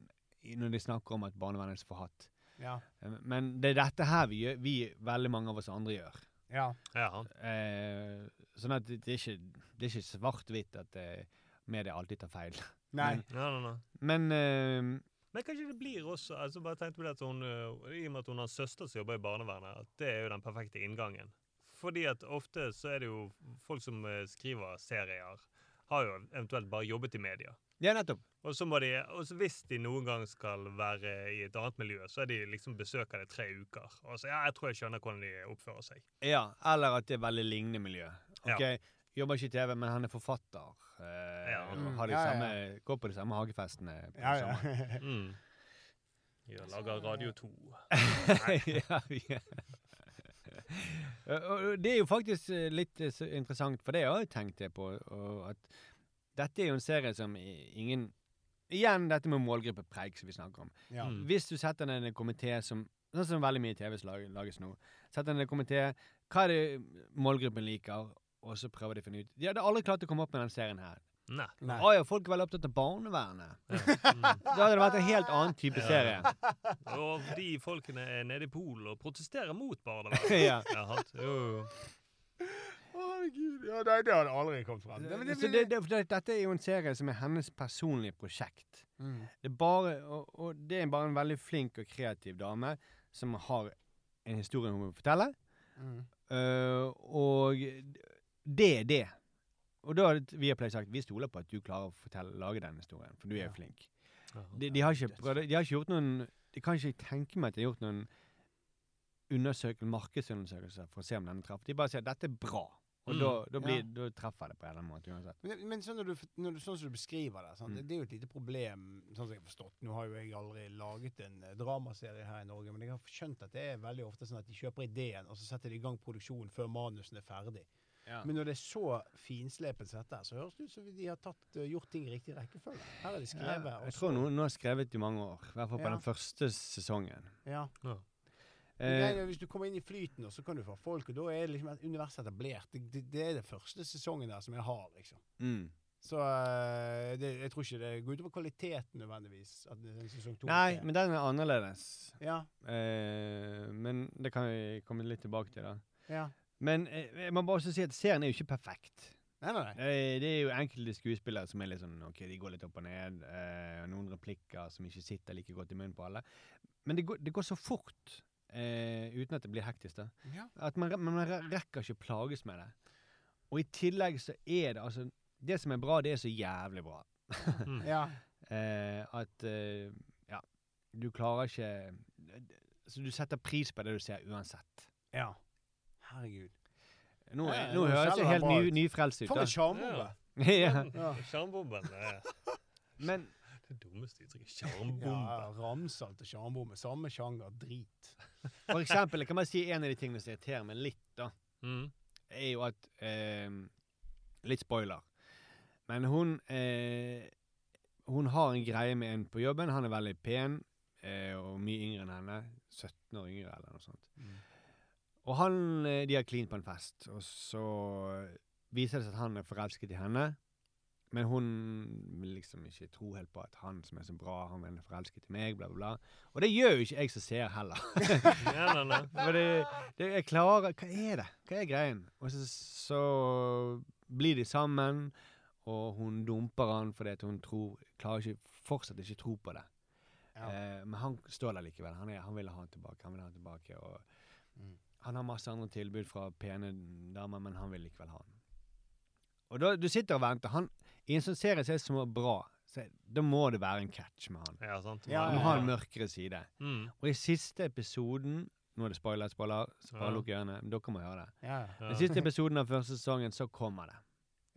Når de snakker om at barnevernet er forhatt. ja, Eh, Men det er dette her vi, gjør, vi veldig mange av oss andre gjør. ja. Ja. Eh, sånn at det, er ikke Det er ikke svart-hvitt at eh, media alltid tar feil. Nei. Ja, nei, nei. Men eh, Men kanskje det blir også altså bare tenkte på det at hun, øh, I og med at hun har en søster som jobber i barnevernet, at det er jo den perfekte inngangen. Fordi at ofte så er det jo folk som øh, skriver serier, har jo eventuelt bare jobbet i media. Ja, nettopp. Og så må de, og så hvis de noen gang skal være i et annet miljø, så er de liksom besøker det tre uker. Og så ja, jeg tror jeg skjønner hvordan de oppfører seg. Ja, eller at det er veldig lignende miljø. Ja. Ok, Jobber ikke i TV, men han er forfatter. Eh, Ja. har de Ja, ja, samme, Går på de samme hagefestene. på Ja, ja. Mm. Jeg lager Radio 2. ja, ja. Det er jo faktisk eh, litt eh, interessant, for det har jeg tenkt på. Og at dette er jo en serie som ingen Igjen dette med målgruppepreik som vi snakker om. ja. Mm. Hvis du setter ned en komité som Sånn som veldig mye TV lages nå. Setter ned en komité Hva er det målgruppen liker? Og så prøver de å finne ut De hadde aldri klart å komme opp med den serien her. Nei. Nei. Å ja, folk er veldig opptatt av barnevernet. Ja. Mm. Da hadde det vært en helt annen type Ja. serie. Og de folkene er nede i Polen og protesterer mot barnevernet. ja. Ja. Jo, jo. Herregud. Ja, nei, det hadde aldri kommet frem. Det, det, det, det, dette er jo en serie som er hennes personlige prosjekt. Mm. Det er bare, og, og det er bare en veldig flink og kreativ dame som har en historie hun vil fortelle. Mm. Uh, og det er det. Og da har Viaplay sagt vi stoler på at du klarer å fortelle, lage den historien, for du er Ja. jo flink. De, de, har ikke, prøvd- de har ikke gjort noen De kan ikke tenke meg at de har gjort noen undersøkelser, markedsundersøkelser for å se om denne traff. De bare sier at dette er bra. Og Mm. da, da, blir, Ja. da treffer det på en eller annen måte uansett. Men, men sånn, når du, når du, sånn som du beskriver det? Mm. det er jo et lite problem, sånn som jeg har forstått. Nå har jo jeg aldri laget en eh, dramaserie her i Norge, men jeg har skjønt at det er veldig ofte sånn at de kjøper ideen, og så setter de i gang produksjonen før manusen er ferdig. Men når det er så finslepent som dette, så høres det ut som de har tatt, eh, gjort ting i riktig rekkefølge. Her er de skrevet. Ja, jeg tror noen har skrevet i mange år. I hvert fall på Ja. den første sesongen. Ja. ja. Eh, er, hvis du kommer inn i flyten, så kan du få folk, og da er liksom et univers etablert. Det, det, det er den første sesongen der som jeg har, liksom. mm. Så eh, det, jeg tror ikke det går utover kvaliteten nødvendigvis. At det er sesong to Nei, er- men den er annerledes. Ja, Eh, men det kan vi komme litt tilbake til, da. ja. Men eh, jeg må bare også si at serien er jo ikke perfekt. Nei, nei, nei. Det er jo enkelte skuespillere som er litt sånn OK, de går litt opp og ned. Eh, noen replikker som ikke sitter like godt i munnen på alle. Men det går, det går så fort, eh, uten at det blir hektisk, da. Ja. At man, man rekker ikke plages med det. Og i tillegg så er det altså Det som er bra, det er så jævlig bra. Mm. Ja. Eh, at eh, Ja. Du klarer ikke Så du setter pris på det du ser uansett. ja. Herregud. Nå, Ja, nå høres jeg helt ny, nyfrelst ut. For en sjarmbombe! ja. Ja. Sjarmbomben. er Men Det dummeste uttrykket. Ja, Sjarmbombe. Ramsalt og sjarmbombe. Samme sjanger. Drit. for eksempel, jeg kan bare si en av de tingene som irriterer meg litt, da, Mm. er jo at eh, Litt spoiler. Men hun eh, Hun har en greie med en på jobben. Han er veldig pen eh, og mye yngre enn henne. 17 år yngre, eller noe sånt. Mm. Og han eh, De har klint på en fest, og så viser det seg at han er forelsket i henne. Men hun vil liksom ikke tro helt på at han som er så bra, han er forelsket i meg, bla, bla, bla. Og det gjør jo ikke jeg som ser heller. Ja, nei, nei. For det, det jeg klarer Hva er det? Hva er greien? Og så, så blir de sammen, og hun dumper han fordi at hun tror Klarer ikke, fortsatt ikke tro på det. Ja. Eh, men han står der likevel. Han, er, han vil ha han tilbake. Han vil ha han tilbake og. Han har masse andre tilbud fra pene damer, men han vil likevel ha den. Og da, du sitter og venter. Han, I en sånn serie som er så bra, så, da må det være en catch med han. Ja, sant. Ja, Han ja, må ha en mørkere side. Mm. Og i siste episoden Nå er det spoiler, spoiler, så bare Ja. lukk ørene. Dere må høre det. Ja. Ja. Den siste episoden av første sesongen, så kommer det.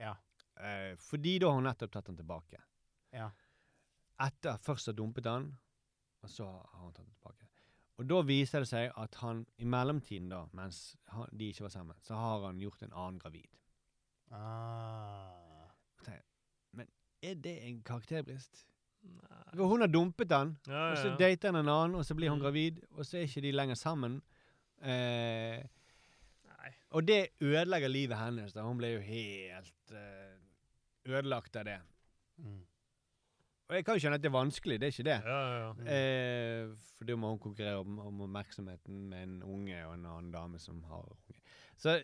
Ja. Eh, fordi da har hun nettopp tatt han tilbake. Ja. Etter først har dumpet han, og så har hun tatt han tilbake. Og da viser det seg at han i mellomtiden, da, mens han, de ikke var sammen, så har han gjort en annen gravid. Ah. Og Men er det en karakterbrist? Nei. Hun har dumpet han, Ja, og ja, så dater han en annen, og så blir hun Mm. gravid, og så er ikke de lenger sammen. Eh, og det ødelegger livet hennes. da. Hun ble jo helt eh, ødelagt av det. Mm. Og jeg kan jo skjønne at det er vanskelig, det er ikke det. Ja, ja, ja. Mm. Eh, for da må hun konkurrere om, om oppmerksomheten med en unge og en annen dame som har unge. Så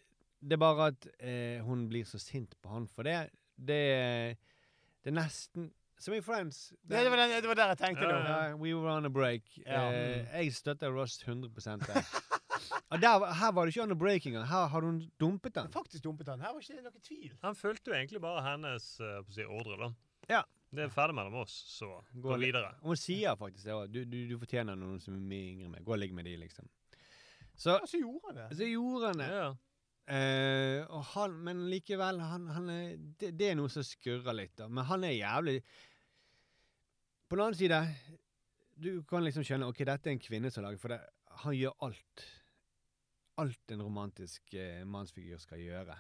det er bare at eh, hun blir så sint på han for det. Det, det er nesten Som i Friends. Det, det, var den, det var der jeg tenkte nå. Uh, we were on a break. Ja. Eh, jeg støtter Ross 100 der. Og der, her var det ikke on a break engang. Her har hun dumpet den. Faktisk dumpet han. Her var ikke det noe tvil. Han fulgte jo egentlig bare hennes uh, på å si, ordre, da. Ja. Det er ferdig mellom oss, så gå, Gå videre. Og hun sier faktisk det òg. Du, du, du fortjener noen som er mye yngre enn meg. Gå og ligg med de, liksom. Så, Ja, så gjorde han det. så gjorde han det. Ja. Uh, og han, men likevel, han, han er, det, det er noe som skurrer litt. da. Men han er jævlig På den annen side, du kan liksom skjønne ok, dette er en kvinne som lager, for det, han gjør alt. Alt en romantisk eh, mannsfigur skal gjøre.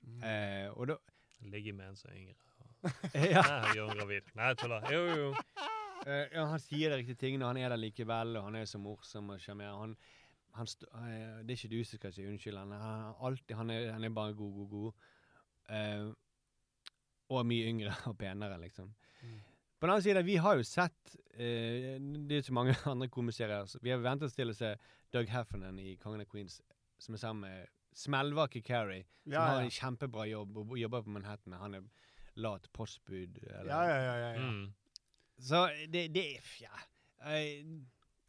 Mm. Uh, og da Ligge med en som er yngre. ja, Nei, gjør hun gravid. Nei, tuller. Jo, jo, jo. eh, ja, han sier de riktige tingene, han er der likevel, og han er så morsom og sjarmerende. Han, han st eh, det er ikke du som skal si unnskyld. Han, er- alltid, han, er, han er bare god, god, god. Eh, og mye yngre og penere, liksom. Mm. På den annen side, vi har jo sett eh, Det er så mange andre komiserier. Vi har ventet oss til å se Doug Heffernan i Kongen av Queens, som er sammen med smellvake Carrie, som Ja, har en kjempebra jobb og jobber på Manhattan. Han er lat postbud. Eller, Ja, ja, ja. ja, ja. Mm. så det, det Ja. Eh,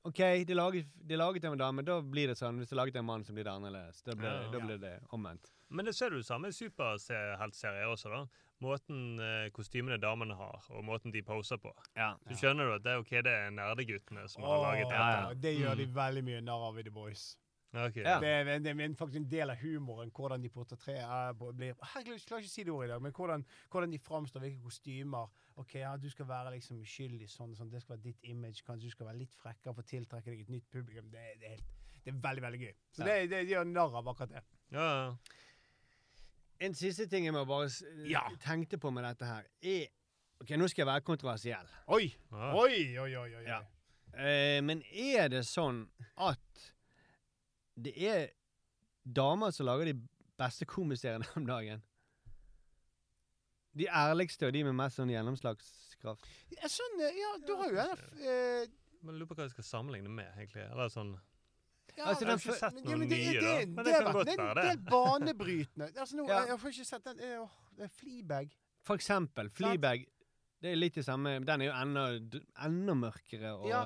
OK, det er, laget, det er laget av en dame, da blir det sånn. Hvis det er laget av en mann, så blir det annerledes. Da blir, Ja, da blir det omvendt. Men det ser du samme i superheltserier også, da. Måten eh, kostymene damene har, og måten de poser på. Ja. Så skjønner du at det er ok, det er nerdeguttene som har laget dette. ja, ja. Det gjør de Mm. veldig mye narr av i The Boys. Ok. Ja. Det, er, det er faktisk en del av humoren, hvordan de portretterer blir Herregud, jeg klarer ikke å si det ordet i dag, men hvordan, hvordan de framstår, hvilke kostymer. Ok, ja, Du skal være liksom uskyldig, sånn sånn. Det skal være ditt image. Kanskje du skal være litt frekkere for å tiltrekke deg et nytt publikum. Det, det, er, helt, det er veldig, veldig gøy. Så Ja. det, det, de gjør narr av akkurat det. Ja, ja. En siste ting jeg må bare Ja. tenkte på med dette her, er OK, nå skal jeg være kontroversiell. Oi! Ja. Oi, oi, oi. oi. Ja. Eh, men er det sånn at det er damer som lager de beste komiseriene om dagen? De ærligste og de med mest sånn gjennomslagskraft. Jeg eh, ja, du har jo en eh, Men lurer på hva jeg skal sammenligne med, egentlig. Eller sånn ja, Altså, Jeg har ikke sett men- noen ja, det, nye, det, da. det, Men det, det kan godt være det. del banebrytende. Altså, nå, Ja. jeg, jeg får ikke sett den eh, åh, det er Fleabag. For eksempel Fleabag. Det er litt det samme. Den er jo enda, enda mørkere og, Ja.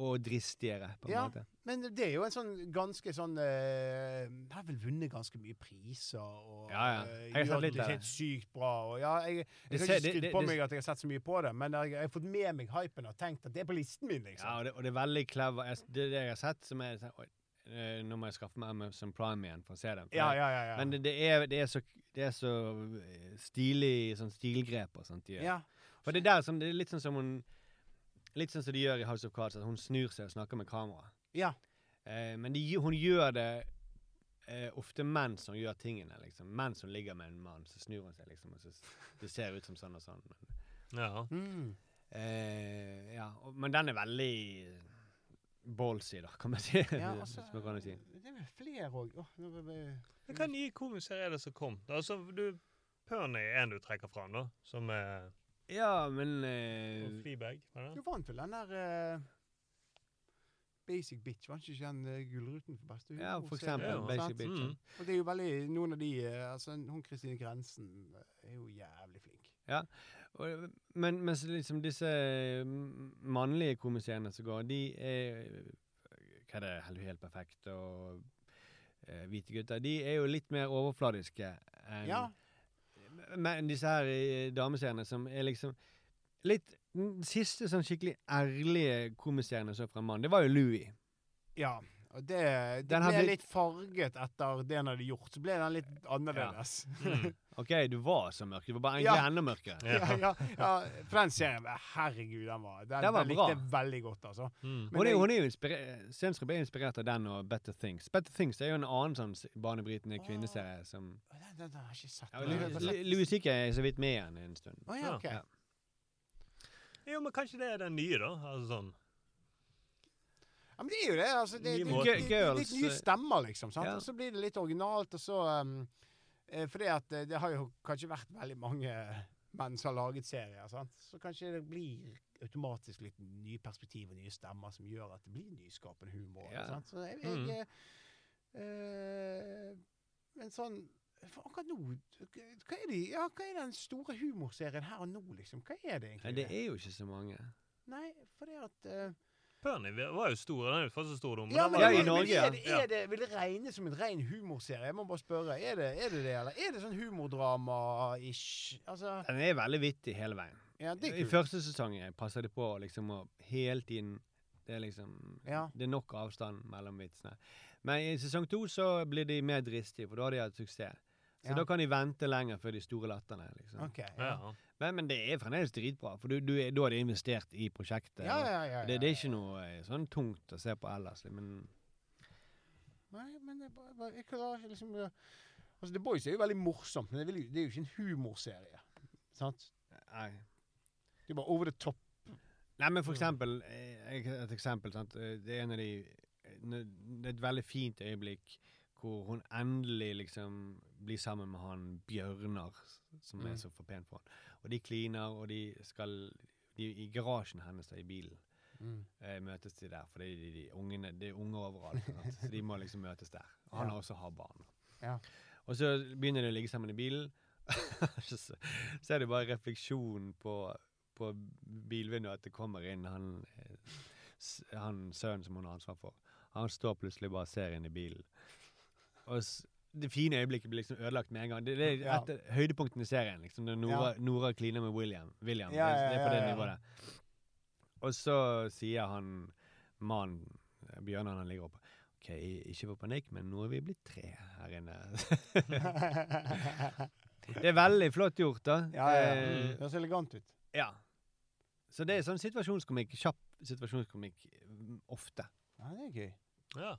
og dristigere, på en Ja. måte. Men det er jo en sånn ganske sånn jeg Har vel vunnet ganske mye priser og Ja, ja. eh, Jeg har gjør det helt sykt bra. Og ja, jeg, jeg har ikke skrytt på det- meg at jeg har sett så mye på det, men jeg, jeg har fått med meg hypen og tenkt at det er på listen min, liksom. Ja, og det, og det er veldig clever. Jeg, det det jeg har sett, som er sånn eh, nå må jeg skaffe meg Amazon Prime igjen for å se den. Ja, ja, ja. Men det, det, er, det, er så, det er så stilig sånn stilgrep og sånt de gjør. ja. For det er der som, det er litt sånn som hun Litt sånn som de gjør i House of Cards, at hun snur seg og snakker med kamera. Ja. Eh, men de, hun gjør det eh, ofte mens hun gjør tingene, liksom. Mens hun ligger med en mann, så snur hun seg, liksom. Og så, det ser ut som sånn og sånn. Men, Ja. Mm. eh, ja, og, men den er veldig ballsy, da, kan man si. ja Hvis altså, man kan si. det er vel flere òg. Men Hva nye komiserier er det som kom? Altså, du Pernie er en du trekker fram, da. Som er Ja, men eh, Fleabag. var Du det? vant vel den der eh, Basic Bitch, var ikke den uh, Gullruten for beste Ja, for eksempel. Ja. Basic Bitch. Mm. Og det er jo veldig Noen av de eh, altså Hun Kristine Grensen eh, er jo jævlig flink. Og, men mens liksom disse mannlige komiseriene som går, de er Hva er det, Helt, helt perfekt og uh, Hvite gutter, de er jo litt mer overfladiske enn Ja. men disse her eh, dameseriene som er liksom litt Den siste sånn skikkelig ærlige komiserien jeg så fra en mann, det var jo Louis. ja. Og det, det ble litt farget etter det han hadde gjort. Så ble den litt annerledes. Mm. OK, du var så mørk. Du var bare Ja. egentlig enda mørkere. Ja, ja, ja, for den serien, herregud, den var Den, Den var den likte jeg veldig godt, altså. Mm. Hun er, hun er jo inspirert ble er inspirert av den og Better Things. Better Things er jo en annen sånn banebrytende kvinneserie som Den, den, den har jeg ikke sett. ja, Louis- Louis C.K. er så vidt med igjen en stund. Å, ja, ok. Ja. Jo, men kanskje det er den nye, da? Altså sånn. Ja, men det er jo det. altså. Det, det, det, det, det er litt nye eh, stemmer, liksom. sant? ja. Og så blir det litt originalt, og så um, eh, Fordi at eh, det har jo kanskje vært veldig mange menn som har laget serier. sant? Så kanskje det blir automatisk litt nye perspektiv og nye stemmer som gjør at det blir nyskapende humor. Ja. sant? Så jeg, Mm. jeg eh, Men sånn for akkurat nå hva er, de, ja, hva er den store humorserien her og nå, liksom? Hva er det egentlig? Nei, det er jo ikke så mange. Nei, for det at uh, Perny var jo stor. Den er jo faktisk stor, men Ja, men, var Ja, i Norge, men er det, er det, vil det regnes som en ren humorserie? Jeg må bare spørre. Er det er det, det eller er det sånn humordrama-ish? Altså, Den er veldig vittig hele veien. ja, det er I første sesong passer de på liksom å hele tiden Det er liksom Ja. Det er nok avstand mellom vitsene. Men i sesong to så blir de mer dristige, for da har de hatt suksess. Så Ja. da kan de vente lenger før de store latterne. Liksom. Ok. Ja, Ja. Men, men det er fremdeles dritbra, for du, du, du da har de investert i prosjektet. ja, ja. ja, det, det er ikke noe eh, sånn tungt å se på ellers. Men Nei, men det er bare, jeg klarer ikke liksom Altså, The Boys er jo veldig morsomt, men det, vil, jo- det er jo ikke en humorserie. Sant? nei. Det er bare over the top. Nei, men for eksempel eh, Et eksempel. Sant? Eh, Det er en av de Det er et veldig fint øyeblikk hvor hun endelig liksom blir sammen med han Bjørnar, som Mm. er så for pen for han. Og de kliner, og de skal de, I garasjen hennes, da, i bilen, eh, møtes de der. For det de, de ungene, det er unger overalt. Så de må liksom møtes der. Og han Ja. har også har barn. Ja. Og så begynner de å ligge sammen i bilen. så så er det bare refleksjon på, på bilvinduet at det kommer inn han, eh, han sønnen som hun har ansvar for. Han står plutselig bare og ser inn i bilen. Og det fine øyeblikket blir liksom ødelagt med en gang. Det, det er Ja. et av høydepunktene i serien. liksom Når Nora, Nora kliner med William. William. Ja, det, det er på ja, det ja. nivået. Og så sier han mannen, Bjørnar, han ligger oppe OK, ikke få panikk, men nå er vi blitt tre her inne. det er veldig flott gjort, da. Ja, ja, ja. Eh, Det høres elegant ut. ja. Så det er sånn situasjonskomikk, kjapp situasjonskomikk, mm, ofte. Ja, det er gøy. Ja.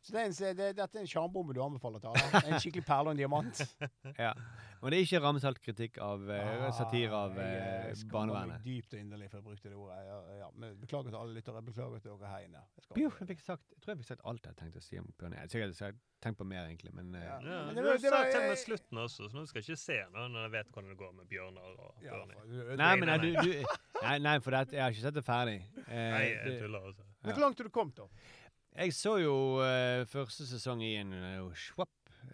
Så det er en, det, dette er en sjarmbombe du anbefaler til alle? En skikkelig perle og en diamant? Ja. Men det er ikke ramsalt kritikk av ah, satire av Ah, jeg, eh, eh, barnevernet. dypt og inderlig for jeg brukte det ordet. Ja, ja. Men beklager til alle lyttere. Beklager til dere her inne. Jeg skal- Jo, jeg, fikk sagt, jeg tror jeg fikk sagt alt jeg tenkte å si om Bjørn. Jeg har sikkert jeg tenkt på mer, egentlig, men eh, Ja. Ja, Men du det var- har sagt til jeg- med slutten også, så nå skal jeg ikke se noe når jeg vet hvordan det går med Bjørnar og Ja. Nei, men nei, nei, du, du, nei, nei, for det, jeg har ikke sett det ferdig. Eh, Nei, jeg tuller også. Men hvor langt har du kommet, da? Jeg så jo eh, første sesong i en uh,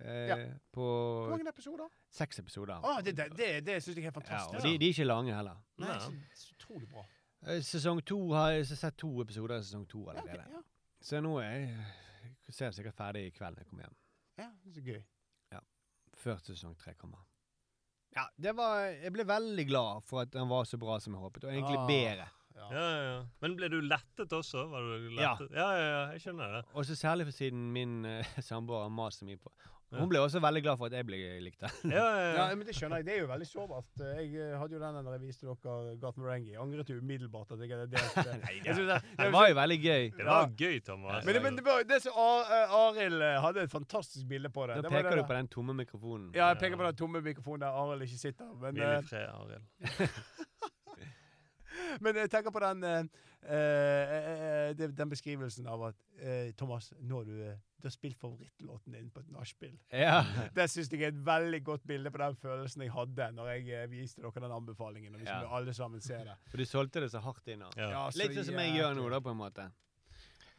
eh, Ja. på Hvor mange episoder? seks episoder. Å, det det, det, det syns jeg er helt ja, fantastisk. og de, de er ikke lange heller. Nei, Nei. så, så utrolig bra. Eh, Sesong to har jeg sett to episoder av sesong to Ja, ok, allerede. ja. Så nå er jeg, jeg ser sikkert ferdig i kveld når jeg kommer hjem. ja, så gøy. Før sesong tre kommer. Ja, det var Jeg ble veldig glad for at den var så bra som jeg håpet, og egentlig Ah. bedre. Ja. Ja, ja. Men ble du lettet også? Var du lettet? Ja, ja, ja, jeg skjønner det. Og så særlig for siden min uh, samboer har mast så mye på. Ja. Hun ble også veldig glad for at jeg ble likt. Ja, ja, ja. Ja, men det skjønner jeg. Det er jo veldig sårbart. Jeg eh, hadde jo den da jeg viste dere Gart Merengi, angret jo umiddelbart at jeg hadde delt det. Nei, Jeg det- Det var jo veldig gøy. Det var gøy, Thomas. Men, det- men det var det som Ar- eh, Arild eh, hadde et fantastisk bilde på det. Nå det var peker det du på den tomme mikrofonen. Ja, jeg peker på den tomme mikrofonen der Arild ikke sitter. Men, Hvil eh, i fred, Arild. men jeg tenker på den eh, eh, eh, den beskrivelsen av at eh, Thomas, nå har du, eh, du har spilt favorittlåten din på et nachspiel. Ja. Det syns jeg er et veldig godt bilde på den følelsen jeg hadde når jeg eh, viste dere den anbefalingen. Og vi Ja. skulle alle sammen se det. For du solgte det så hardt inn. Ja. Ja, så Litt sånn som jeg gjør nå, da, på en måte.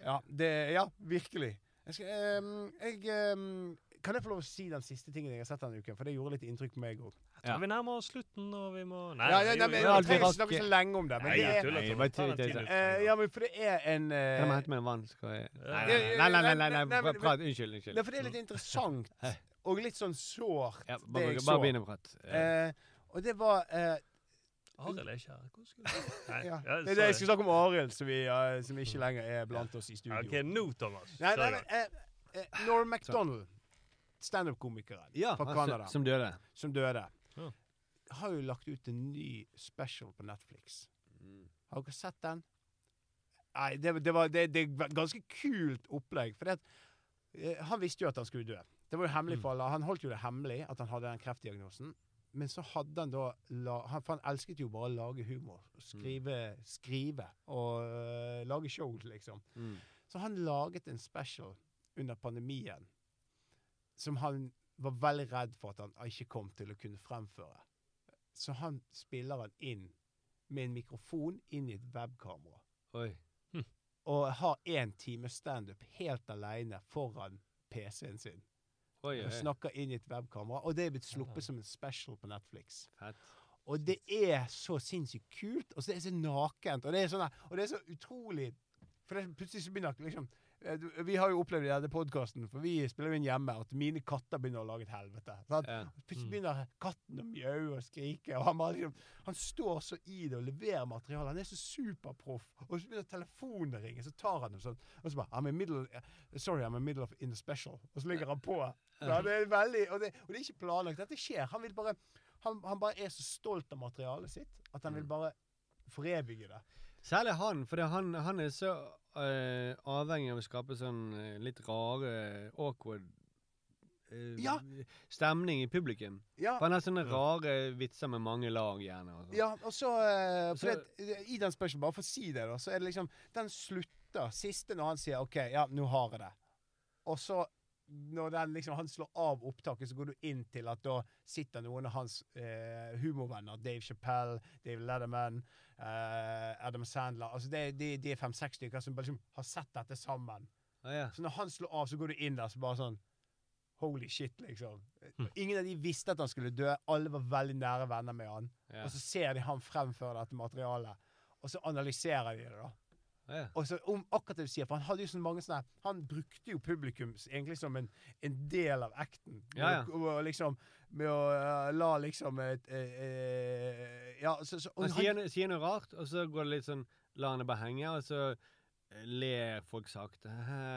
Ja, det, ja virkelig. Jeg skal, um, jeg, um, kan jeg få lov å si den siste tingen jeg har sett denne uken? For det gjorde litt inntrykk på meg òg. Tror vi nærmer oss slutten, og vi må Nei, Ja, ja, nei, men jo. alt trenger vi ikke snakke så lenge om det. Men Nei, det er, Nei, bare eh, ja, men for det er en uh, Kan jeg hente meg en vann? Skal jeg Nei, nei, nei, nei, nei, nei, prat. Unnskyld. unnskyld. Nei, for det er litt interessant, og litt sånn sårt, Ja, det bare jeg så. bare begynn å prate. Eh, og det var eh, Arild er ikke her. Hvordan skulle du Nei, ja, ja, Det er jeg skulle snakke om Arild, som, vi, eh, som ikke lenger er blant oss i studio. OK, nå, Thomas. Nei, nei, nei, uh, eh, eh, Norm MacDonald, standup-komikeren Ja, fra Canada, som døde. som døde, Ja. har jo lagt ut en ny special på Netflix. Har dere sett den? Nei, det, det var det, det var ganske kult opplegg. For det, eh, han visste jo at han skulle dø. Det var jo hemmelig for alle. Han holdt jo det hemmelig at han hadde den kreftdiagnosen. Men så hadde han da han, For han elsket jo bare å lage humor. Skrive, skrive og uh, lage show, liksom. Mm. Så han laget en special under pandemien som han var veldig redd for at han ikke kom til å kunne fremføre. Så han spiller han inn med en mikrofon inn i et webkamera. Oi. Og har én time standup helt aleine foran PC-en sin. Oi, Og snakker inn i et webkamera. Og det er blitt sluppet som en special på Netflix. Fett. Og det er så sinnssykt kult, og så er det så nakent, og det er, sånne, og det er så utrolig For det, plutselig så begynner liksom Vi har jo opplevd i denne podkasten, for vi spiller jo inn hjemme, at mine katter begynner å lage et helvete. Ja. Plutselig begynner katten å mjaue og skrike, og han bare liksom Han står så i det og leverer materiale. Han er så superproff. Og så begynner telefonen å ringe, så tar han dem sånn. Og så bare I'm in middle, Sorry, I'm in middle of in the special. Og så ligger han på. Ja, det er veldig, og, det, og det er ikke planlagt. Dette skjer. Han vil bare han, han bare er så stolt av materialet sitt at han Mm. vil bare forevige det. Særlig han, for han, han er så eh, avhengig av å skape sånn eh, litt rare, awkward uh, Ja. stemning i publikum. Ja, For han har sånne rare vitser med mange lag, gjerne. Og sånn. ja og så, uh, for Så- det, I den spørsmålen, bare for å si det, da, så er det liksom Den slutter siste når han sier OK, ja, nå har jeg det. Og så når den liksom, han slår av opptaket, så går du inn til at da sitter noen av hans eh, humorvenner. Dave Chappelle, Dave Letterman, eh, Adam Sandler. Altså det, de, de er fem-seks stykker som liksom har sett dette sammen. Ah, ja. Så når han slår av, så går du inn der så bare sånn Holy shit, liksom. Ingen av de visste at han skulle dø. Alle var veldig nære venner med han. Ja. Og så ser de han fremføre dette materialet, og så analyserer de det, da. Ja. Og så om akkurat det du sier, for han hadde jo så mange sånne Han brukte jo publikum egentlig som en, en del av acten. Ja, ja. Og, liksom Med å eh, la liksom et eh, eh, Ja, så, så og Han sier, sier noe rart, og så går det litt sånn La han det bare henge, og så ler folk sakte.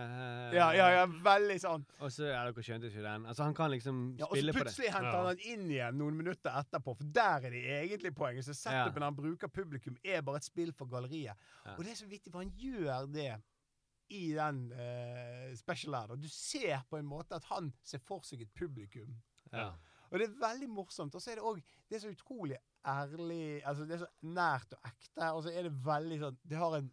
ja, ja, ja, veldig sånn. Og så Ja, dere skjønte ikke den. Altså, han kan liksom Ja, og så spille på det. plutselig henter han den inn igjen noen minutter etterpå, for der er det egentlig poenget. Så setupen han bruker publikum, er bare et spill for galleriet. Ja. Og det er så viktig, for han gjør det i den uh, special. Og du ser på en måte at han ser for seg et publikum. Ja. Og det er veldig morsomt. Og så er det òg Det er så utrolig ærlig Altså, det er så nært og ekte. Og så er det veldig sånn Det har en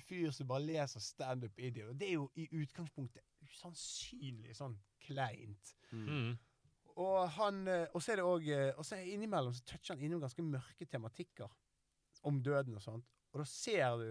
fyr som bare leser standup idiot. Og det er jo i utgangspunktet usannsynlig sånn kleint. Mm. Og han eh, Og så er det òg Og så innimellom så toucher han innom ganske mørke tematikker om døden og sånt. Og da ser du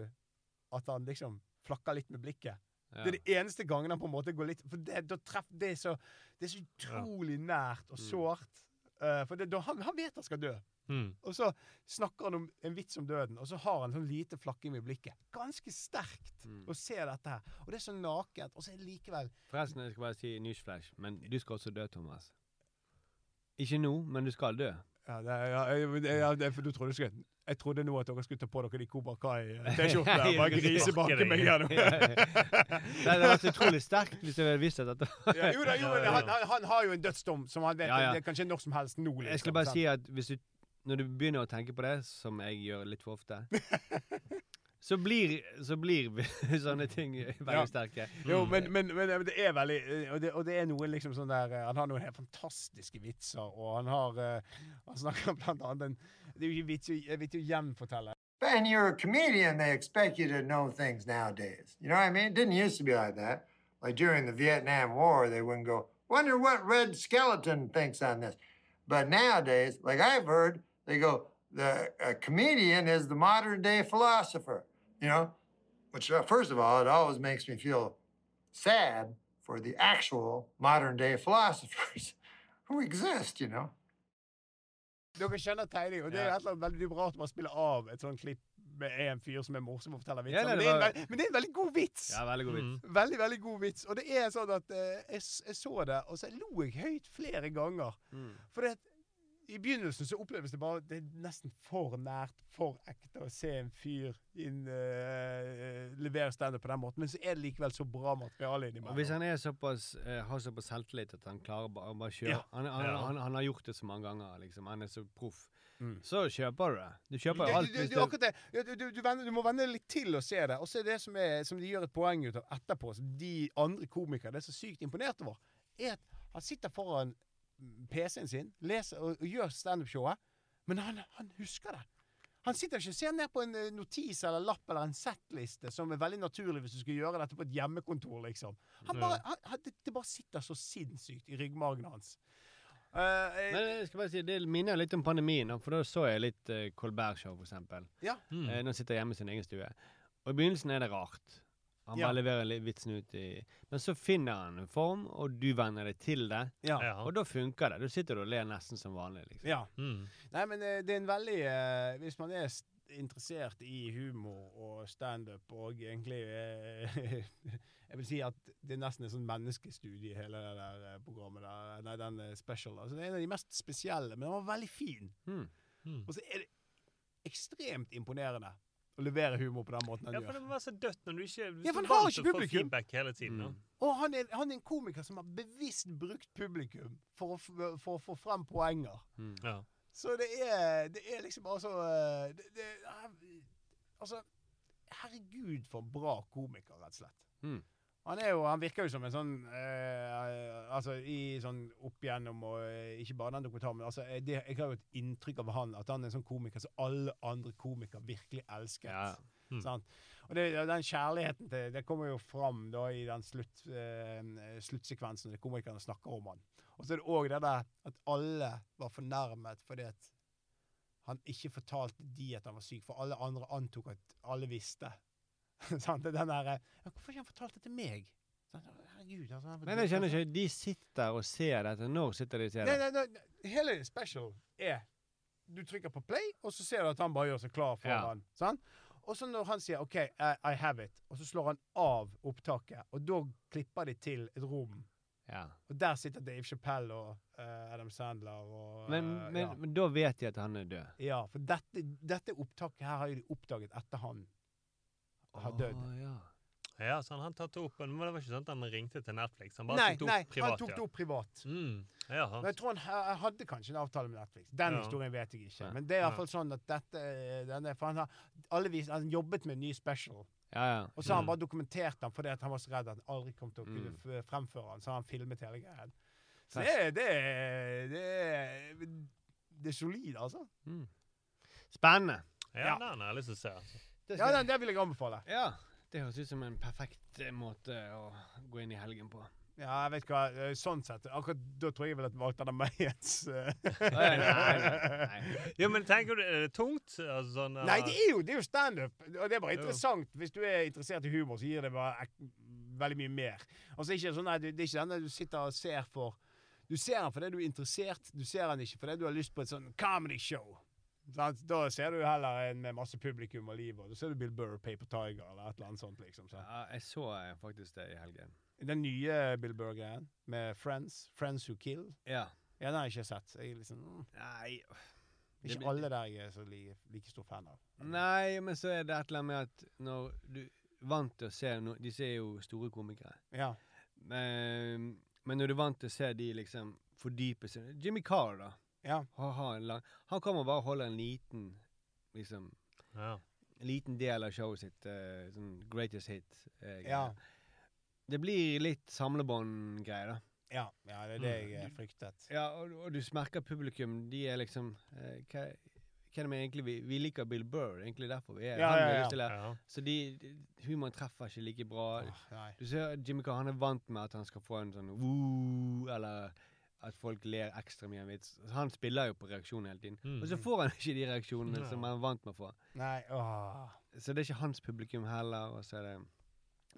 at han liksom flakker litt med blikket. Ja. Det er de eneste gangene han på en måte går litt For det, treff, det, er, så, det er så utrolig nært og Mm. sårt. Eh, for det, da, han, han vet han skal dø. Mm. Og så snakker han om en vits om døden, og så har han sånn lite flakking med blikket. Ganske sterkt Mm. å se dette her. Og det er så nakent, og så er det likevel Forresten, jeg skal bare si newsflash, men du skal også dø, Thomas. Ikke nå, men du skal dø. Ja, det, ja, jeg- ja, det, for du trodde skulle Jeg trodde nå at dere skulle ta på dere de Cobra Kai-T-skjortene og bare grisebake meg gjennom. det hadde vært utrolig sterkt hvis jeg hadde visst dette Ja, jo da, jo, han, han, han har jo en dødsdom som han vet Ja, ja. Det er kanskje når som helst nå. Liksom, Jeg skulle bare sant? si at hvis du, når du begynner å tenke på det, som jeg gjør litt for ofte, så blir, så blir sånne ting veldig Ja. sterke. Jo, men, men, men det er veldig og det, og det er noen liksom sånn der eh, Han har noen helt fantastiske vitser, og han har eh, Han snakker blant annet en Det er jo ikke vits i- Jeg vil ikke gjenfortelle But and you're a comedian, they expect you to know things nowadays. You know what I mean? It didn't used to be like that. Like during the Vietnam War, they wouldn't go, wonder what Red Skeleton thinks on this. But nowadays, like I've heard, they go, the a comedian is the modern day philosopher, you know? Which, uh, first of all, it always makes me feel sad for the actual modern day philosophers who exist, you know? Dere skjønner tegning, og det er Ja. et eller annet veldig bra at man spiller av et sånt klipp med en fyr som er morsom og forteller vitser. Ja, nei, men, det det er en, var- veld- men det er en veldig god vits! Ja, veldig god vits. Mm. Veldig, veldig god vits. Og det er sånn at eh, jeg, jeg så det, og så lo jeg høyt flere ganger. Mm. For det, i begynnelsen så oppleves det bare Det er nesten for nært, for ekte å se en fyr inn, uh, levere standup på den måten. Men så er det likevel så bra materiale Og hvis han er såpass, uh, har såpass selvtillit at han klarer bare, bare kjøre Ja. han, han, Ja. han, han har gjort det så mange ganger, liksom. Han er så proff. Mm. Så kjøper du det. Du kjøper jo alt Du, hvis det det. Du, du, du, venner- du må vende litt til å se det. Og så er det som, er, som de gjør et poeng ut av etterpå, som de andre komikere det er så sykt imponert over, er at han sitter foran PC-en sin leser og, og gjør standup-showet, men han, han husker det. Han sitter ikke og ser ned på en eh, notis eller lapp eller en settliste, som er veldig naturlig hvis du skal gjøre dette på et hjemmekontor, liksom. Han bare, han, han, det, det bare sitter så sinnssykt i ryggmargen hans. Uh, jeg, Men jeg skal bare si, det minner litt om pandemien, for da så jeg litt uh, Colbert-show, eksempel. ja. Mm. Eh, nå sitter jeg hjemme i sin egen stue. Og i begynnelsen er det rart. Han Ja. bare leverer litt vitsen ut i Men så finner han en form, og du venner deg til det. Og da funker det. Da sitter du og ler nesten som vanlig, liksom. ja. Mm. Nei, men eh, det er en veldig eh, Hvis man er interessert i humor og standup og egentlig eh, Jeg vil si at det er nesten en sånn menneskestudie, hele det der eh, programmet der. Nei, den eh, special. Altså, det er en av de mest spesielle, men den var veldig fin. Mm. Mm. Og så er det ekstremt imponerende å levere humor på den måten han Ja, for det må være så dødt når du ikke du Ja, for han har ikke til å få publikum. feedback hele tiden. Mm. Og han er, han er en komiker som har bevisst brukt publikum for å, for å få frem poenger. Mm. Ja. Så det er, det er liksom altså eh, det, det, Altså, herregud for en bra komiker, rett og slett. Mm. Han er jo, han virker jo som en sånn eh, Altså i sånn opp igjennom og eh, Ikke bare den dokumentaren, men altså, det, jeg har jo et inntrykk av han at han er en sånn komiker som alle andre komikere virkelig elsket. Ja. Mm. Sant? Og det, den kjærligheten til Det kommer jo fram da i den slutt, eh, sluttsekvensen når komikerne snakker om han. Og så er det òg det der at alle var fornærmet fordi at han ikke fortalte de at han var syk, for alle andre antok at alle visste. Sant? Er den der, ja, 'Hvorfor har ikke han fortalt det til meg?' Sant? Herregud. Altså, Men jeg Nei, skjønner ikke. De sitter og ser dette. Når sitter de og ser Nei, det? nei, nei, hele special er Du trykker på play, og så ser du at han bare gjør seg klar Ja. foran. Sant? Og så når han sier 'OK, I, I have it', og så slår han av opptaket, og da klipper de til et rom. Ja. Og der sitter Dave Chappelle og uh, Adam Sandler og Men, eh, men, ja. men da vet de at han er død. ja, for dette, dette opptaket her har de oppdaget etter han har dødd. Å, ja. Ja, så han han tatt opp, men det var ikke sånn at han ringte til Netflix. Han bare Nei, tok det nei, opp privat. han tok det opp privat. Ja. Mm. Ja, Men jeg tror han hadde kanskje en avtale med Netflix. Den Ja. historien vet jeg ikke. Men det er Ja. iallfall sånn at dette denne, For han har alle vis, han jobbet med en ny special, ja, ja. og så har han Mm. bare dokumentert den fordi at han var så redd at han aldri kom til å kunne Mm. f- fremføre den. Så har han filmet hele greien. Så det er, det det det er solid, altså. Mm. Spennende. ja, Ja. den har jeg lyst til å se. Altså. Det Ja, den, det vil jeg anbefale. ja. Det høres ut som en perfekt eh, måte å gå inn i helgen på. Ja, jeg vet hva, eh, sånn sett. Akkurat da tror jeg vel at valgte den Mayens. Nei, nei, nei, nei. Ja, men tenker du, er det tungt? Altså, sånn, Nei, uh, det er jo, det er jo standup. Og det er bare Jo. interessant. Hvis du er interessert i humor, så gir det bare ek veldig mye mer. Altså ikke sånn, nei, det det er ikke den du sitter og ser for Du ser den fordi du er interessert. Du ser den ikke fordi du har lyst på et sånn comedy show. Da ser du heller en med masse publikum og liv, og da ser du Bill Burr, Paper Tiger eller et eller annet sånt. liksom. Så. Ja, jeg så eh, faktisk det i helgen. Den nye Bill Burr-greien med Friends, Friends Who Kill, Ja. ja, den har jeg ikke sett. Jeg liksom, mm, Nei ikke alle der jeg er så like, like stor fan av. Nei, men så er det et eller annet med at når du vant til å se no, Disse er jo store komikere. Ja. Men, men når du er vant til å se de liksom fordype seg Jimmy Carr, da. Ja. Ha, ha lang, han kommer bare og holder en liten liksom ja. En liten del av showet sitt. Uh, sånn greatest hit. Uh, Ja. Det blir litt samlebånd-greier, da. Ja, ja, det er det jeg mm. fryktet. Ja, og, og du merker publikum, de er liksom uh, hva, hva er det egentlig vi, vi liker Bill Burr. Egentlig derfor vi er Ja, han ja, ja. Ja. Så de, de, humoren treffer ikke like bra. Oh. Du ser Jimmy Carr, han er vant med at han skal få en sånn woo, eller at folk ler ekstra mye av en vits. Han spiller jo på reaksjonen hele tiden. Mm. Og så får han ikke de reaksjonene Nei. som han er vant med å få. Nei, åh. Så det er ikke hans publikum heller. Og så er det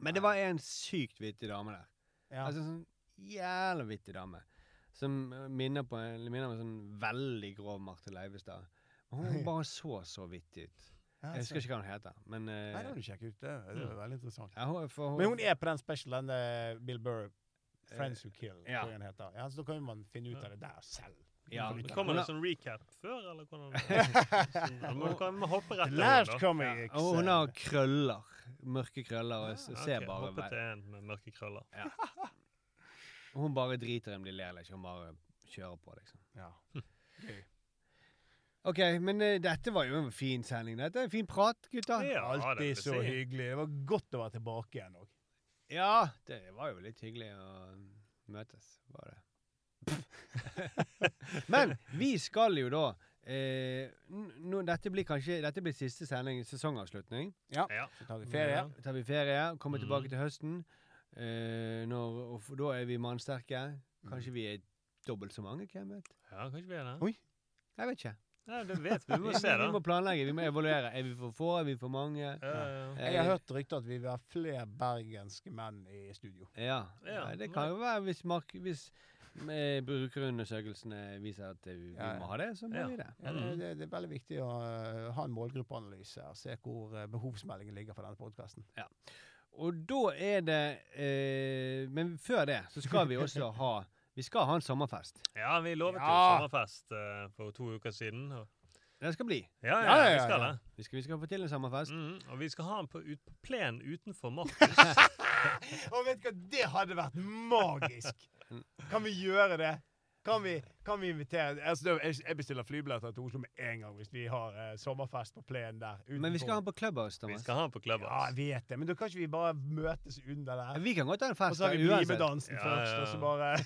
Men det var en sykt vittig dame der. Ja. Altså en sånn jævla vittig dame. Som eh, minner på en, minner om en sånn veldig grov Marte Leivestad. Men hun bare så så vittig ut. Ja, Jeg husker ikke hva hun heter, men uh, Nei, det må du sjekke ut. Det, det er veldig interessant. ja, hun, for hun, Men hun er på den specialen, eh, Bill Burr, 'Friends Who Kill', ja. tror jeg den heter. Ja, så da kan man finne ut av det der selv. Ja, kommer det en sånn recap før, eller hvordan? Sånn, må, kan hoppe rett over, da? Ja. og hun har krøller. Mørke krøller. Og s- ser ok, bare Hoppe til en med mørke krøller. Hun bare driter om de ler eller ikke. Hun bare kjører på, liksom. Ja. OK, men uh, dette var jo en fin sending. Dette er en fin prat, gutta. Ja, Alltid så hyggelig. Det var godt å være tilbake igjen òg. Ja, det var jo litt hyggelig å møtes, var det. Men vi skal jo da eh, nå, dette blir kanskje Dette blir siste sending, sesongavslutning. Ja. Ja. Så tar vi ferie. Ja. tar vi ferie, kommer mm. tilbake til høsten. Eh, når, og da er vi mannsterke. Kanskje vi er dobbelt så mange, hvem vet? Ja, kanskje vi er det. Oi. Jeg vet ikke. Nei, det vet vi. Vi må se, da. vi må planlegge, vi må evaluere. Er vi for få, er vi for mange? Ja, ja. Jeg har hørt rykter at vi vil ha flere bergenske menn i studio. Ja, Ja, ja det kan jo være hvis, mark hvis eh, brukerundersøkelsene viser at eh, vi Ja, ja. må ha det, så må Ja. vi det. Ja, det, det, er veldig viktig å ha en målgruppeanalyse og se hvor behovsmeldingen ligger for denne podkasten. Og da er det eh, Men før det så skal vi også ha Vi skal ha en sommerfest. ja, vi lovet jo Ja. sommerfest eh, for to uker siden. Og... Det skal bli. Ja, ja, Ja, ja, vi ja, skal ja. det. Vi skal, vi skal få til en sommerfest. Mm, og vi skal ha den på, ut, på plen utenfor Markus. Og vet du hva, det hadde vært magisk! Kan vi gjøre det? Kan vi, kan vi invitere altså, Jeg bestiller flybilletter til Oslo med en gang hvis vi har uh, sommerfest på plenen der. Men vi skal ha den på Clubhouse, Thomas. vi skal ha den på Clubhouse. Ja, jeg vet det, men da kan ikke vi bare møtes under der? Vi kan godt ha en Og så har vi da, uansett. Ja, først, ja, og så bare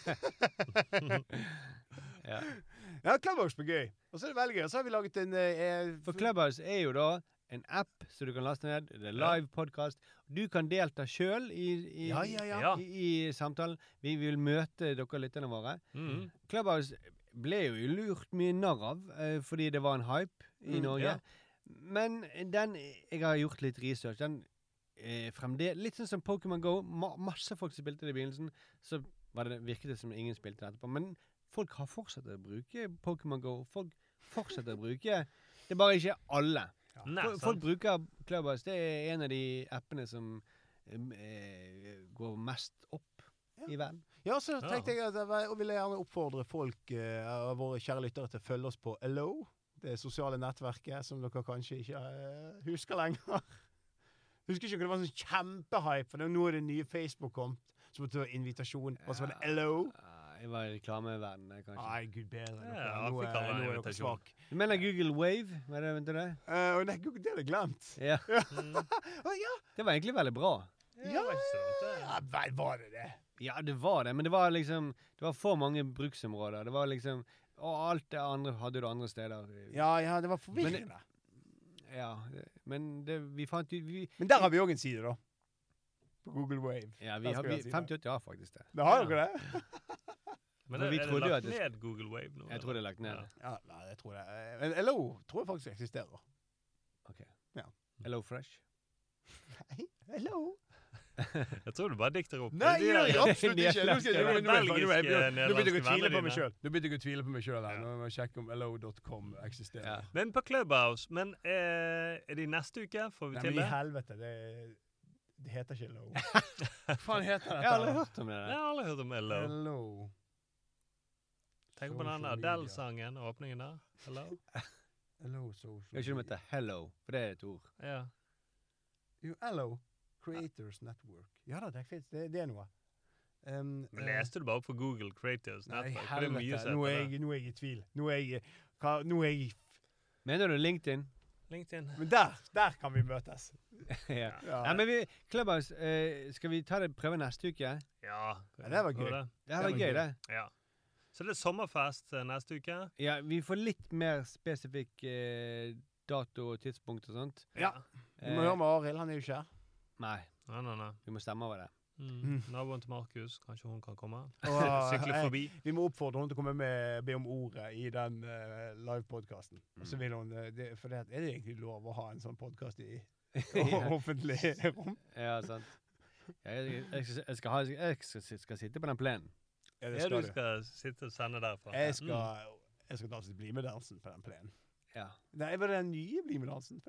Ja. Ja, Clubhouse blir gøy. Og så er det veldig gøy. Og så har vi laget en uh, For Clubhouse er jo da en app som du kan laste ned. Det er live podcast. Du kan delta sjøl i, i, Ja, ja, ja. Ja. i, i samtalen. Vi vil møte dere lytterne våre. Mm. Clubhouse ble jo lurt mye narr av eh, fordi det var en hype i Mm, Norge. ja. Men den Jeg har gjort litt research. Den er fremdeles Litt sånn som Pokémon Go. Ma masse folk som spilte det i begynnelsen. Så var det, virket det som ingen spilte det etterpå. Men folk har fortsatt å bruke Pokémon Go. Folk fortsetter å bruke Det er bare ikke alle. Nei, Folk, folk bruker Clubhouse. Det er en av de appene som eh, går mest opp i verden. Ja, så Ja. tenkte jeg at jeg og ville gjerne oppfordre folk, eh, våre kjære lyttere, til å følge oss på Hello. Det sosiale nettverket som dere kanskje ikke eh, husker lenger. Husker ikke det var en sånn kjempehype, for det- nå er det nye Facebook kommet. Så måtte det være invitasjon, og så var det Allo. Jeg var i reklameverdenen, kanskje. Nei, gud bedre. Noe, Ja, noe, noe, noe svak. Du mener Google Wave? Var det, du det? Uh, nei, Google, det hadde jeg glemt. Ja. oh, ja! Det var egentlig veldig bra. Ja, ja vel, var det det? Ja, det var det, men det var liksom Det var for mange bruksområder. Det var liksom Og alt det andre hadde du andre steder. Ja, ja, det var forvirrende. Ja, men det, vi fant ut Men der har vi òg en side, da. På Google Wave. Ja, vi har skal vi ha vi, side. 58 har faktisk det. Det har Ja. dere det? Men er, vi er det lagt det ned Google Wave nå? Jeg tror det er lagt ned. Ja. Ja, nei, jeg tror det. Eh, Men LO tror jeg faktisk eksisterer. Ok. Ja. Hello Fresh. Nei, hello? Jeg tror du bare dikter opp. Nei, gjør jeg der- absolutt ikke! Nå jeg- nå- begynte jeg å tvile på meg sjøl. Nå begynte jeg å tvile på meg sjøl. Ja. Nå må jeg sjekke om LO.com eksisterer. Ja. Men på Clubhouse. Men eh, er det i neste uke? Får vi Nei, til men i helvete, det, det heter ikke LO. Hva faen heter dette? Jeg har aldri hørt om det Jeg har aldri hørt om Hello. Hello. Tenk på den media. Adele-sangen og åpningen der. Hello. Hello social vet ikke det heter Hello, for det er et ord. Ja. Jo, hello. Creators Network. Ja da, det fins. Det, det er noe. Um, Men eh, leste du bare opp for Google Creators Network? Nei, helvete. Nå er, jeg, nå er jeg i tvil. Nå er jeg, hva, nå er jeg Mener du LinkedIn? LinkedIn. Men der, der kan vi møtes. ja. Ja. ja. men vi, Clubhouse, eh, skal vi ta det prøve neste uke? Ja. Ja, det var gøy. Det Det var var gøy, gøy. det. Ja. Så det er sommerfest eh, neste uke. Ja, vi får litt mer spesifikk eh, dato og tidspunkt og sånt. Ja. Vi må Eh, høre med Arild, han er jo ikke her. Nei, Nei, nei, nei. vi må stemme over det. Mm. Naboen til Markus, kanskje hun kan komme? Og, Sykle eh. Vi må oppfordre henne til å komme med be om ordet i den uh, livepodkasten. Mm. så vil hun eh, det, For det, er det egentlig lov å ha en sånn podkast i offentlig rom? Ja, sant. Jeg, jeg, jeg, skal, jeg, skal, ha, jeg skal, skal sitte på den plenen. Ja, det skal du du. skal sitte og sende derfra. Jeg skal, Mm. jeg skal danse Bli med-dansen på den plenen. Ja. Nei, var det den nye Bli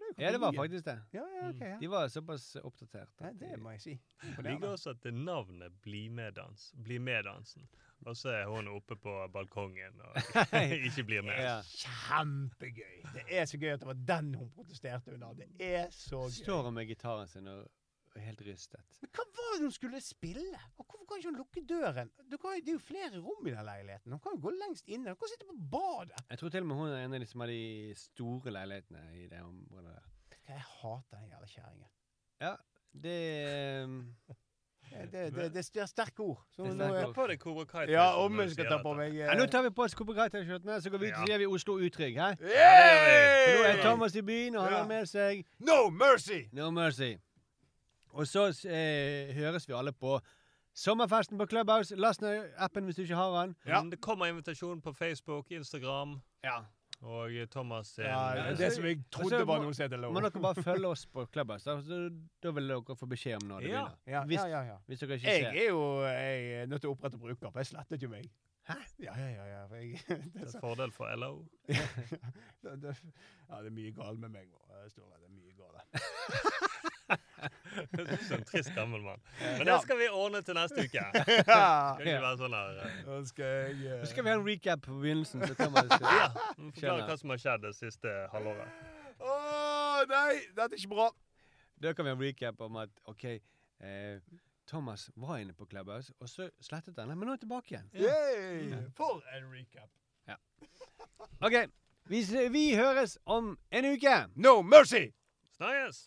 er jo ja, det var nye. faktisk det. Ja, ja, ok, ja. De var såpass oppdatert. Nei, det må jeg si. Det ligger også at det navnet Bli med-dans. Bli med-dansen. Og så er hun oppe på balkongen og ikke blir med. Ja. Kjempegøy! Det er så gøy at det var den hun protesterte under. Det er så gøy. Står hun med gitaren sin og og helt rystet. Men hva var det hun skulle spille? Og hvorfor kan ikke hun lukke døren? Du kan, det er jo flere rom i den leiligheten. Hun kan jo gå lengst inne. Hun kan sitte på badet. Jeg tror til og med hun er en av de som har de store leilighetene i det området der. Hva Jeg hater den jævla kjerringen. Ja, det ehm, Det, det, det, det, det er sterke ord. Så Det er nå på deg Cobra Kai. Ja, om jeg skal ta på meg ja, Nå tar vi på oss Copyright-T-skjortene, så går vi ut Ja. og sier vi Oslo Utrygg. Hæ? Yay! For nå er Thomas i byen, og han Ja. har med seg No mercy! No Mercy. Og så eh, høres vi alle på Sommerfesten på Clubhouse. Last ned appen hvis du ikke har den. Ja. Mm, Det kommer invitasjon på Facebook, Instagram, Ja. og Thomas sin Ja, det som jeg trodde var noe som lov. Må dere bare følge oss på Clubhouse. Da, da vil dere få beskjed om når det Ja. begynner. Ja, Hvis, ja, ja, ja. hvis dere ikke Jeg ser. er jo jeg er nødt til å opprette bruker, for jeg slettet jo meg. Hæ? Ja, ja, ja. ja jeg, det, er så, fordel for LO. det, det, ja, det er mye galt med meg nå. Det er mye galt. En trist gammel mann. Men det skal vi ordne til neste uke. Det Kan ikke være sånn her eh, Nå skal jeg uh... Skal vi ha en recap på begynnelsen. Så Thomas, ja, Forklare hva som har skjedd det siste halvåret. Å nei, dette er ikke bra. Da kan vi ha en recap om at OK, eh, Thomas var inne på Clubhouse, og så slettet han. Men nå er han tilbake igjen. Yay! For en recap. Ja. OK, vi, vi høres om en uke. No mercy! Snakkes!